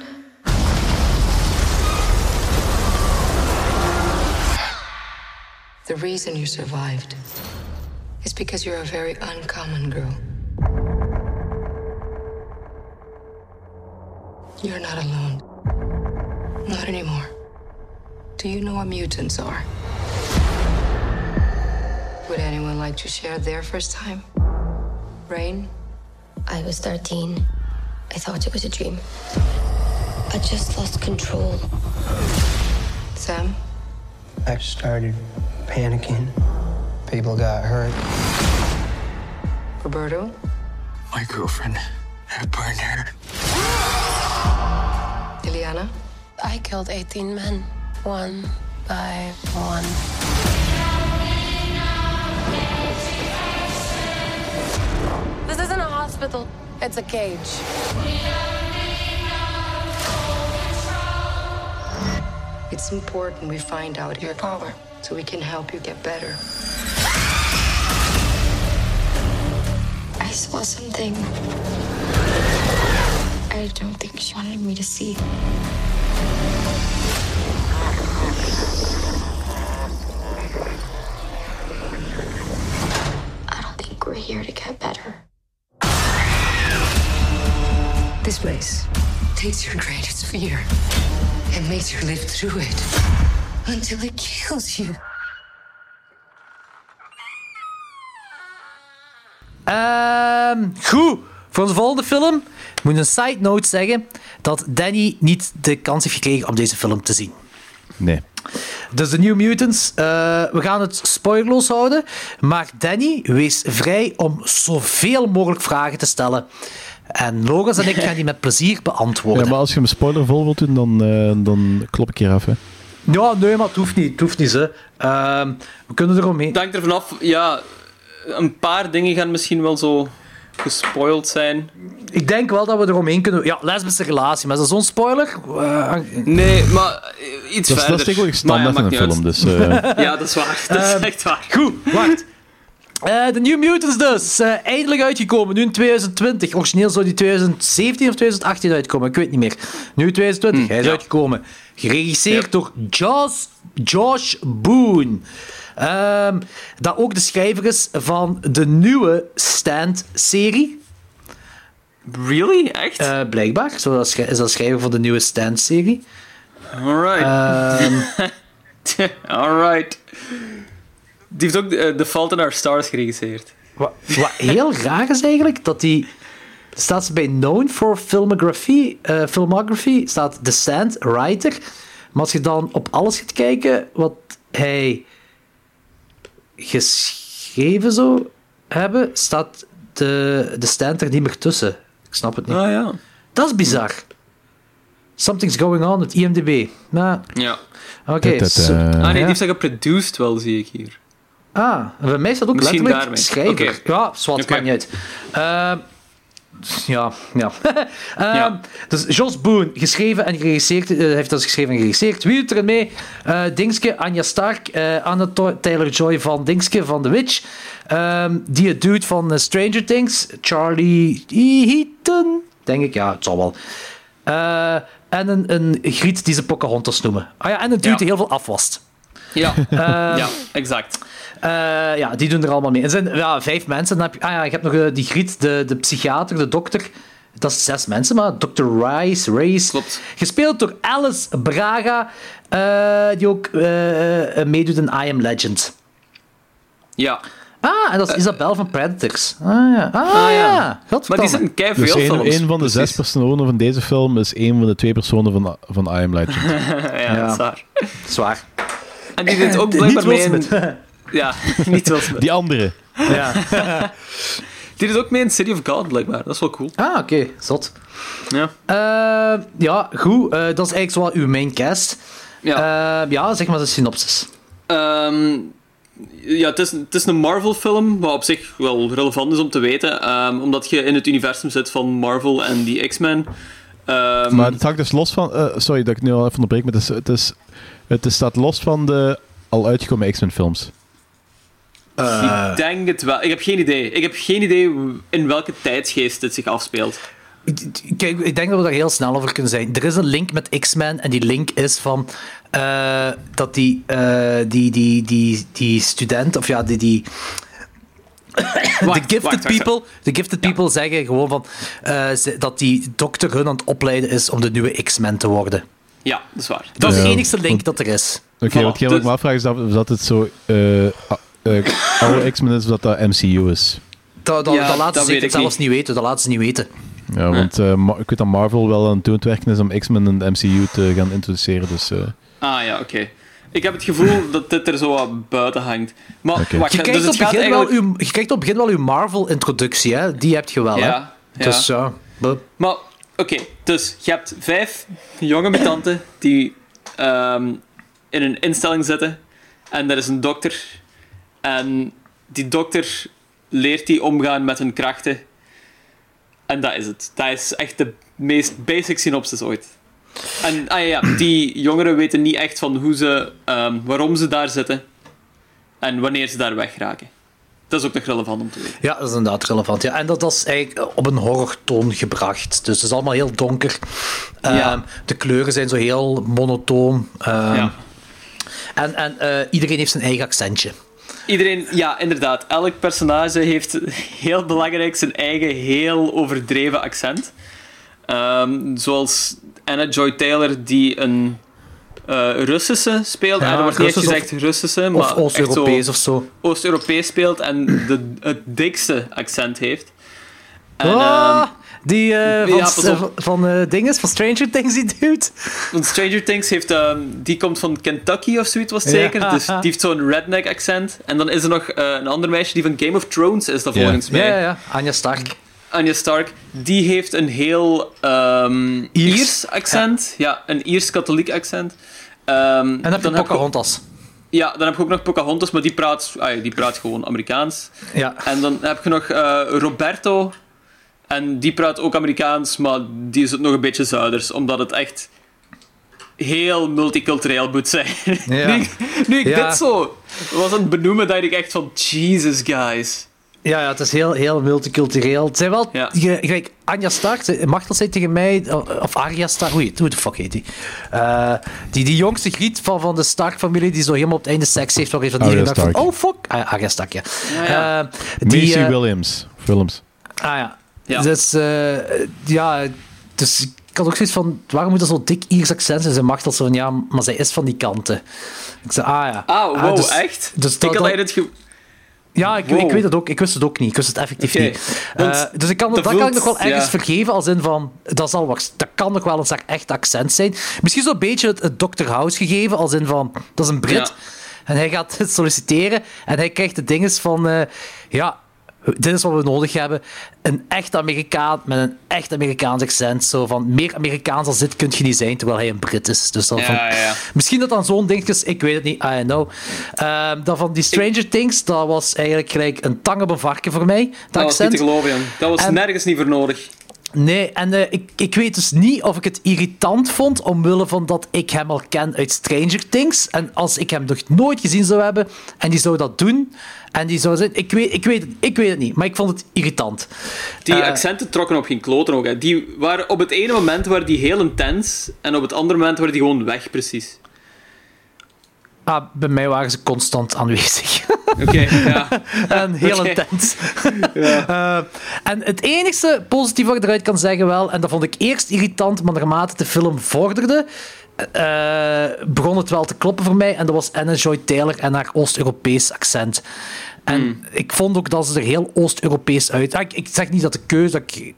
The reason you survived is because you're a very uncommon girl. You're not alone. Not anymore. Do you know what mutants are? Would anyone like to share their first time? Rain? I was 13. I thought it was a dream. I just lost control. Sam? I started panicking. People got hurt. Roberto? My girlfriend had burned her. Ileana? I killed 18 men, one by one. Hospital, it's a cage. It's important we find out your power so we can help you get better. I saw something. I don't think she wanted me to see. I don't think we're here to get better. This place takes your greatest fear and makes you live through it until it kills you. Ehm, goed. Voor onze volgende film ik moet een side note zeggen dat Danny niet de kans heeft gekregen om deze film te zien. Nee. Dus de New Mutants, eh, we gaan het spoilerloos houden. Maar Danny, wees vrij om zoveel mogelijk vragen te stellen. En Logans en ik gaan die met plezier beantwoorden. Ja, maar als je hem spoilervol wilt doen, dan, eh, dan klop ik hier af. Hè. Ja, nee, maar het hoeft niet. Het hoeft niet, hè. Ehm, we kunnen eromheen. Het hangt er vanaf, ja, een paar dingen gaan misschien wel zo gespoild zijn. Ik denk wel dat we eromheen kunnen... Ja, lesbische relatie, maar is dat zo'n spoiler? Eh, Nee, maar eh, iets Dat, is- verder. dat is tegenwoordig standaard in een film. Dus, Ja, dat is waar. Dat is Ehm, echt waar. Goed, wacht. Eh, De New Mutants dus. eh, eindelijk uitgekomen. Nu in 2020. Origineel zou die 2017 of 2018 uitkomen. Ik weet niet meer. Nu 2020. Hij is ja. uitgekomen. Geregisseerd Ja. door Josh, Josh Boone. Ehm, dat ook de schrijver is van de nieuwe Stand-serie. Really? Echt? Eh, blijkbaar. Zo dat is dat schrijver van de nieuwe Stand-serie. Alright. Ehm, Alright. Die heeft ook The, The Fault in Our Stars geregisseerd. wat, wat heel raar is eigenlijk, dat die... Staat ze bij Known for Filmography, eh, filmography, staat The Stand, writer. Maar als je dan op alles gaat kijken wat hij geschreven zou hebben, staat de, de Stand er niet meer tussen. Ik snap het niet. Ah ja. Dat is bizar. Something's going on met IMDb. Nou, Ja. oké. Dat, so- eh, Ah nee, die heeft dat geproduced wel, zie ik hier. Ah, bij mij staat ook Misschien letterlijk schrijver. Oké. Ja, zwart, maakt niet uit. Ehm, ja, ja. Ehm, Ja. Dus Jos Boone, geschreven en geregisseerd, eh, heeft dat geschreven en geregisseerd. Wie doet er mee? Eh Dingske, Anja Stark, eh Anna Taylor-Joy van Dingske van The Witch. Ehm, die dude van eh, Stranger Things, Charlie Heaton, denk ik. Ja, het zal wel. Eh, en een, een griet die ze Pocahontas noemen. Ah ja, en een dude Ja. die heel veel afwast. Ja, ja exact. Eh, ja, die doen er allemaal mee. Er zijn ja, vijf mensen. Dan heb je, ah ja, je hebt nog eh, die Griet, de, de psychiater, de dokter. Dat is zes mensen, maar Dr. Rice, Race. Klopt. Gespeeld door Alice Braga, eh, die ook meedoet in I Am Legend. Ja. Ah, en dat is Isabel van Predators. Ah ja. Ah, Ah, ja. ja. Maar die Godverdamme. zitten kei Dus veel een, films. een van de zes Precies. personen van deze film is een van de twee personen van, van I Am Legend. ja, dat is waar. Zwaar. En die dit ook blijkbaar mee in... Ja, niet Will Smith. Die andere. ja. Die is ook mee in City of God, blijkbaar. Dat is wel cool. Ah, oké. Zot. Ja. Eh, ja, goed. Eh, dat is eigenlijk zo wat uw main cast. Ja. Eh, ja, zeg maar de synopsis. Ehm, ja, het is, het is een Marvel-film, wat op zich wel relevant is om te weten. ehm, omdat je in het universum zit van Marvel en die X-Men. Ehm, Maar het hangt dus los van... eh, sorry dat ik nu al even onderbreek, maar het, is, het, is, het is- staat los van de al uitgekomen X-Men ik denk het wel. Ik heb geen idee. Ik heb geen idee in welke tijdsgeest dit zich afspeelt. Kijk, ik denk dat we daar heel snel over kunnen zijn. Er is een link met X-Men en die link is van eh, dat die, eh, die, die, die, die student, of ja, die, die de gifted wacht, wacht. people, de gifted people zeggen gewoon van eh, ze- dat die dokter hun aan het opleiden is om de nieuwe X-Men te worden. Ja, dat is waar. Dat is de Ja, enigste link dat er is. Oké, Voilà, wat ik me dus- afvraag is dat, dat het zo... eh oude X-Men is of dat dat MCU is. Dat, dat, Ja, dat laten dat ze weet zeker ik zelfs niet weten. Dat laten ze niet weten. Ja, want eh, Ma- ik weet dat Marvel wel aan het doen werken is om X-Men in de MCU te gaan introduceren, dus... eh, Ah ja, oké. Ik heb het gevoel dat dit er zo wat buiten hangt. Maar wacht, Je dus krijgt, het op gaat begin wel uw, je krijgt op het begin wel uw Marvel-introductie, hè? Die heb je wel, hè? Ja, ja. Dus ja. Maar, oké, dus je hebt vijf jonge mutanten die ehm, in een instelling zitten. En er is een dokter. En die dokter leert die omgaan met hun krachten. En dat is het. Dat is echt de meest basic synopsis ooit. En ah, ja, die jongeren weten niet echt van hoe ze, ehm, waarom ze daar zitten. En wanneer ze daar wegraken. Dat is ook nog relevant om te weten. Ja, dat is inderdaad relevant. Ja. En dat, dat is eigenlijk op een horrortoon gebracht. Dus het is allemaal heel donker. Ehm, Ja. De kleuren zijn zo heel monotoon. Ehm, Ja. En, en eh, iedereen heeft zijn eigen accentje. Iedereen, ja, inderdaad. Elk personage heeft heel belangrijk zijn eigen heel overdreven accent. Ehm, zoals Anna Joy Taylor, die een eh, Russische speelt. Ja, er wordt niet Russisch gezegd Russische, maar Of Oost-Europees of zo. Oost-Europees speelt en de, het dikste accent heeft. En, Ah, ehm, die eh, van, ja, pas op. van, van eh, dinges, van Stranger Things, die dude. Want Stranger Things heeft, ehm, die komt van Kentucky of zoiets was het Ja. zeker. Dus die heeft zo'n redneck accent. En dan is er nog eh, een ander meisje die van Game of Thrones is, dat Ja. volgens mij. Ja, ja, ja. Anja Stark. Anja Stark, die heeft een heel ehm, Iers. Iers. accent. Ja. een Iers-katholiek accent. Ehm, En dan heb je heb je- Pocahontas. Ja, dan heb je ook nog Pocahontas, maar die praat, ah, ja, die praat gewoon Amerikaans. Ja. En dan heb je nog eh, Roberto. En die praat ook Amerikaans, maar die is het nog een beetje zuiders, omdat het echt heel multicultureel moet zijn. Ja. nu, ik- nu ik Ja. dit zo was aan het benoemen, dacht ik echt van, Jesus, guys. Ja, ja, het is heel, heel multicultureel. Het zijn wel... Ja. je- Gelijk, Anja Stark, Machtel zei tegen mij... Of Arya Stark, hoe, de fuck heet die? Eh, die? Die jongste griet van, van de Stark-familie, die zo helemaal op het einde seks heeft, waar van Arya iedereen dacht van... Stark. Oh, fuck. Ah, Stark, ja. Ja, ja. Eh, die, Macy eh, Williams, films. Ah ja. Ja. Dus, eh, ja, dus ik had ook zoiets van, waarom moet dat zo dik Iers accent zijn? Ze mag dat zo van, ja, maar zij is van die kanten. Ik zei, ah ja. Ah, wow, dus- echt? Dus ik dat, had eigenlijk het ge- ja, ik, Wow. ik weet het ook. Ik wist het ook niet. Ik wist het effectief niet. Eh, dus ik kan, dat kan ik nog wel ergens ja. vergeven, als in van, dat, zal, dat kan nog wel een echt accent zijn. Misschien zo'n beetje het, het Dr. House gegeven, als in van, dat is een Brit. Ja. En hij gaat solliciteren en hij krijgt de dinges van, eh, ja, dit is wat we nodig hebben. Een echt Amerikaan met een echt Amerikaans accent. Zo van, meer Amerikaans als dit kun je niet zijn, terwijl hij een Brit is. Dus dan Ja, van, ja. Misschien dat dan zo'n ding is, ik weet het niet, I don't know. Ehm, dan van die Stranger Things, dat was eigenlijk gelijk een tang op een varken voor mij. Dat, Dat was accent. niet te geloven, Jan. Dat was En- nergens niet voor nodig. Nee, en eh, ik, ik weet dus niet of ik het irritant vond omwille van dat ik hem al ken uit Stranger Things. En als ik hem nog nooit gezien zou hebben en die zou dat doen en die zou zijn, ik weet, ik weet, het, ik weet het niet, maar ik vond het irritant. Die Eh, accenten trokken op geen kloten ook. Hè. Die waren op het ene moment waren die heel intens en op het andere moment waren die gewoon weg, precies. Ah, bij mij waren ze constant aanwezig. Oké, ja. en heel intens. Eh, en het enigste positieve wat ik eruit kan zeggen wel, en dat vond ik eerst irritant, maar naarmate de film vorderde, eh, begon het wel te kloppen voor mij. En dat was Anna Joy Taylor en haar Oost-Europees accent. En Hmm. ik vond ook dat ze er heel Oost-Europees uit... Ah, Ik, ik zeg niet dat de keuze... Dat ik,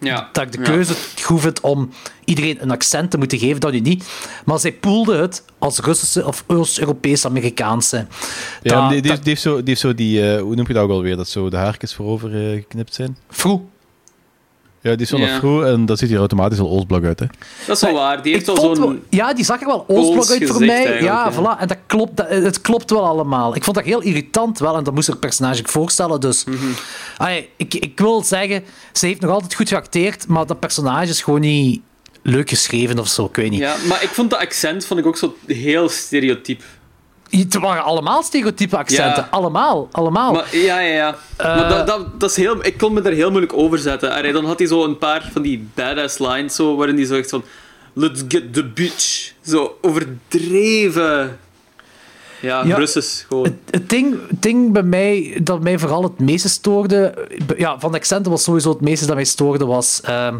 Ja. dat ik de Ja. keuze vind om iedereen een accent te moeten geven, dat nu niet. Maar zij poelde het als Russische of Oost-Europees-Amerikaanse. Ja, die, die, die heeft zo, die heeft zo die, eh, hoe noem je dat ook alweer, dat zo de haartjes voorover eh, geknipt zijn. Vroeg. Ja, die is zo Ja. nog vroeg en dat ziet hier automatisch al Oostblok uit, hè. Dat is wel waar. Die heeft Ik wel vond zo'n... ja, die zag er wel Oostblok uit voor mij. Ja, ja. voilà. En dat klopt, dat, het klopt wel allemaal. Ik vond dat heel irritant wel en dat moest er het personage voorstellen. Dus. Allee, ik, ik wil zeggen, ze heeft nog altijd goed geacteerd, maar dat personage is gewoon niet leuk geschreven of zo. Ik weet niet. Ja, maar ik vond dat accent vond ik ook zo heel stereotyp. Het waren allemaal stereotype accenten. Ja. Allemaal. Allemaal. Maar, ja, ja, ja. maar dat, dat, dat is heel, ik kon me daar heel moeilijk over zetten. Allee, dan had hij zo een paar van die badass lines zo, waarin hij zo echt van... Let's get the bitch. Zo overdreven. Ja, Ja. Russisch gewoon. Het ding, het ding bij mij, dat mij vooral het meeste stoorde... Ja, van accenten was sowieso het meeste dat mij stoorde, was... ehm,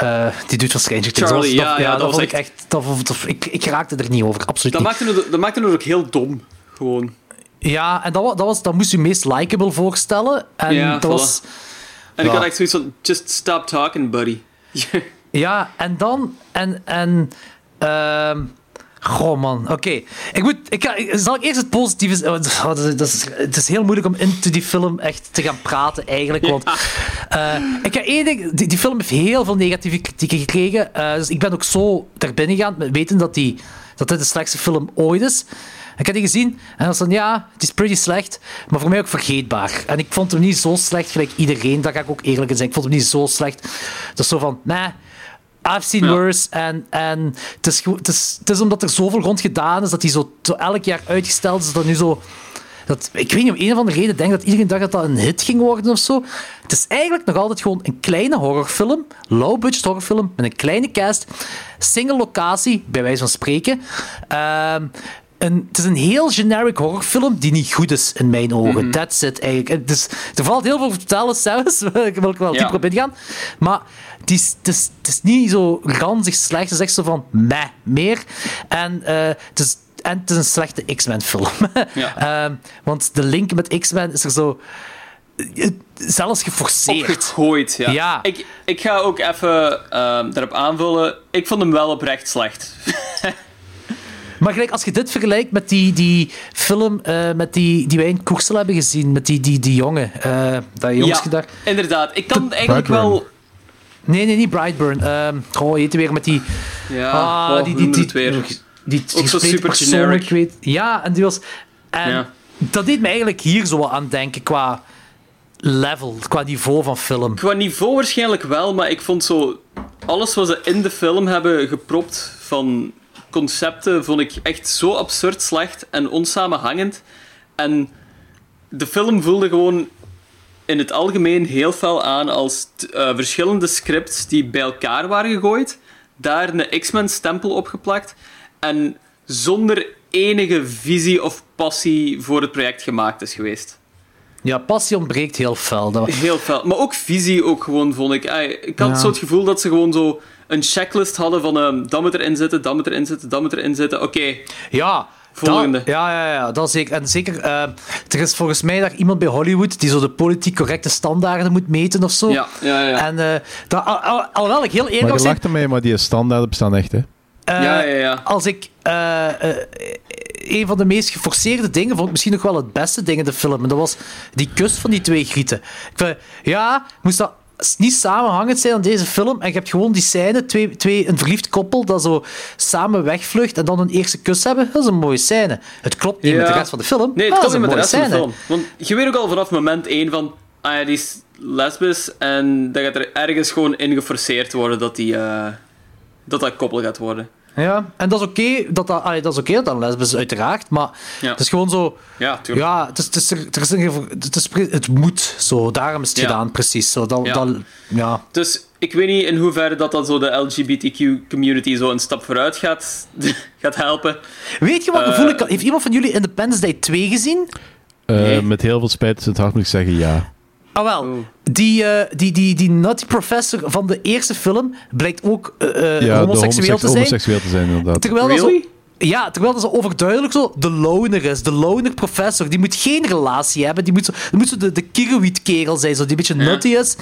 eh, die Stranger Things. Charlie, dat, ja, was- ja, dat dat was vond ik echt-. Dat, vond- dat- ik, ik raakte er niet over, absoluut Dat niet. maakte, het, dat maakte het ook heel dom. Gewoon. Ja, en dat, dat, was, dat moest je meest likable voorstellen. En Ja, dat voilà. was... En ik had echt zoiets van... Just stop talking, buddy. Ja, en dan... En... en ehm, Goh, man. Oké. Ik moet... Ik ga, zal ik eerst het positieve... oh, dat is- dat is, het is heel moeilijk om into die film echt te gaan praten, eigenlijk. Want eh, ik ga één ding... Die, die film heeft heel veel negatieve kritieken gekregen. eh, dus ik ben ook zo daar binnen gegaan, met weten dat, die, dat dit de slechtste film ooit is. Ik heb die gezien en dat was dan, ja, het is pretty slecht, maar voor mij ook vergeetbaar. En ik vond hem niet zo slecht gelijk iedereen, daar ga ik ook eerlijk in zijn. Ik vond hem niet zo slecht. Dat is zo van, nee, I've seen Ja. worse. En, en het, is, het, is, het is omdat er zoveel rond gedaan is, dat hij zo, zo elk jaar uitgesteld is, dat nu zo... Dat, ik weet niet, om een of andere reden denk dat iedereen dacht dat dat een hit ging worden of zo. Het is eigenlijk nog altijd gewoon een kleine horrorfilm, low-budget horrorfilm, met een kleine cast, single locatie, bij wijze van spreken. Ehm, een, het is een heel generic horrorfilm die niet goed is in mijn ogen. That's it eigenlijk. Het is, er valt heel veel te vertellen zelfs, daar wil ik wel Ja. dieper op ingaan. Maar het is, het, is, het is niet zo ranzig slecht. Het is echt zo van meh, meer. En eh, het is en het is een slechte X-Men film. Ja. Ehm, want de link met X-Men is er zo... Zelfs geforceerd. Opgegooid, ja. Ja. Ik, ik ga ook even ehm, daarop aanvullen. Ik vond hem wel oprecht slecht. Maar gelijk, als je dit vergelijkt met die, die film eh, met die, die wij in Koersel hebben gezien, met die, die, die jongen, eh, dat jongetje ja, daar... inderdaad. Ik kan eigenlijk wel... Nee, nee, niet Brightburn. Ehm oh, heet die weer met die... Ja, Ah, oh, die, die, die, het weer? die, die, Ook zo super generic. weet. Ja, en die was... En Ja. dat deed me eigenlijk hier zo aan denken qua level, qua niveau van film. Qua niveau waarschijnlijk wel, maar ik vond zo... Alles wat ze in de film hebben gepropt van concepten, vond ik echt zo absurd slecht en onsamenhangend. En de film voelde gewoon in het algemeen heel fel aan als t- eh, verschillende scripts die bij elkaar waren gegooid, daar een X-Men-stempel opgeplakt en zonder enige visie of passie voor het project gemaakt is geweest. Ja, passie ontbreekt heel fel. Dat... Heel fel. Maar ook visie ook gewoon, vond ik. Ik had Ja. zo het gevoel dat ze gewoon zo een checklist hadden van ehm dat moet erin zitten, dat moet erin zitten, dat moet erin zitten. Oké, Ja, Volgende. dat- ja, ja, ja, dat zeker. En zeker, eh, er is volgens mij daar iemand bij Hollywood die zo de politiek correcte standaarden moet meten of zo. Ja, ja, ja. En uh, dat, al, al, alhoewel ik heel eerlijk Maar mag je lacht ermee, maar die standaarden bestaan echt, hè. eh, Ja, ja, ja. als ik eh, eh, een van de meest geforceerde dingen vond ik misschien nog wel het beste ding in de film. En dat was die kus van die twee grieten. Ik vind, ja, moest dat niet samenhangend zijn aan deze film. En je hebt gewoon die scène, twee, twee, een verliefd koppel dat zo samen wegvlucht en dan een eerste kus hebben. Dat is een mooie scène. Het klopt niet met de rest van de film. Nee, het komt is niet met de rest scène. van de film. Want je weet ook al vanaf moment 1 van, ah ja, die is lesbisch en dat gaat er ergens gewoon in geforceerd worden dat die, eh, dat, dat koppel gaat worden. Ja, en dat is oké dat dat, allee, dat, is oké dat dat lesbisch is, uiteraard. Maar Ja. het is gewoon zo. Ja, tuurlijk. Ja, het, is, het, is, er er is een, het, is, het moet zo. Daarom is het Ja. gedaan, precies. Zo, dat, Ja. Dat, ja. Dus ik weet niet in hoeverre dat, dat zo de LGBTQ-community zo een stap vooruit gaat, gaat helpen. Weet je wat Eh, gevoel ik had? Heeft iemand van jullie Independence Day 2 gezien? Eh, Nee. Met heel veel spijt is het hard moet ik zeggen ja. Ah, wel. Die, eh, die, die, die nutty professor van de eerste film blijkt ook eh, eh, ja, homoseksueel te zijn. homoseksueel te zijn, inderdaad. Terwijl dat zo, Really? ja, terwijl dat zo overduidelijk zo de loner is. De loner professor. Die moet geen relatie hebben. Die moet zo, die moet zo de, de kerel zijn, zo, die een beetje nutty is.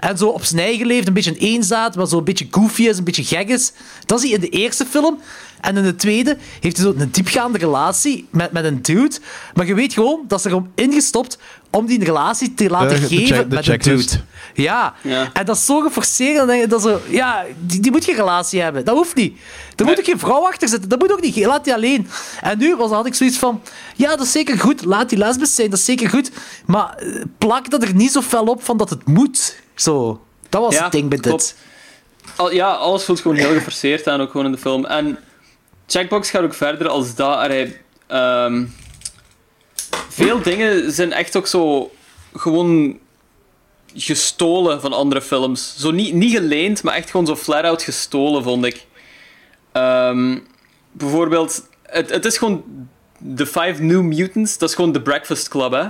En zo op zijn eigen leeft, een beetje een eenzaad, maar zo een beetje goofy is, een beetje gek is. Dat is hij in de eerste film. En in de tweede heeft hij zo een diepgaande relatie met, met een dude. Maar je weet gewoon, dat is erom ingestopt om die een relatie te laten de geven check- de met een checklist. dude. Ja. Ja. en dat is zo geforceerd. Dan denk je, dat zo, ja, die, die moet geen relatie hebben. Dat hoeft niet. Er moet ook geen vrouw achter zitten. Dat moet ook niet. Laat die alleen. En nu was, had ik zoiets van... Ja, dat is zeker goed. Laat die lesbisch zijn. Dat is zeker goed. Maar eh, plak dat er niet zo fel op van dat het moet. Zo. Dat was Ja, het ding bij dit. Al, ja, alles voelt gewoon heel geforceerd aan, ook gewoon in de film. En Checkbox gaat ook verder als dat. Ehm, veel dingen zijn echt ook zo gewoon gestolen van andere films. Zo niet, niet geleend, maar echt gewoon zo flat-out gestolen, vond ik. Ehm, bijvoorbeeld, het, het is gewoon The Five New Mutants, dat is gewoon The Breakfast Club, hè?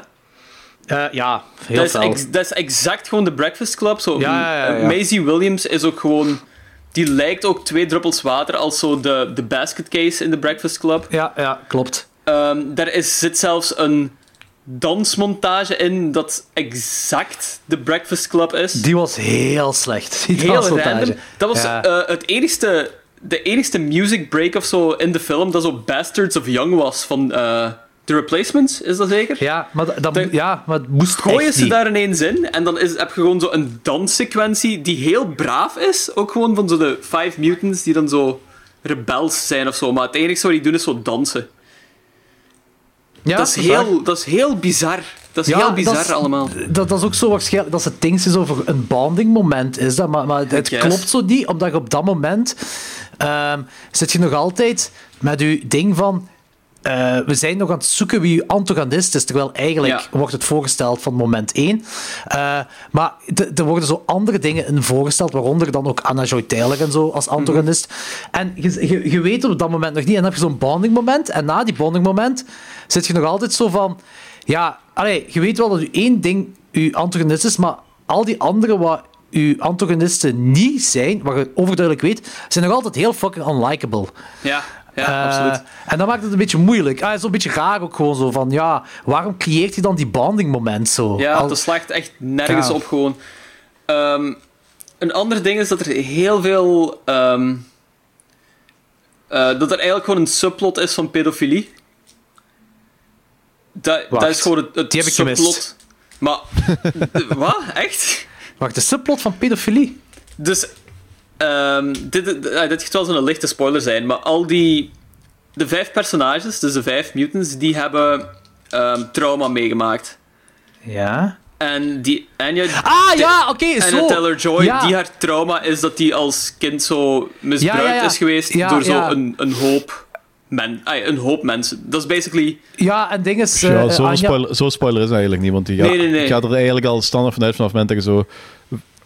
Eh, ja, heel dat, is ex- dat is exact gewoon de Breakfast Club. Zo, Ja, ja. Maisie Williams is ook gewoon... Die lijkt ook twee druppels water als zo de, de basket case in de Breakfast Club. Ja, ja, klopt. Ehm, daar is, zit zelfs een dansmontage in dat exact de Breakfast Club is. Die was heel slecht. Die Heel dansmontage. random. Dat was Ja. eh, het enigste, de enigste music break of zo in de film dat zo Bastards of Young was van eh The Replacements, is dat zeker? Ja, maar, dat, De- ja, maar het moest gooien ze niet. daar ineens in en dan is, heb je gewoon zo een danssequentie die heel braaf is. Ook gewoon van zo de Five Mutants die dan zo rebels zijn of zo. Maar het enige wat die doen is zo dansen. Ja, dat, is heel, dat is heel bizar. Dat is Ja, heel bizar dat is- allemaal. Dat, dat is ook zo waarschijnlijk dat ze het ding is over een bonding moment is dat, maar, maar het klopt zo niet, omdat je op dat moment ehm, zit je nog altijd met je ding van eh, we zijn nog aan het zoeken wie uw antagonist is, terwijl eigenlijk Ja. wordt het voorgesteld van moment 1. maar d- er worden zo andere dingen in voorgesteld, waaronder dan ook Anna Joy Taylor en zo als antagonist. En je, je, je weet op dat moment nog niet, en dan heb je zo'n bonding moment, en na die bonding moment zit je nog altijd zo van, ja, allee, je weet wel dat u één ding uw antagonist is, maar al die andere wat uw antagonisten niet zijn, wat je overduidelijk weet, zijn nog altijd heel fucking unlikable. Ja, ja Eh, absoluut. En dat maakt het een beetje moeilijk. Ah, Zo'n beetje raar ook gewoon zo van, ja, waarom creëert je dan die bonding moment zo? Ja, Al- dat slaagt echt nergens op gewoon. Ehm, een ander ding is dat er heel veel... ehm, eh, dat er eigenlijk gewoon een subplot is van pedofilie. Dat, dat is gewoon het, het die heb ik subplot. gemist. Maar... wat? Echt? Wacht, de subplot van pedofilie? Dus... ehm, dit, dit, dit gaat wel zo'n lichte spoiler zijn, maar al die... De vijf personages, dus de vijf mutants, die hebben ehm, trauma meegemaakt. Ja. En die Anya... Ah, ja, oké, Anya zo. Taylor-Joy, Ja. die haar trauma is dat die als kind zo misbruikt Ja, ja, ja. is geweest Ja, door zo ja. een, een hoop... Men, ay, een hoop mensen. Dat is basically... Ja, en ding is... ja, eh, zo'n Anja- spoiler, zo spoiler is eigenlijk niet, want je gaat, Nee, nee, nee. je gaat er eigenlijk al standaard vanuit vanaf het moment dat je zo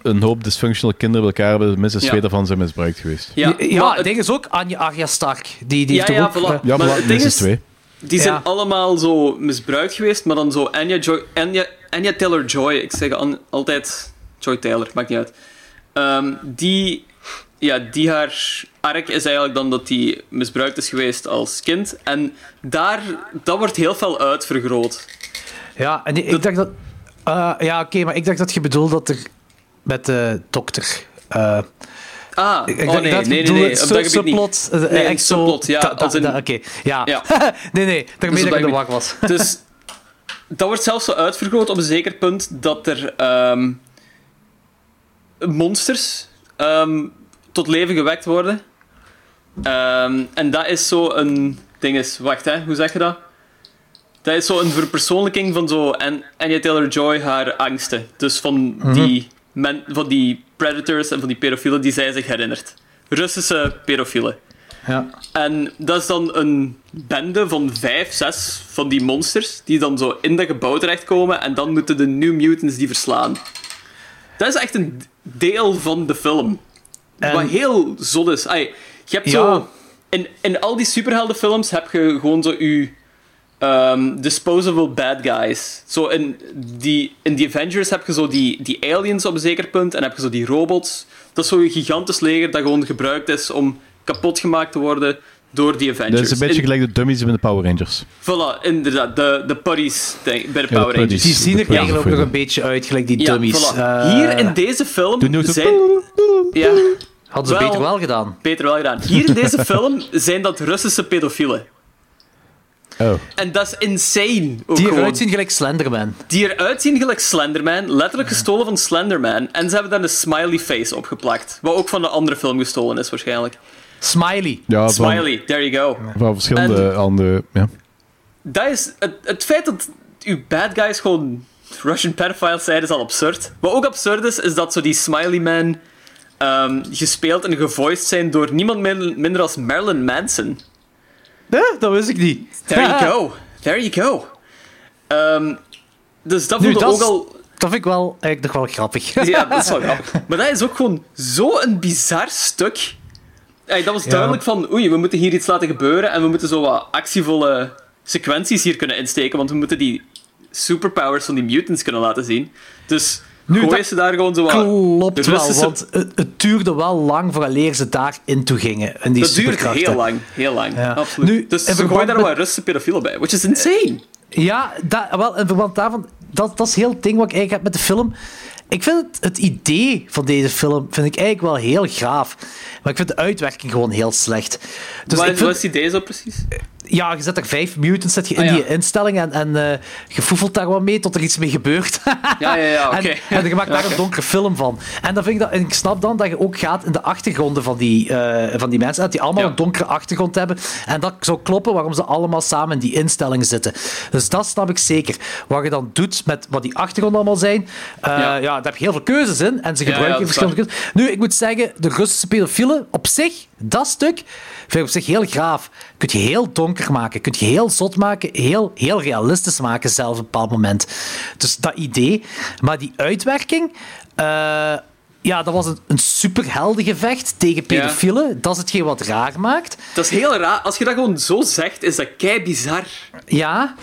een hoop dysfunctional kinderen bij elkaar hebben, minstens Ja. twee daarvan zijn misbruikt geweest. Ja, Ja, maar het ding is ook Anja Stark. Die, die Ja, heeft ja, toch ook... voilà. eh, Ja, Maar maar het ding minstens is- twee. die zijn Ja. allemaal zo misbruikt geweest, maar dan zo Anya, Joy, Anya, Anya Taylor-Joy, ik zeg an- altijd Joy Taylor, maakt niet uit. Ehm, die, ja, die haar arc is eigenlijk dan dat die misbruikt is geweest als kind. En daar, dat wordt heel veel uitvergroot. Ja, en ik dacht dat... eh, ja, oké, maar ik dacht dat je bedoelde dat er met de dokter... eh, Ah, ik, ik oh nee, dat nee, je nee, bedoelde nee, op su- dat gebied niet. subplot, eh, Nee, echt subplot, ja, Oké, ja. Ja. nee, nee, daarmee Dus dat ik de wacht was. Dus dat wordt zelfs zo uitvergroot op een zeker punt dat er ehm, monsters ehm, tot leven gewekt worden. Ehm, en dat is zo een ding is, wacht hè, hoe zeg je dat? Dat is zo een verpersoonlijking van zo en Anya Taylor-Joy haar angsten. Dus van Mhm. die, men, van die predators en van die pedofielen die zij zich herinnert. Russische pedofielen. Ja. En dat is dan een bende van vijf, zes van die monsters die dan zo in dat gebouw terechtkomen en dan moeten de New Mutants die verslaan. Dat is echt een deel van de film. En- Wat heel zot is. Ai, je hebt Ja. zo... In, in al die superheldenfilms heb je gewoon zo je... ehm, disposable bad guys. Zo in die, in die Avengers heb je zo die, die aliens op een zeker punt en heb je zo die robots. Dat is zo'n gigantisch leger dat gewoon gebruikt is om kapot gemaakt te worden door die Avengers. Dat is een beetje In- gelijk de dummies in de Power Rangers. Voilà, inderdaad. De, de putties denk- bij de de Power Rangers. Die zien er eigenlijk ook nog een beetje uit, gelijk die Ja, dummies. voilà. Eh, Hier in deze film Doe zo- zijn... Ja, Hadden ze wel- beter wel gedaan. beter wel gedaan. Hier in deze film zijn dat Russische pedofielen. Oh. En dat is insane. Ook Die eruit zien gelijk Slenderman. Die eruit zien gelijk Slenderman, letterlijk gestolen van Slenderman. En ze hebben daar een smiley face opgeplakt. Wat ook van een andere film gestolen is, waarschijnlijk. Smiley. Ja, van, Smiley, there you go. van verschillende andere... Ja. Dat is, het, het feit dat uw bad guys gewoon Russian pedophiles zijn, is al absurd. Wat ook absurd is, is dat zo die Smiley Man ehm, gespeeld en gevoiced zijn door niemand min- minder als Marilyn Manson. Nee, dat wist ik niet. There you go. There you go. Ehm, dus dat Nu, vond ik ook al... dat vind ik wel eigenlijk nog wel grappig. Ja, dat is wel grappig. Maar dat is ook gewoon zo'n bizar stuk. Dat was Ja. duidelijk van, oei, we moeten hier iets laten gebeuren en we moeten zo wat actievolle sequenties hier kunnen insteken, want we moeten die superpowers van die mutants kunnen laten zien. Dus Nu, gooien dat ze daar gewoon zo wat... Klopt wel, want het, het duurde wel lang vooraleer ze daarin toe gingen. In die Dat duurt heel lang, heel lang. Ja. Absoluut. Nu, dus ze gooien daar met- wat Russische pedofielen bij, which is insane. Ja, dat, wel, in verband daarvan, dat, dat is heel het ding wat ik eigenlijk heb met de film. Ik vind het, het idee van deze film vind ik eigenlijk wel heel gaaf. Maar ik vind de uitwerking gewoon heel slecht. Dus wat, ik vind, wat is die idee zo precies? Ja, je zet er vijf mutants zet je in Ah, ja. die instelling en, en eh, je foefelt daar wat mee tot er iets mee gebeurt. Ja, ja, ja, oké. En, en je maakt daar een donkere film van. En, dan vind ik, dat, en ik snap dan dat je ook gaat in de achtergronden van die, eh, van die mensen. Dat die allemaal Ja. een donkere achtergrond hebben. En dat zou kloppen waarom ze allemaal samen in die instelling zitten. Dus dat snap ik zeker. Wat je dan doet met wat die achtergronden allemaal zijn. eh, ja. Daar heb je heel veel keuzes in. En ze gebruiken verschillende keuzes. Nu, ik moet zeggen, de Russische pedofielen op zich, dat stuk, vind ik op zich heel graaf. Kun je heel donker maken, kun je heel zot maken, heel, heel realistisch maken zelfs op een bepaald moment. Dus dat idee. Maar die uitwerking... eh, ja, dat was een, een superheldengevecht tegen pedofielen. Dat is hetgeen wat raar maakt. Dat is heel raar. Als je dat gewoon zo zegt, is dat kei bizar. Ja,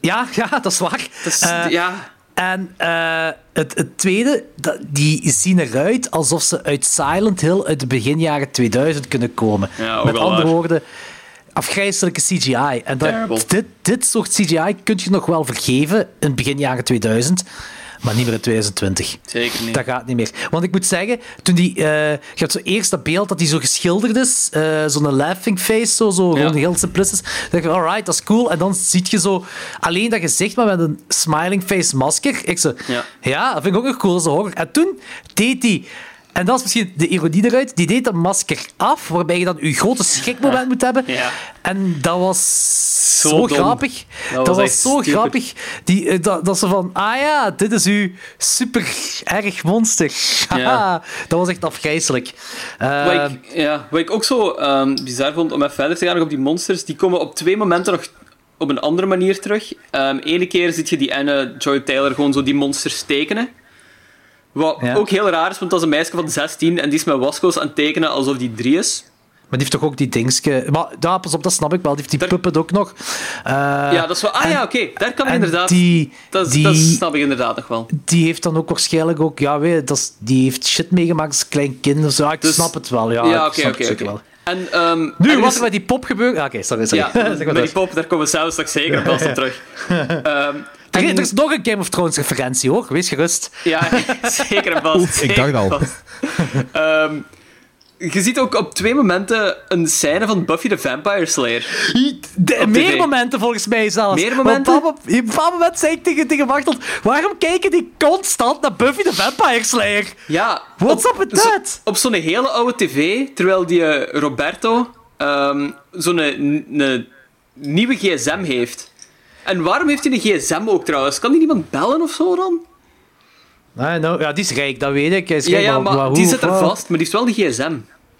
ja, ja dat is waar. Dat is, Eh, ja. En eh, het, het tweede, die zien eruit alsof ze uit Silent Hill uit de begin jaren 2000 kunnen komen. Ja, Met andere waar. woorden, afgrijzelijke CGI. En dat, dit, dit soort CGI kun je nog wel vergeven in begin jaren 2000, maar niet meer in 2020. Zeker niet. Dat gaat niet meer. Want ik moet zeggen, toen die, eh, je hebt zo eerst dat beeld dat hij zo geschilderd is, eh, zo'n laughing face, zo, zo Ja. heel simplistisch. Dan denk je, alright, dat is cool. En dan zie je zo alleen dat gezicht, maar met een smiling face masker. Ik zo, Ja. ja, dat vind ik ook nog cool, is horror. En toen deed hij, en dat is misschien de ironie eruit, die deed dat masker af, waarbij je dan je grote schrikmoment moet hebben. Ja. En dat was Zo grappig. Dat Dat, was zo stupid. grappig. Die, eh, dat, dat ze van, ah ja, dit is uw super erg monster. Ja. Dat was echt afgrijzelijk. Eh, Wat ik, ja, wat ik ook zo ehm, bizar vond om even verder te gaan op die monsters, die komen op twee momenten nog op een andere manier terug. Ehm Ene keer zie je die Anne Joy Taylor gewoon zo die monsters tekenen. Wat Ja. ook heel raar is, want dat is een meisje van 16 en die is met wasgo's aan het tekenen alsof die drie is. die heeft toch ook die dingske... Maar ja, pas op, dat snap ik wel. Die heeft die puppet ook nog. Uh, ja, dat is wel... Ah en, ja, oké. Okay. Daar kan ik inderdaad... Die, dat, die, dat snap ik inderdaad nog wel. Die heeft dan ook waarschijnlijk ook... Ja, weet je, dat is, die heeft shit meegemaakt als klein kind. Ja, ik dus, snap het wel. Ja, ja oké, oké. En, um, nu, en wat is... er met die pop gebeurd? Ah, oké, sorry, sorry. Ja, met die pop, daar komen we zelfs straks zeker op als terug. um, er, er is nog een Game of Thrones referentie, hoor. Wees gerust. Ja, zeker en vast. ik dacht al. Um, je ziet ook op twee momenten een scène van Buffy the Vampire Slayer. De, meer TV. momenten volgens mij zelfs. Meer momenten? Op een bepaald moment zei ik tegen, tegen Machtel, waarom kijken die constant naar Buffy the Vampire Slayer? Ja. What's up with that? Zo, op zo'n hele oude tv, terwijl die uh, Roberto um, zo'n nieuwe gsm heeft. En waarom heeft hij een gsm ook trouwens? Kan die niemand bellen of zo dan? Nee, nou, ja, die is rijk, dat weet ik. Is ja, ja, maar, maar die zit er vast, maar die heeft wel de gsm.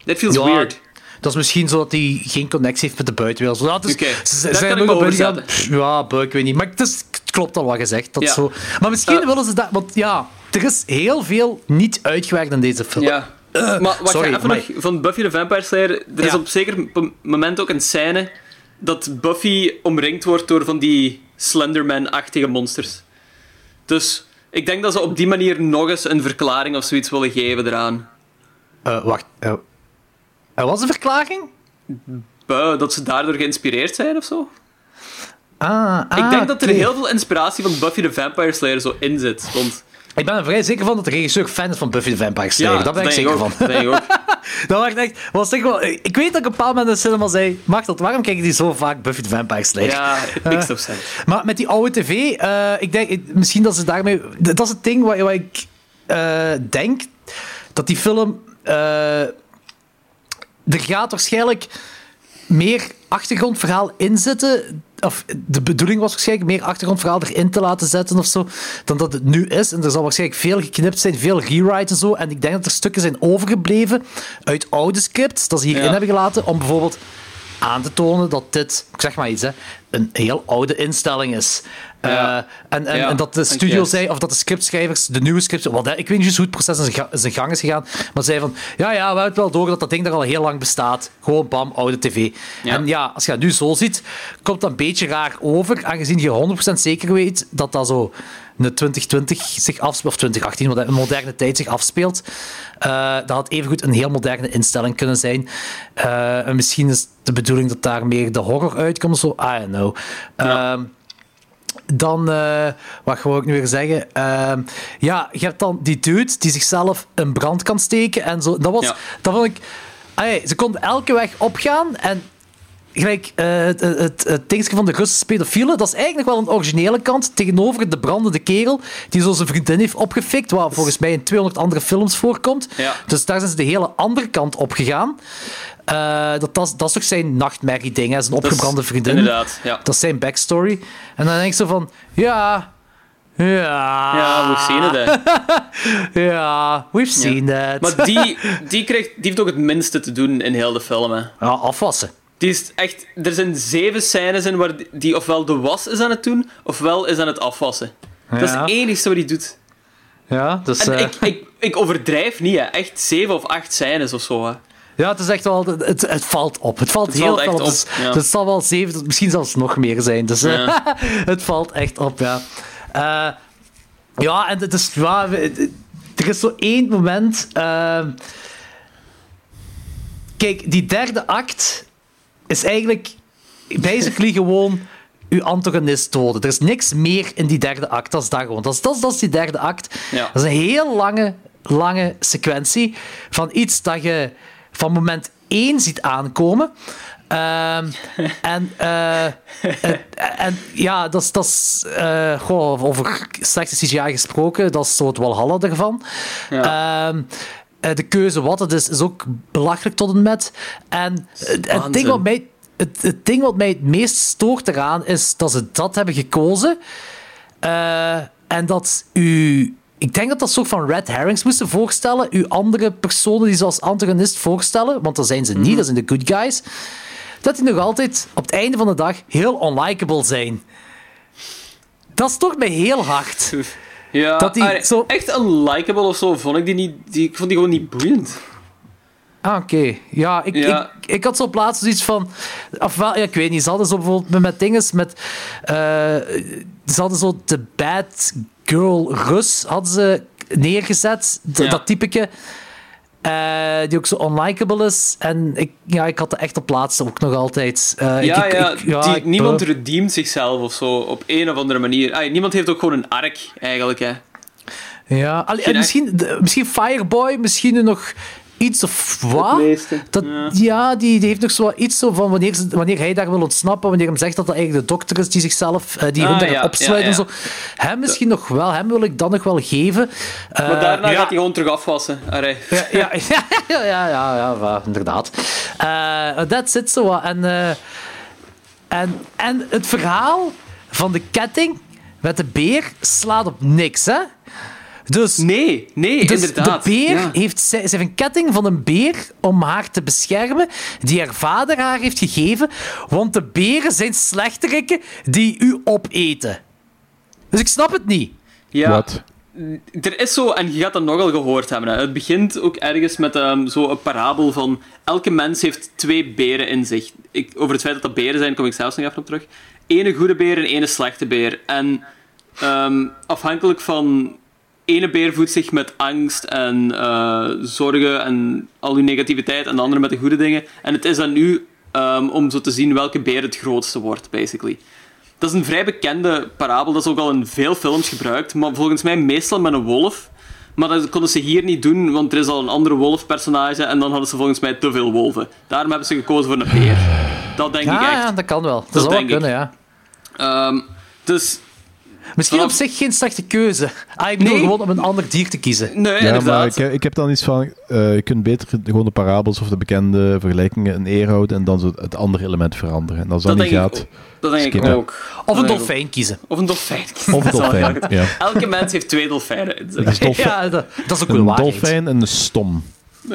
That feels ja, weird. Dat is misschien zo dat hij geen connectie heeft met de buitenwereld. Dus, okay. ze, zijn gaan, Ja, ik weet niet. Maar het, is, het klopt al wat gezegd. Dat ja. zo. Maar misschien uh, willen ze dat... Want ja, er is heel veel niet uitgewerkt in deze film. Ja. Uh, maar wat sorry, even maar... nog van Buffy the Vampire Slayer... Er is op zeker moment ook een scène dat Buffy omringd wordt door van die Slenderman-achtige monsters. Dus ik denk dat ze op die manier nog eens een verklaring of zoiets willen geven eraan. Uh, wacht. Uh, er was een verklaring? Buh, dat ze daardoor geïnspireerd zijn of zo. Ah, ah, ik denk dat er heel veel inspiratie van Buffy the Vampire Slayer zo in zit. Want... Ik ben er vrij zeker van dat de regisseur fan is van Buffy the Vampire Slayer. Ja, Daar ben ik zeker ik van. Dat ik ook. dat was echt, was echt wel, ik weet dat ik een paar mensen in de cinema zei: Mag dat, waarom kijken die zo vaak Buffy the Vampire Slayer? Ja, het makes no sense. Maar met die oude tv, uh, ik denk misschien dat ze daarmee. Dat is het ding wat, wat ik uh, denk dat die film. Er gaat waarschijnlijk meer achtergrondverhaal in zitten. Of de bedoeling was waarschijnlijk meer achtergrondverhaal erin te laten zetten of zo. Dan dat het nu is. En er zal waarschijnlijk veel geknipt zijn, veel rewrite en zo. En ik denk dat er stukken zijn overgebleven uit oude scripts. Dat ze hierin Ja. hebben gelaten. Om bijvoorbeeld aan te tonen dat dit, ik zeg maar iets, hè, een heel oude instelling is. Ja. Uh, en, en, Ja, en dat de studio zei, of dat de scriptschrijvers, de nieuwe scripts, wat, ik weet niet hoe het proces in zijn, gang is gegaan, maar zei van, ja, ja, we hebben het wel door dat dat ding er al heel lang bestaat. Gewoon bam, oude tv. Ja. En ja, als je dat nu zo ziet, komt dat een beetje raar over, aangezien je 100% zeker weet dat dat zo een 2020 zich afspeelt, of 2018, wat een moderne tijd zich afspeelt. Uh, dat had evengoed een heel moderne instelling kunnen zijn. Uh, en misschien is de bedoeling dat daar meer de horror uitkomt of zo. I don't know. Ja. Ehm, dan, uh, wat wou ik nu weer zeggen? Uh, ja, je hebt dan die dude die zichzelf in brand kan steken en zo. Dat was, Ja. dat vond ik. Allee, ze konden elke weg opgaan en. Gelijk, uh, het, het, het, dingetje van de Russische pedofielen, dat is eigenlijk wel een originele kant tegenover de brandende kerel die zo zijn vriendin heeft opgefikt, wat volgens mij in 200 andere films voorkomt. Ja. Dus daar zijn ze de hele andere kant op gegaan. Uh, dat, dat, is- dat is toch zijn nachtmerrie-ding, zijn Dat is- opgebrande vriendin. Inderdaad, ja. Dat is zijn backstory. En dan denk ik zo van, ja, ja, Ja, we've seen it, hè. ja, we've seen that. Maar die, die, krijgt, die heeft ook het minste te doen in heel de film, hè. Ja, afwassen. Die is echt, er zijn zeven scènes in waar die- die ofwel de was is aan het doen, ofwel is aan het afwassen. Dat is het enige wat hij doet. Ja, dus, En eh, ik, ik, ik overdrijf niet, hè. echt zeven of acht scènes of zo. Hè. ja, het is echt wel, het, het valt op. Het valt Het heel valt op. op, Dus, ja. dus het zal wel zeven, misschien zelfs nog meer zijn. Dus Ja. het valt echt op, ja. Eh, ja, en het is, ja, er is zo één moment. eh, kijk, die derde act is eigenlijk basically gewoon uw antagonist doden. Er is niks meer in die derde act. Dat is dat gewoon. Dat is, dat is, dat is die derde act. Ja. Dat is een heel lange, lange sequentie van iets dat je van moment één ziet aankomen. Ehm, en, eh, en ja, dat is, dat is eh, goh, over slechte CGI gesproken, dat is zo het Walhalla ervan. Ehm, eh, de keuze wat het is, is ook belachelijk tot en met. En eh, het, ding wat mij, het, het ding wat mij het meest stoort eraan is dat ze dat hebben gekozen. Eh, en dat u. Ik denk dat dat soort van red herrings moesten voorstellen. U andere personen die ze als antagonist voorstellen, want dat zijn ze niet, dat zijn de good guys. Dat die nog altijd op het einde van de dag heel unlikable zijn. Dat stoort mij heel hard. Ja, Dat die ah, zo- echt unlikable of zo vond ik die niet. Die, ik vond die gewoon niet boeiend. Ah, oké. Ja, ik, Ja. Ik, ik had zo op laatst zoiets van... Ofwel, ja, ik weet niet, ze hadden zo bijvoorbeeld met, met dinges, met... eh, ze hadden zo de bad girl Rus hadden ze neergezet, Ja. dat typeke. Eh, die ook zo unlikable is. En ik, ja, ik had het echt op laatste ook nog altijd. Eh, Ja, ik- ja, ik- ja, die, niemand redeemt zichzelf of zo op een of andere manier. Niemand heeft ook gewoon een arc, eigenlijk. Hè. Ja, allee, misschien, de- misschien Fireboy, misschien nog iets of wat. Dat, ja, die, heeft nog zo iets zo van wanneer, wanneer hij daar wil ontsnappen, wanneer hem zegt dat dat eigenlijk de dokter is die zichzelf, uh, die ah, hun en zo. Hem misschien nog wel, hem wil ik dan nog wel geven. Uh, maar daarna gaat hij gewoon terug afwassen. Ja, ja, ja, ja, ja, ja, inderdaad. Eh, dat zit zo wat. En, en, en het verhaal van de ketting met de beer slaat op niks, hè? Dus, Nee, nee, dus inderdaad. de beer Ja. heeft, ze heeft een ketting van een beer om haar te beschermen, die haar vader haar heeft gegeven, want de beren zijn slechterikken die u opeten. Dus ik snap het niet. Ja. Wat? Er is zo, en je gaat dat nogal gehoord hebben. Hè. Het begint ook ergens met um, zo'n parabel van elke mens heeft twee beren in zich. Ik, over het feit dat dat beren zijn, kom ik zelfs nog even op terug. Ene goede beer en ene slechte beer. En ehm, afhankelijk van... Ene beer voedt zich met angst en eh, zorgen en al uw negativiteit, en de andere met de goede dingen. En het is aan u ehm, om zo te zien welke beer het grootste wordt, basically. Dat is een vrij bekende parabel, dat is ook al in veel films gebruikt, maar volgens mij meestal met een wolf. Maar dat konden ze hier niet doen, want er is al een andere wolfpersonage en dan hadden ze volgens mij te veel wolven. Daarom hebben ze gekozen voor een beer. Dat denk ik echt. ja, dat kan wel. Dat, Dat zou wel kunnen, ja. Ehm, dus, Misschien op zich geen slechte keuze. Ah, ik bedoel Nee. gewoon om een ander dier te kiezen. nee, Ja, maar inderdaad. ik, ik heb dan iets van... eh, je kunt beter gewoon de parabels of de bekende vergelijkingen in eer houden en dan zo het andere element veranderen. En als dat, dat niet denk ik gaat... ook. Dat denk ik ook. Of een dolfijn kiezen. Of een dolfijn. Of een dolfijn, ja. Elke mens heeft twee dolfijnen dolfijn- Ja, dat, dat is ook Een waarheid. dolfijn en een stom.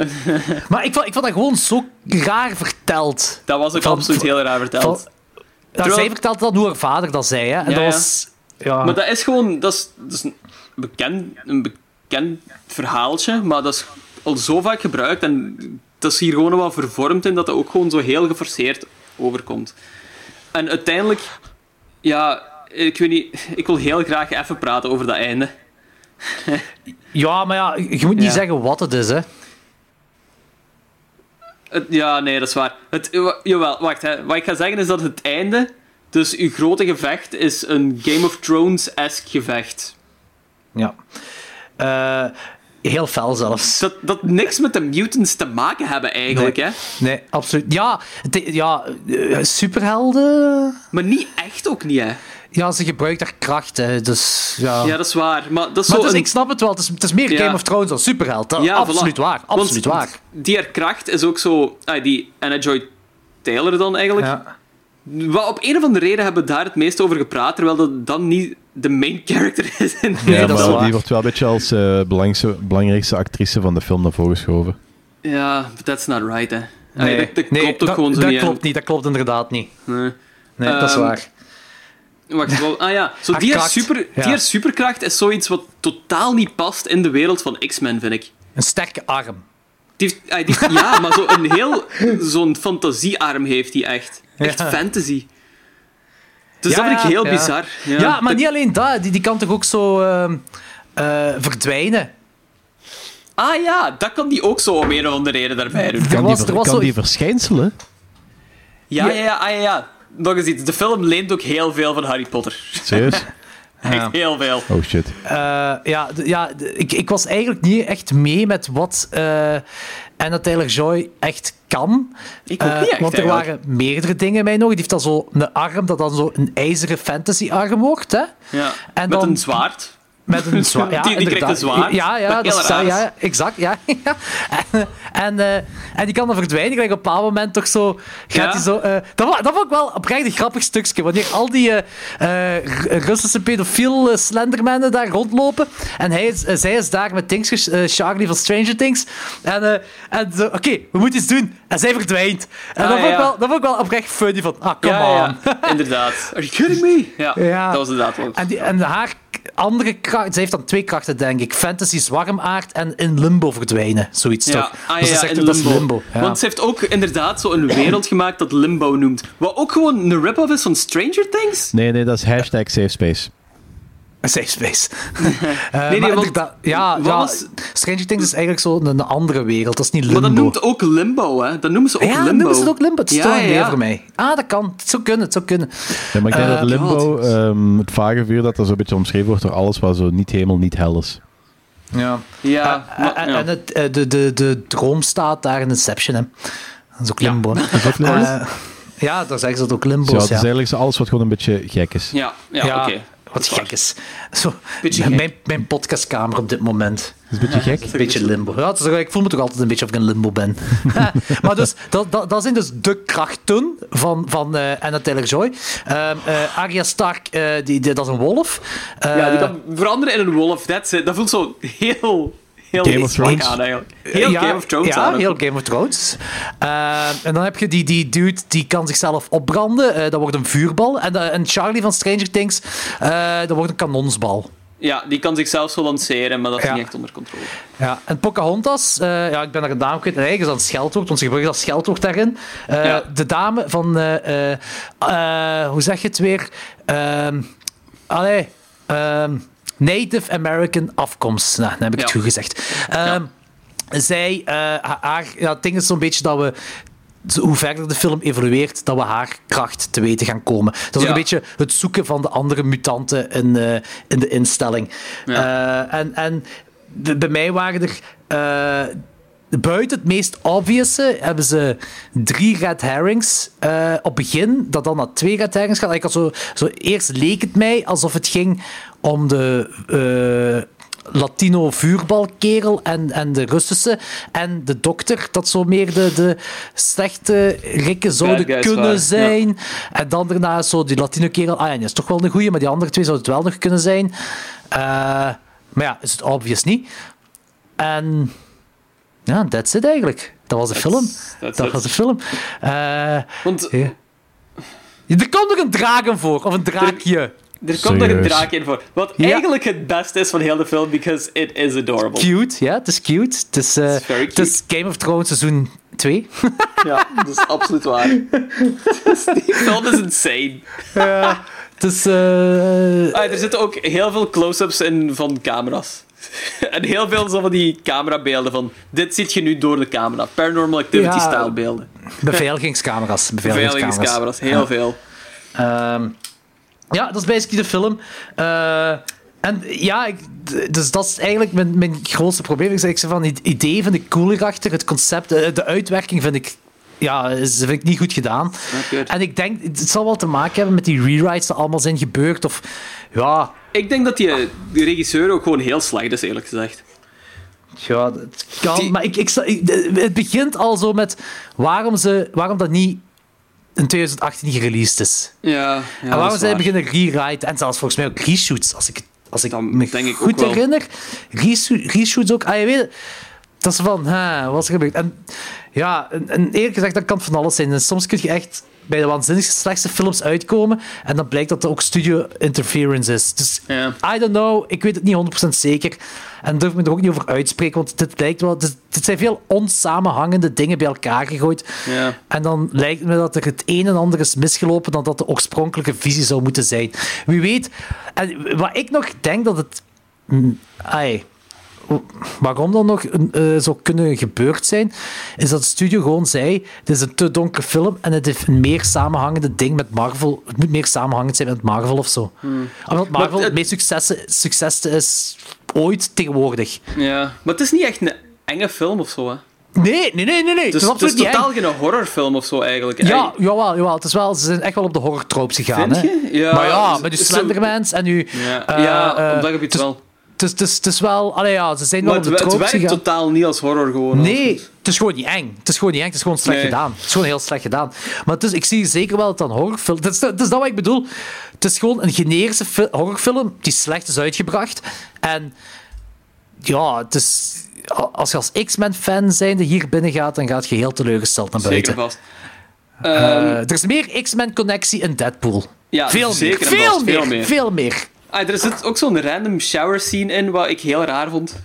Maar ik vond, ik vond dat gewoon zo raar verteld. Dat was ook Van- absoluut heel raar verteld. Van- Terwijl- zij vertelde dat hoe haar vader dat zei. Hè? En Ja, dat ja. was... Ja. Maar dat is gewoon... Dat is, dat is een, bekend, een bekend verhaaltje, maar dat is al zo vaak gebruikt en dat is hier gewoon wel vervormd in dat het ook gewoon zo heel geforceerd overkomt. En uiteindelijk... Ja, ik weet niet... Ik wil heel graag even praten over dat einde. ja, maar ja, je moet niet Ja. zeggen wat het is, hè. Het- ja, nee, dat is waar. Het, jawel, wacht. Hè. Wat ik ga zeggen is dat het einde... Dus uw grote gevecht is een Game of Thrones-esque gevecht. Ja. Eh, heel fel zelfs. Dat, dat niks met de mutants te maken hebben, eigenlijk. Nee. Hè? Nee, absoluut. Ja, ja eh, superhelden... Maar niet echt ook niet, hè? Ja, ze gebruikt haar krachten, dus ja. Ja, dat is waar. Maar dat is maar zo dus, een- ik snap het wel, het is, het is meer Ja. Game of Thrones dan superheld. Ja, absoluut voilà. waar, absoluut Want waar. Die haar kracht is ook zo... Ah, die Anna Joy Taylor dan eigenlijk. Ja. Wat op een of andere reden hebben we daar het meest over gepraat, terwijl dat dan niet de main character is. in de- ja, dat is maar waar. die wordt wel een beetje als eh, belangrijkste, belangrijkste actrice van de film naar voren geschoven. Ja, but that's not right, hè. Nee, dat, dat nee, klopt ook dat, gewoon zo dat niet. hè. klopt niet, dat klopt inderdaad niet. Nee. Nee, dat is Ehm, waar. Wacht, wel, ah ja. Zo, die, super, ja. die superkracht is zoiets wat totaal niet past in de wereld van X-Men, vind ik. Een sterke arm. Die heeft, ah, die heeft- ja, maar zo een heel... Zo'n fantasiearm heeft hij echt. Echt Ja. fantasy. Dus Ja, dat vind ik heel ja. bizar. Ja, Ja, maar niet alleen dat, die, die kan toch ook zo ehm, eh, verdwijnen. Ah ja, dat kan die ook zo om een of andere reden daarbij doen. Kan, was- die, er was kan zo- die verschijnselen? Ja, ja, ja, ah, ja, ja. Nog eens iets. De film leent ook heel veel van Harry Potter. Serieus? Echt heel veel. Oh shit. Eh, ja, ja ik, ik was eigenlijk niet echt mee met wat eh Anna Taylor-Joy echt kan. Ik ook Eh, niet echt, Want er eigenlijk. waren meerdere dingen mij nog. Die heeft dan zo een arm dat dan zo een ijzeren fantasy-arm wordt. Hè? Ja. En Met dan- een zwaard. Met een zwaard. Ja, Die- die krijgt inderdaad. een zwaard. Ja, dat is, ja, exact. Ja, ja. En, en, eh, en die kan dan verdwijnen. Gelijk op een bepaald moment toch zo. Gaat Ja. hij zo eh, dat, dat vond ik wel oprecht een grappig stukje. Wanneer al die eh, Russische pedofiel slendermannen daar rondlopen. En hij is, zij is daar met Things, eh, Charlie van Stranger Things. En, eh, en zo, oké, we moeten iets doen. En zij verdwijnt. En Ah, dat, vond ik ja. wel, dat vond ik wel oprecht funny. Van, ah, come ja, on. ja, inderdaad. Are you kidding me? Ja, Ja. dat was inderdaad wel. En, die, en haar andere kracht. Ze heeft dan twee krachten, denk ik: fantasy zwarmaard en in limbo verdwijnen. Zoiets Ja, toch? ah, Dus ze ja, zegt in ook, dat is limbo. limbo. Ja. Want ze heeft ook inderdaad zo een wereld gemaakt dat Limbo noemt. Wat ook gewoon een rip-off is van Stranger Things? Nee, nee, dat is hashtag safe space. Safe space. Eh, nee, want- inderdaad, ja, ja, was- Stranger Things is eigenlijk zo een, een andere wereld. Dat is niet limbo. Maar dat noemt ook Limbo, hè? Dat noemen ze ook ja, Limbo. noemen ze het ook limbo. Het is Ja, een ja, ja. voor mij. Ah, dat kan. Het zou kunnen, het zou kunnen. Ja, maar ik denk Eh, dat limbo, ehm, het vage vuur, dat dat zo'n beetje omschreven wordt door alles wat zo niet hemel, niet hel is. Ja. Ja, Eh, maar- en ja. en het, de, de, de droom staat daar in Inception. Hè. Dat is ook limbo. Is dat limbo? Ja, daar zeggen ze dat ook Ja, limbo het is. is Ja. eigenlijk zo alles wat gewoon een beetje gek is. Ja, ja, oké. Wat gek is. Zo, mijn, gek. mijn podcastkamer op dit moment. is een beetje gek. Een beetje limbo. Ja, is, ik voel me toch altijd een beetje of ik in limbo ben. maar dus, dat, dat, dat zijn dus de krachten van, van eh Anna Taylor-Joy. Ehm eh, Arya Stark, eh, die, die- dat is een wolf. Eh, Ja, die kan veranderen in een wolf. That's it. Dat voelt zo heel... heel Game of Thrones. aan, eigenlijk. Heel ja, Game of Thrones Ja, aan. heel Game of Thrones. Eh, en dan heb je die, die dude die kan zichzelf opbranden. Eh, dat wordt een vuurbal. En, eh, en Charlie van Stranger Things, eh, dat wordt een kanonsbal. Ja, die kan zichzelf zo lanceren, maar dat is Ja. niet echt onder controle. Ja, en Pocahontas, eh, ja, ik ben daar een naam kwijt. En eigenlijk is dat een scheldwoord, want ze gebruiken dat scheldwoord daarin. Eh, Ja. De dame van, eh, eh, eh, hoe zeg je het weer? Ehm allee, ehm, Native American afkomst. Nou, dan heb ik het goed gezegd. Ehm, Zij, eh, haar, ja, het ding is zo'n beetje dat we hoe verder de film evolueert, dat we haar kracht te weten gaan komen. Dat is ook een beetje het zoeken van de andere mutanten in, eh, in de instelling. Eh, en en b- bij mij waren er... Buiten het meest obvious hebben ze drie red herrings op begin, dat dan naar twee red herrings gaat. Ik had zo, zo, eerst leek het mij alsof het ging om de eh, Latino vuurbalkerel en, en de Russische en de dokter, dat zo meer de, de slechte rikken zouden guys kunnen zijn. En dan daarna zo die Latino kerel, ah ja, die is toch wel een goeie, maar die andere twee zouden het wel nog kunnen zijn. Eh, maar ja, is het obvious niet. En ja, that's it eigenlijk. Dat was de film. that's Dat it. was de film. Eh, Want. Er komt nog een draken voor, of een draakje. er komt nog een draak in voor. Wat Ja. eigenlijk het beste is van heel de film, because it is adorable. Cute, ja, het is cute. Het is, eh, het is Game of Thrones seizoen 2. Ja, dat is absoluut waar. Die film is insane. Het is... eh, Ah, er zitten ook heel veel close-ups in van camera's. En heel veel zo van die camerabeelden van dit ziet je nu door de camera. Paranormal Activity-style Ja. beelden. beveiligingscamera's. Beveiligingscamera's. Beveiligingscamera's, heel veel. Ehm, ja, dat is basically de film. Eh, en ja, ik, dus dat is eigenlijk mijn, mijn grootste probleem. Ik zeg van het idee vind ik cool erachter. Het concept, eh, de uitwerking vind ik, ja, is, vind ik niet goed gedaan. En ik denk, het zal wel te maken hebben met die rewrites die allemaal zijn gebeurd. Of ja, Ik denk dat die, die regisseur ook gewoon heel slecht is, eerlijk gezegd. ja het kan. Die- Maar ik, ik- het begint al zo met waarom, ze, waarom dat niet in 2018 gereleased is. Ja, ja en waarom zij beginnen rewrite en zelfs volgens mij ook reshoots, als ik, als ik Dan me denk goed herinner. Resho- reshoots ook. Ah, je weet dat is van, wat is er gebeurd? En ja, en, en eerlijk gezegd, dat kan van alles zijn. En soms kun je echt bij de waanzinnigste slechtste films uitkomen en dan blijkt dat er ook studio interference is. Dus. I don't know, ik weet het niet 100% zeker. En durf me er ook niet over uitspreken, want dit lijkt wel... Dit, dit zijn veel onsamenhangende dingen bij elkaar gegooid. En dan lijkt me dat er het een en ander is misgelopen dan dat de oorspronkelijke visie zou moeten zijn. Wie weet... En wat ik nog denk dat het... mm, ai, waarom dan nog eh, zou kunnen gebeurd zijn, is dat de studio gewoon zei: het is een te donkere film en het heeft een meer samenhangende ding met Marvel. Het moet meer samenhangend zijn met Marvel of zo. Omdat Marvel het- het meest succes, succes is ooit tegenwoordig. Ja, maar het is niet echt een enge film of zo, hè. Nee, nee, nee, nee. nee. Het is, het is totaal geen horrorfilm of zo, eigenlijk. Ja, jawel, jawel. Het is wel, ze zijn echt wel op de horror tropes gegaan. Vind hè. je? Ja, maar ja, met uw Slendermans en uw... Ja, eh, ja op dat gebied wel. Het is, het, is, het is wel... Allee, ja, ze zijn Maar het, het werkt totaal niet als horror gewoon. Nee, het is gewoon niet eng. Het is gewoon niet eng, het is gewoon slecht Nee. gedaan. Het is gewoon heel slecht gedaan. Maar het is, ik zie zeker wel dat het een horrorfilm... Het is, het is dat wat ik bedoel. Het is gewoon een generische fi- horrorfilm die slecht is uitgebracht. En ja, het is... Als je als X-Men-fan zijnde hier binnen gaat, dan gaat je heel teleurgesteld naar buiten. Zeker vast. Eh, Ehm, er is meer X-Men-connectie in Deadpool. Ja, veel zeker meer. Veel meer. veel meer. Veel meer. Ah, er zit ook zo'n random shower scene in, wat ik heel raar vond.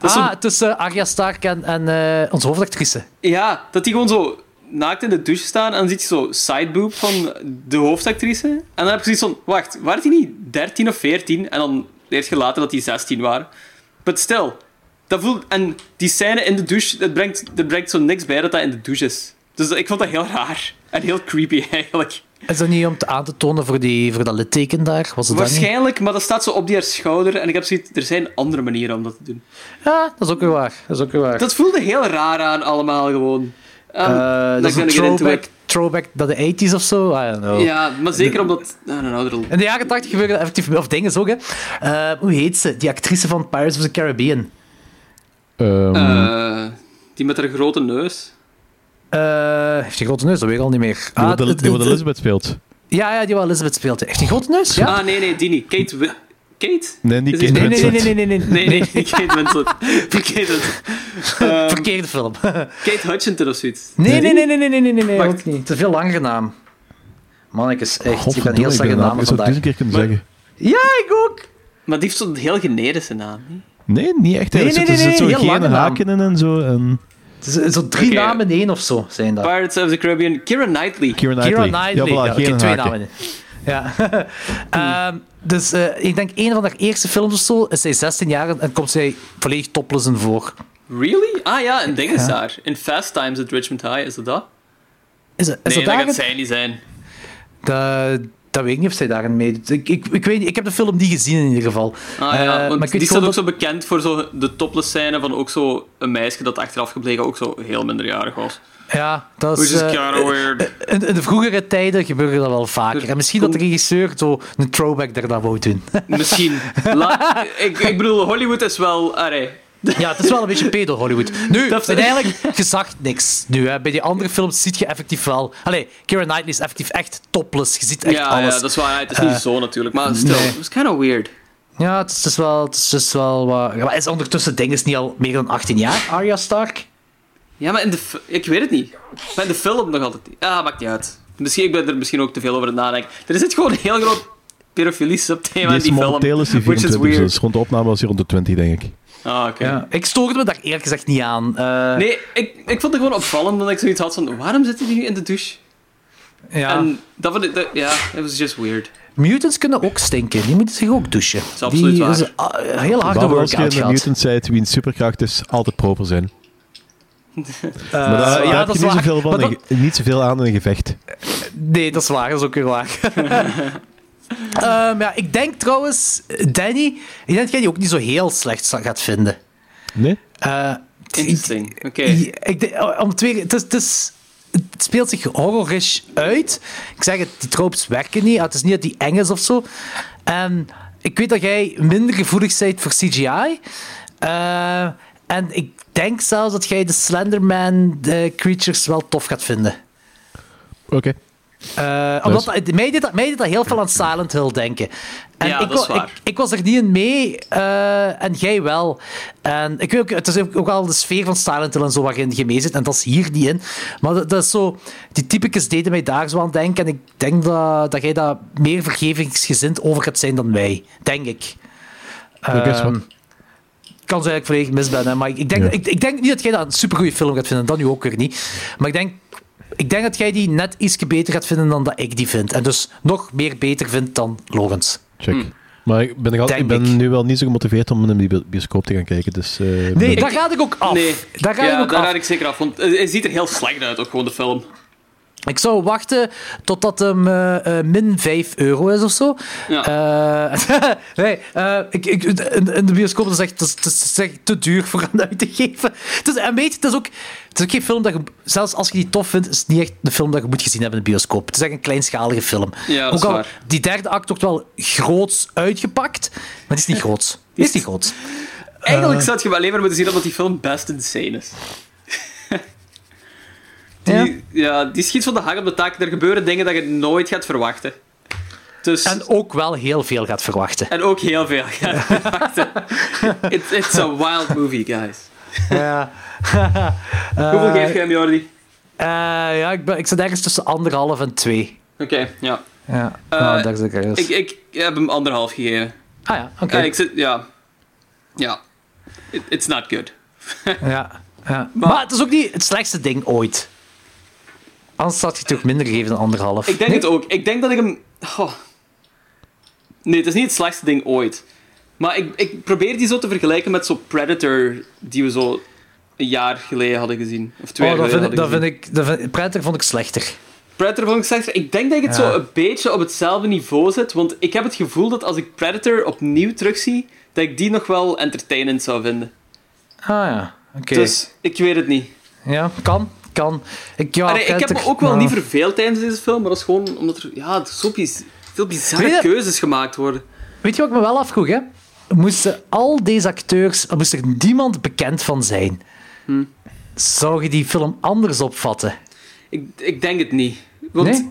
Dat ah, zo- tussen Arya Stark en, en eh, onze hoofdactrice. Ja, dat die gewoon zo naakt in de douche staan en dan ziet je zo sideboob van de hoofdactrice. En dan heb je zoiets van, wacht, waren die niet 13 of 14? En dan leert je later dat die 16 waren. But still, dat voelt... En die scène in de douche, het brengt, het brengt zo niks bij dat dat in de douche is. Dus ik vond dat heel raar. En heel creepy, eigenlijk. Is dat niet om te aan te tonen voor, die, voor dat litteken daar? Was het dat? Waarschijnlijk, maar dat staat zo op die haar schouder. En ik heb zoiets, er zijn andere manieren om dat te doen. Ja, dat is ook weer waar. Dat is ook weer waar. Dat voelde heel raar aan, allemaal gewoon. Um, Eh, dat is een throwback, throwback naar de 80s of zo. I don't know. Ja, maar zeker omdat... Know, er- In de jaren 80 gebeurde dat effectief of dingen zo, hè. Eh, hoe heet ze? Die actrice van Pirates of the Caribbean. Ehm, Eh, die met haar grote neus. Eh, heeft die grote neus? Dat weet ik al niet meer. die Ah, wat- die Elizabeth speelt. Ja, ja, die wat Elizabeth speelt. Heeft die grote neus? Ja. Ah, nee, nee, die niet. Kate... Kate? Nee, niet Kate nee, nee, nee, Winslet. nee, nee, nee, Nee, nee, niet Kate Winslet. Winslet. Ehm, Verkeerde film. Kate Hutchinson of zoiets. nee, nee, nee, nee, nee, nee, nee, nee, nee, ook niet. Het is een veel langere naam. Mannetjes, echt. Je kan Godverdomme, heel ik slechte ben naam. namen Ik zou het vandaag. eens een keer kunnen zeggen. Ja, ik ook. Maar die heeft zo'n heel generische naam. niet? Nee, niet echt. Nee, er nee, nee, nee, zo heel lange haken in en zo. En zo drie namen in één of zo zijn dat. Pirates of the Caribbean. Keira Knightley. Keira Knightley. Keira Knightley. Ja, voilà, twee namen. Ja. Ehm, dus eh, ik denk een van haar eerste films of zo is zij 16 jaar en, komt zij volledig topless in voor. Really? Ah ja, een ding is daar. In Fast Times at Richmond High, is dat dat? Is, het- is nee, dat dat gaat zij niet zijn. Dat, dat weet ik niet of zij daarin meedoet. Ik, ik, ik, weet, ik heb de film niet gezien in ieder geval. Ah Eh, ja, maar weet die staat ook dat- zo bekend voor zo de topless scène van ook zo een meisje dat achteraf gebleken ook zo heel minderjarig was. Ja, dat is... Is eh, kinda weird. in, in de vroegere tijden gebeurde dat wel vaker. En misschien dat de regisseur zo een throwback daarna wou doen. Misschien. La- ik, ik bedoel, Hollywood is wel... Allee. Ja, het is wel een beetje pedo Hollywood. Nu, Dat- uiteindelijk, je zag niks. Nu, hè. bij die andere films zie je effectief wel... Allee, Keira Knightley is effectief echt topless. Je ziet echt Ja, alles. ja, dat is waar. Het is niet Eh, zo natuurlijk. Maar still, nee. it was kind of weird. Ja, het is dus wel... Het is dus wel wat... Maar is ondertussen ding is niet al meer dan 18 jaar, Arya Stark? Ja, maar in de... Ik weet het niet. Maar in de film nog altijd niet. Ja, maakt niet uit. Misschien, ik ben er misschien ook te veel over aan het nadenken. Er zit gewoon een heel groot pedofilie subthema in die film. momenteel is die which is 24, weird. dus rond de opname was hij rond de 20, denk ik. Ah, oké. Ja. Ik stoorde me daar eerlijk gezegd niet aan. Eh, Nee, ik, ik vond het gewoon opvallend dat ik zoiets had van... Waarom zit hij nu in de douche? ja. En dat vond ik... dat- Ja, it was just weird. Mutants kunnen ook stinken. Die moeten zich ook douchen. is absoluut die waar. is ah, een heel als je workout in de gehad. mutant zijt, wiens superkracht is altijd proper zijn. Eh, Maar daar, daar ja, heb dat is niet waar. zoveel, van dat- niet zoveel aan in een gevecht. Nee, dat is waar. Dat is ook weer waar. Ehm, ja, ik denk trouwens, Danny, ik denk dat jij die ook niet zo heel slecht gaat vinden. Nee? Eh, Interesting. Oké. ik- ik denk- om twee, het, is, het, is, het speelt zich horrorish uit. Ik zeg het, die tropes werken niet. Ah, Het is niet dat die eng is of zo. En ik weet dat jij minder gevoelig bent voor CGI. Eh, en ik denk zelfs dat jij de Slenderman de creatures wel tof gaat vinden. Oké. Eh, omdat dat- mij, deed dat, mij deed dat heel veel aan Silent Hill denken. En Ja, ik, dat is wa- waar. Ik, ik was er niet in mee eh, en jij wel. En ik weet ook, het is ook wel de sfeer van Silent Hill en zo waarin je mee zit. En dat is hier niet in. Maar dat, dat is zo, die typicus deden mij daar zo aan denken. En ik denk dat, dat jij daar meer vergevingsgezind over gaat zijn dan wij. Denk ik. Is Ehm, kan zijn dat ik volledig mis ben, hè, maar ik, ik, denk, Ja. ik, ik denk niet dat jij dat een supergoeie film gaat vinden. Dat nu ook weer niet. Maar ik denk, ik denk dat jij die net iets beter gaat vinden dan dat ik die vind. En dus nog meer beter vindt dan Logans. Check. Maar ik ben, altijd, ik ben nu wel niet zo gemotiveerd om in een bi- bioscoop te gaan kijken. Dus, eh, Nee, ben- daar ga ik ook af. Nee, Daar ga ja, ik ook daar af. raad ik zeker af. Want het het ziet er heel slecht uit, ook gewoon de film. Ik zou wachten totdat hem eh, eh, min 5 euro is of zo. Ja. Eh, nee, ik, ik, in, in de bioscoop is het echt, het is, echt te duur voor aan uit te geven. Het is, en weet je, het is, ook, het is ook geen film dat je, zelfs als je die tof vindt, is het niet echt de film dat je moet gezien hebben in de bioscoop. Het is echt een kleinschalige film. Ja, dat ook al, waar. die derde act wordt wel groots uitgepakt, maar het is niet groots. Het is niet groots. Eigenlijk zou je alleen maar moeten zien omdat die film best insane is. Die, ja. die schiet van de hang op de tak. Er gebeuren dingen dat je nooit gaat verwachten. Dus, En ook wel heel veel gaat verwachten. en ook heel veel gaat verwachten. It, it's a wild movie, guys. Ja. Hoeveel Eh, geef je hem, Jordi? eh, ja, ik, ben, ik zit ergens tussen anderhalf en twee. Oké, ja. Ja, Eh, nou, dat is ergens. Ik, ik heb hem anderhalf gegeven. Ah ja, oké. Ik zit, ja. Ja. It- it's not good. Ja, ja. Maar, het is ook niet het slechtste ding ooit. Anders had je toch minder gegeven dan anderhalf. Ik denk Nee? het ook. Ik denk dat ik hem... Goh. Nee, het is niet het slechtste ding ooit. Maar ik, ik probeer die zo te vergelijken met zo'n Predator die we zo een jaar geleden hadden gezien. Of twee Oh, jaar dat geleden vind, ik, dat vind ik, dat vind, Predator vond ik slechter. Predator vond ik slechter. Ik denk dat ik het Ja. zo een beetje op hetzelfde niveau zet. Want ik heb het gevoel dat als ik Predator opnieuw terugzie, dat ik die nog wel entertainend zou vinden. Ah ja, oké. Dus ik weet het niet. Ja, kan, kan. Ik, ja, Allee, ik heb me ook wel niet verveeld tijdens deze film, maar dat is gewoon omdat er ja, zo biz- veel bizarre je- keuzes gemaakt worden. Weet je wat ik me wel afvroeg, hè? Moesten al deze acteurs, moest er niemand bekend van zijn, Hm. zou je die film anders opvatten? Ik, ik denk het niet. Want Nee?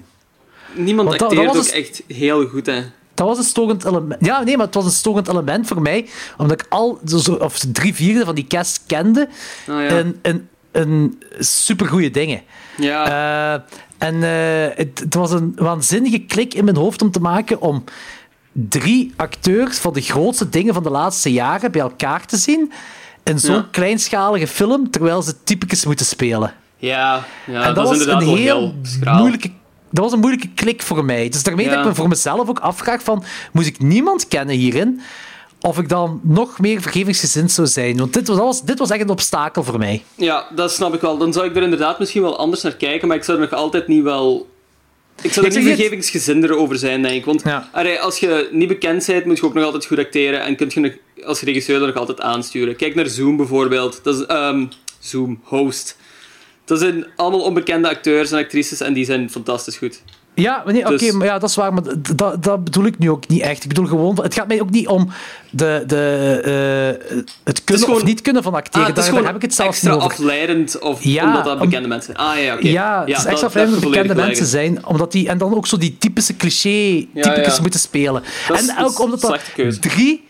niemand Want acteert dat ook dus- echt heel goed, hè. Dat was een storend element. Ja, nee, maar het was een storend element voor mij, omdat ik al zo, zo- of drie vierde van die cast kende Ah, ja. en, en, en supergoeie dingen. Ja. Eh, en eh, het, het was een waanzinnige klik in mijn hoofd om te maken om drie acteurs van de grootste dingen van de laatste jaren bij elkaar te zien in zo'n Ja. kleinschalige film, terwijl ze typicus moeten spelen. Ja, ja en dat, was inderdaad een heel moeilijke dat was een moeilijke klik voor mij. Dus daarmee Ja. dat ik me voor mezelf ook afvraag van, moest ik niemand kennen hierin? Of ik dan nog meer vergevingsgezind zou zijn? Want dit was, dit was echt een obstakel voor mij. Ja, dat snap ik wel. Dan zou ik er inderdaad misschien wel anders naar kijken, maar ik zou er nog altijd niet wel... Ik zou er Ik niet vergevingsgezinder over zijn, denk ik. Want Ja. als je niet bekend bent, moet je ook nog altijd goed acteren en kun je nog, als regisseur er nog altijd aansturen. Kijk naar Zoom bijvoorbeeld. Dat is, ehm, Zoom, host. Dat zijn allemaal onbekende acteurs en actrices en die zijn fantastisch goed. Ja, nee, oké, Dus- maar ja, dat is waar, maar dat, dat bedoel ik nu ook niet echt. Ik bedoel gewoon, het gaat mij ook niet om de, de, eh, het kunnen gewoon- of niet kunnen van acteren. Ah, het is daar, gewoon daar heb ik het zelfs extra niet over. afleidend of Ja, omdat dat om- bekende mensen zijn. Ah ja, oké. Ja, het is dat- extra dat fijn heb dat je bekende mensen zijn, omdat die, en dan ook zo die typische cliché-typicus ja. moeten spelen. Dat is- en ook omdat dat drie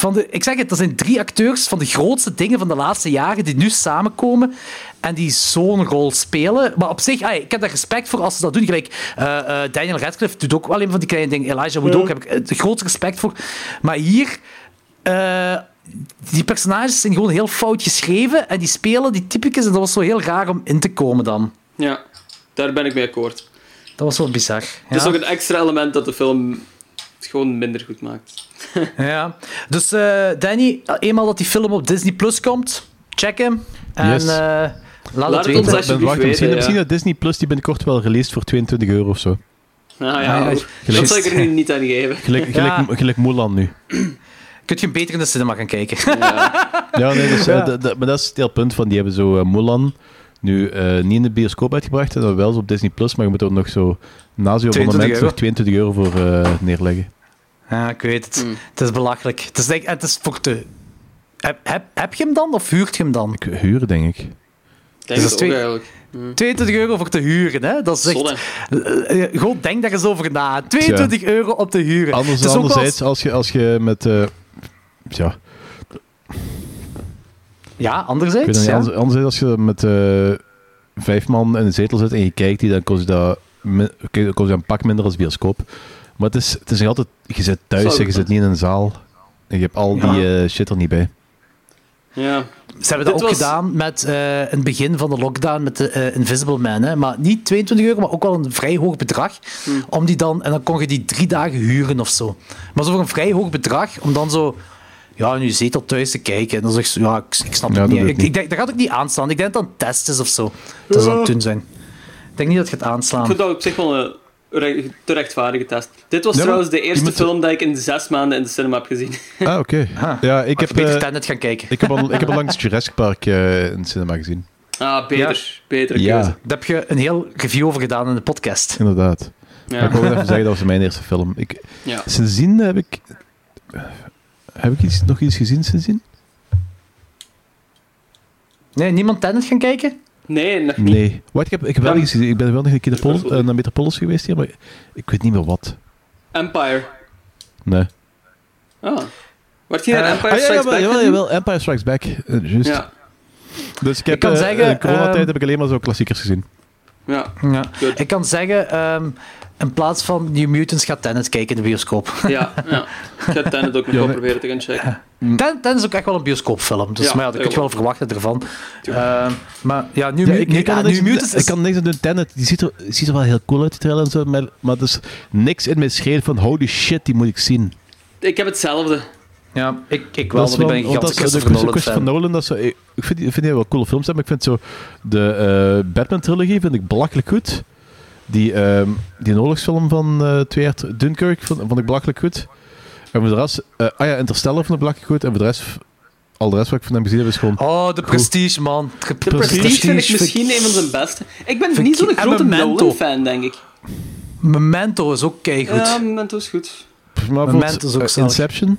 van de, ik zeg het, dat zijn drie acteurs van de grootste dingen van de laatste jaren die nu samenkomen en die zo'n rol spelen. Maar op zich, ah, ik heb daar respect voor als ze dat doen. Gelijk, eh, eh, Daniel Radcliffe doet ook wel een van die kleine dingen. Elijah Wood Ja. ook, heb ik eh, het grootste respect voor. Maar hier... eh, die personages zijn gewoon heel fout geschreven en die spelen die typicus en dat was zo heel raar om in te komen dan. Ja, daar ben ik mee akkoord. Dat was wel bizar. Het is ook een extra element dat de film het gewoon minder goed maakt. Ja. Dus eh, Danny, eenmaal dat die film op Disney Plus komt, check hem. En Yes. eh, laat, Laat het het ons weten. alsjeblieft Ben, wacht, weten, misschien, ja. misschien dat Disney Plus die binnenkort wel released voor 22 euro of zo. Ah, ja, Ja, dat zal ik er nu niet aan geven. Gelijk, Ja. gelijk, gelijk Mulan nu. Kun je beter in de cinema gaan kijken. Ja, nee, dus, eh, Ja. dat- dat- maar dat is het hele punt van. Die hebben zo eh, Mulan nu eh, niet in de bioscoop uitgebracht, en dan wel zo op Disney Plus, maar je moet er nog zo na zo'n 22 abonnement euro. nog 22 euro voor eh, neerleggen. Ja, ik weet het. Mm. Het is belachelijk. Het is, denk, het is voor te... Heb, heb, heb je hem dan of huurt je hem dan? Ik huur, denk ik. Denk Dus dat is eigenlijk. 22 euro voor te huren, hè? Dat is echt... Eh, Gewoon denk daar eens over na. 22 euro op te huren. Anders, anderzijds, als je, als je met... eh, ja, Ja, anderzijds. niet, Ja. anders- anderzijds als je met eh, vijf man in een zetel zit en je kijkt die, dan kost je dat, kost je een pak minder als bioscoop. Maar het is, het is altijd... Je zit thuis en je zit niet in een zaal. En je hebt al Ja. die eh, shit er niet bij. Ja. Ze hebben dat Dit ook was- gedaan met eh in het begin van de lockdown met de eh, Invisible Man. Hè? Maar niet 22 euro, maar ook wel een vrij hoog bedrag. Hmm. Om die dan, en dan kon je die drie dagen huren of zo. Maar zo voor een vrij hoog bedrag, om dan zo ja, in je zetel thuis te kijken. En dan zeg je, ja, ik, ik snap Ja, het niet. Ik, ik denk, dat gaat ook niet aanslaan. Ik denk dat het een test is of zo. Dat zou het doen zijn. Ik denk niet dat het gaat Ik aanslaan. vind dat op zich wel een te rechtvaardige test. Dit was Ja, trouwens de eerste film dat ik in zes maanden in de cinema heb gezien. Ah, oké. Ja, ik heb, beter Tenet gaan kijken. ik heb, al, ik heb al langs Jurassic Park eh, in het cinema gezien. Ah, beter. Betere Ja. Daar heb je een heel review over gedaan in de podcast. Inderdaad. Ja. Maar ik wil even zeggen, dat was mijn eerste film. Ik, Ja. Sindsdien heb ik... Heb ik iets, nog iets gezien sindsdien? Nee, niemand Tenet gaan kijken? Nee, nog niet. Nee. Wat, ik, heb, ik, heb wel Dan- iets gezien. ik ben wel nog een keer de Pol- eh, naar Metropolis geweest hier, maar ik weet niet meer wat. Empire. Nee. Ah. Word je naar Eh, Empire Ah, ja, Strikes jawel, Back jawel, jawel, Empire Strikes Back. eh, juist. Ja. Dus ik heb kan eh, zeggen, in coronatijd ehm, heb ik alleen maar zo klassiekers gezien. Ja. Ja. Ik kan zeggen, ehm, in plaats van New Mutants gaat Tenet kijken in de bioscoop. Ja, ja. ik ga Tenet ook nog wel proberen te gaan checken. Ten, Ten is ook echt wel een bioscoopfilm. Dus Ja, maar ja, dat kun je wel verwachten ervan. Ehm, maar ja, New, Ja, ik, nu- ik, kan New Mutants ik kan niks aan doen. Tenet, die ziet er, ziet er wel heel cool uit, die trailer en zo. Maar, maar er is niks in mij schreeuwt van holy shit, die moet ik zien. Ik heb hetzelfde. Ja, ik, ik wel, Dat is want ik ben een wel- want dat gigantische is- Christopher Nolan Christopher fan. Nolan, dat is zo, ik vind, vind die wel coole films, maar ik vind zo de eh, Batman-trilogie vind ik belachelijk goed. Die, ehm die oorlogsfilm van eh, twee jaar Dunkirk vond, vond ik belachelijk goed. En voor de rest, eh, ah ja, Interstellar vond ik belachelijk goed. En voor de rest, al de rest wat ik van hem gezien heb, is gewoon... Oh, de Prestige, man. De Prestige vind ik misschien een van zijn beste. Ik ben niet zo'n grote Memento. Nolan-fan, denk ik. Memento is ook keigoed. Ja, Memento is goed. Maar Memento is ook zalig. Inception.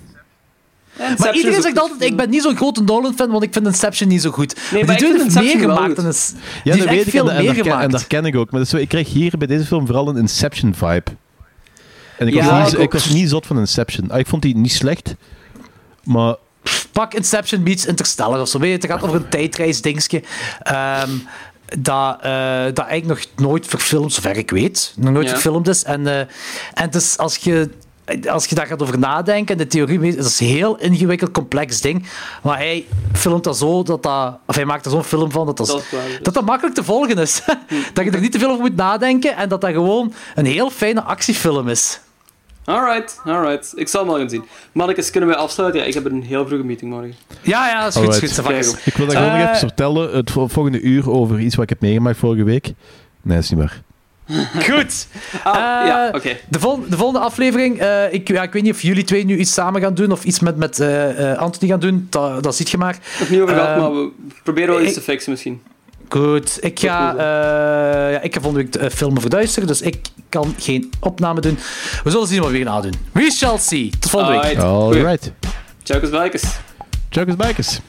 Maar iedereen zegt altijd, ik ben niet zo'n grote Nolan-fan, want ik vind Inception niet zo goed. Nee, maar maar die dude heeft meer gemaakt dan is... Ja, die dat weet ik veel en, en, daar ken, en gemaakt. daar ken ik ook. Maar dat zo, ik kreeg hier bij deze film vooral een Inception-vibe. En ik, Ja, was, ik niet, ik was niet zot van Inception. Ah, ik vond die niet slecht, maar... Pak Inception meets Interstellar of zo. Weet je, het gaat over een tijdreisdingetje. ehm dat, eh, dat eigenlijk nog nooit verfilmd, zover ik weet, nog nooit Ja. verfilmd is. En, eh, en dus als je, als je daar gaat over nadenken, de theorie dat is een heel ingewikkeld, complex ding. Maar hij filmt dat zo, dat dat, of hij maakt er zo'n film van, dat dat, Dat is waar, dat, dat makkelijk te volgen is. dat je er niet te veel over moet nadenken en dat dat gewoon een heel fijne actiefilm is. Alright, alright. Ik zal hem wel gaan zien. Mannekes, kunnen wij afsluiten? Ja, ik heb een heel vroege meeting morgen. Ja, ja, dat is goed. Goed, dat is goed. Ik wil dat gewoon nog Eh, even vertellen, het vol- volgende uur, over iets wat ik heb meegemaakt vorige week. Nee, dat is niet waar. Goed. Ah, Eh, ja, oké. de, vol- de volgende aflevering, eh, ik, ja, ik weet niet of jullie twee nu iets samen gaan doen of iets met, met eh, eh, Anthony gaan doen, dat, dat ziet je maar. Nog niet over gehad, Eh, maar we proberen wel iets te fixen misschien. Goed, ik ga, eh, ja, ik ga volgende week eh, filmen verduisteren, dus ik kan geen opname doen. We zullen zien wat we gaan nadoen. We shall see. Tot volgende week. Alright. Bijkes. Chuckers Bikers.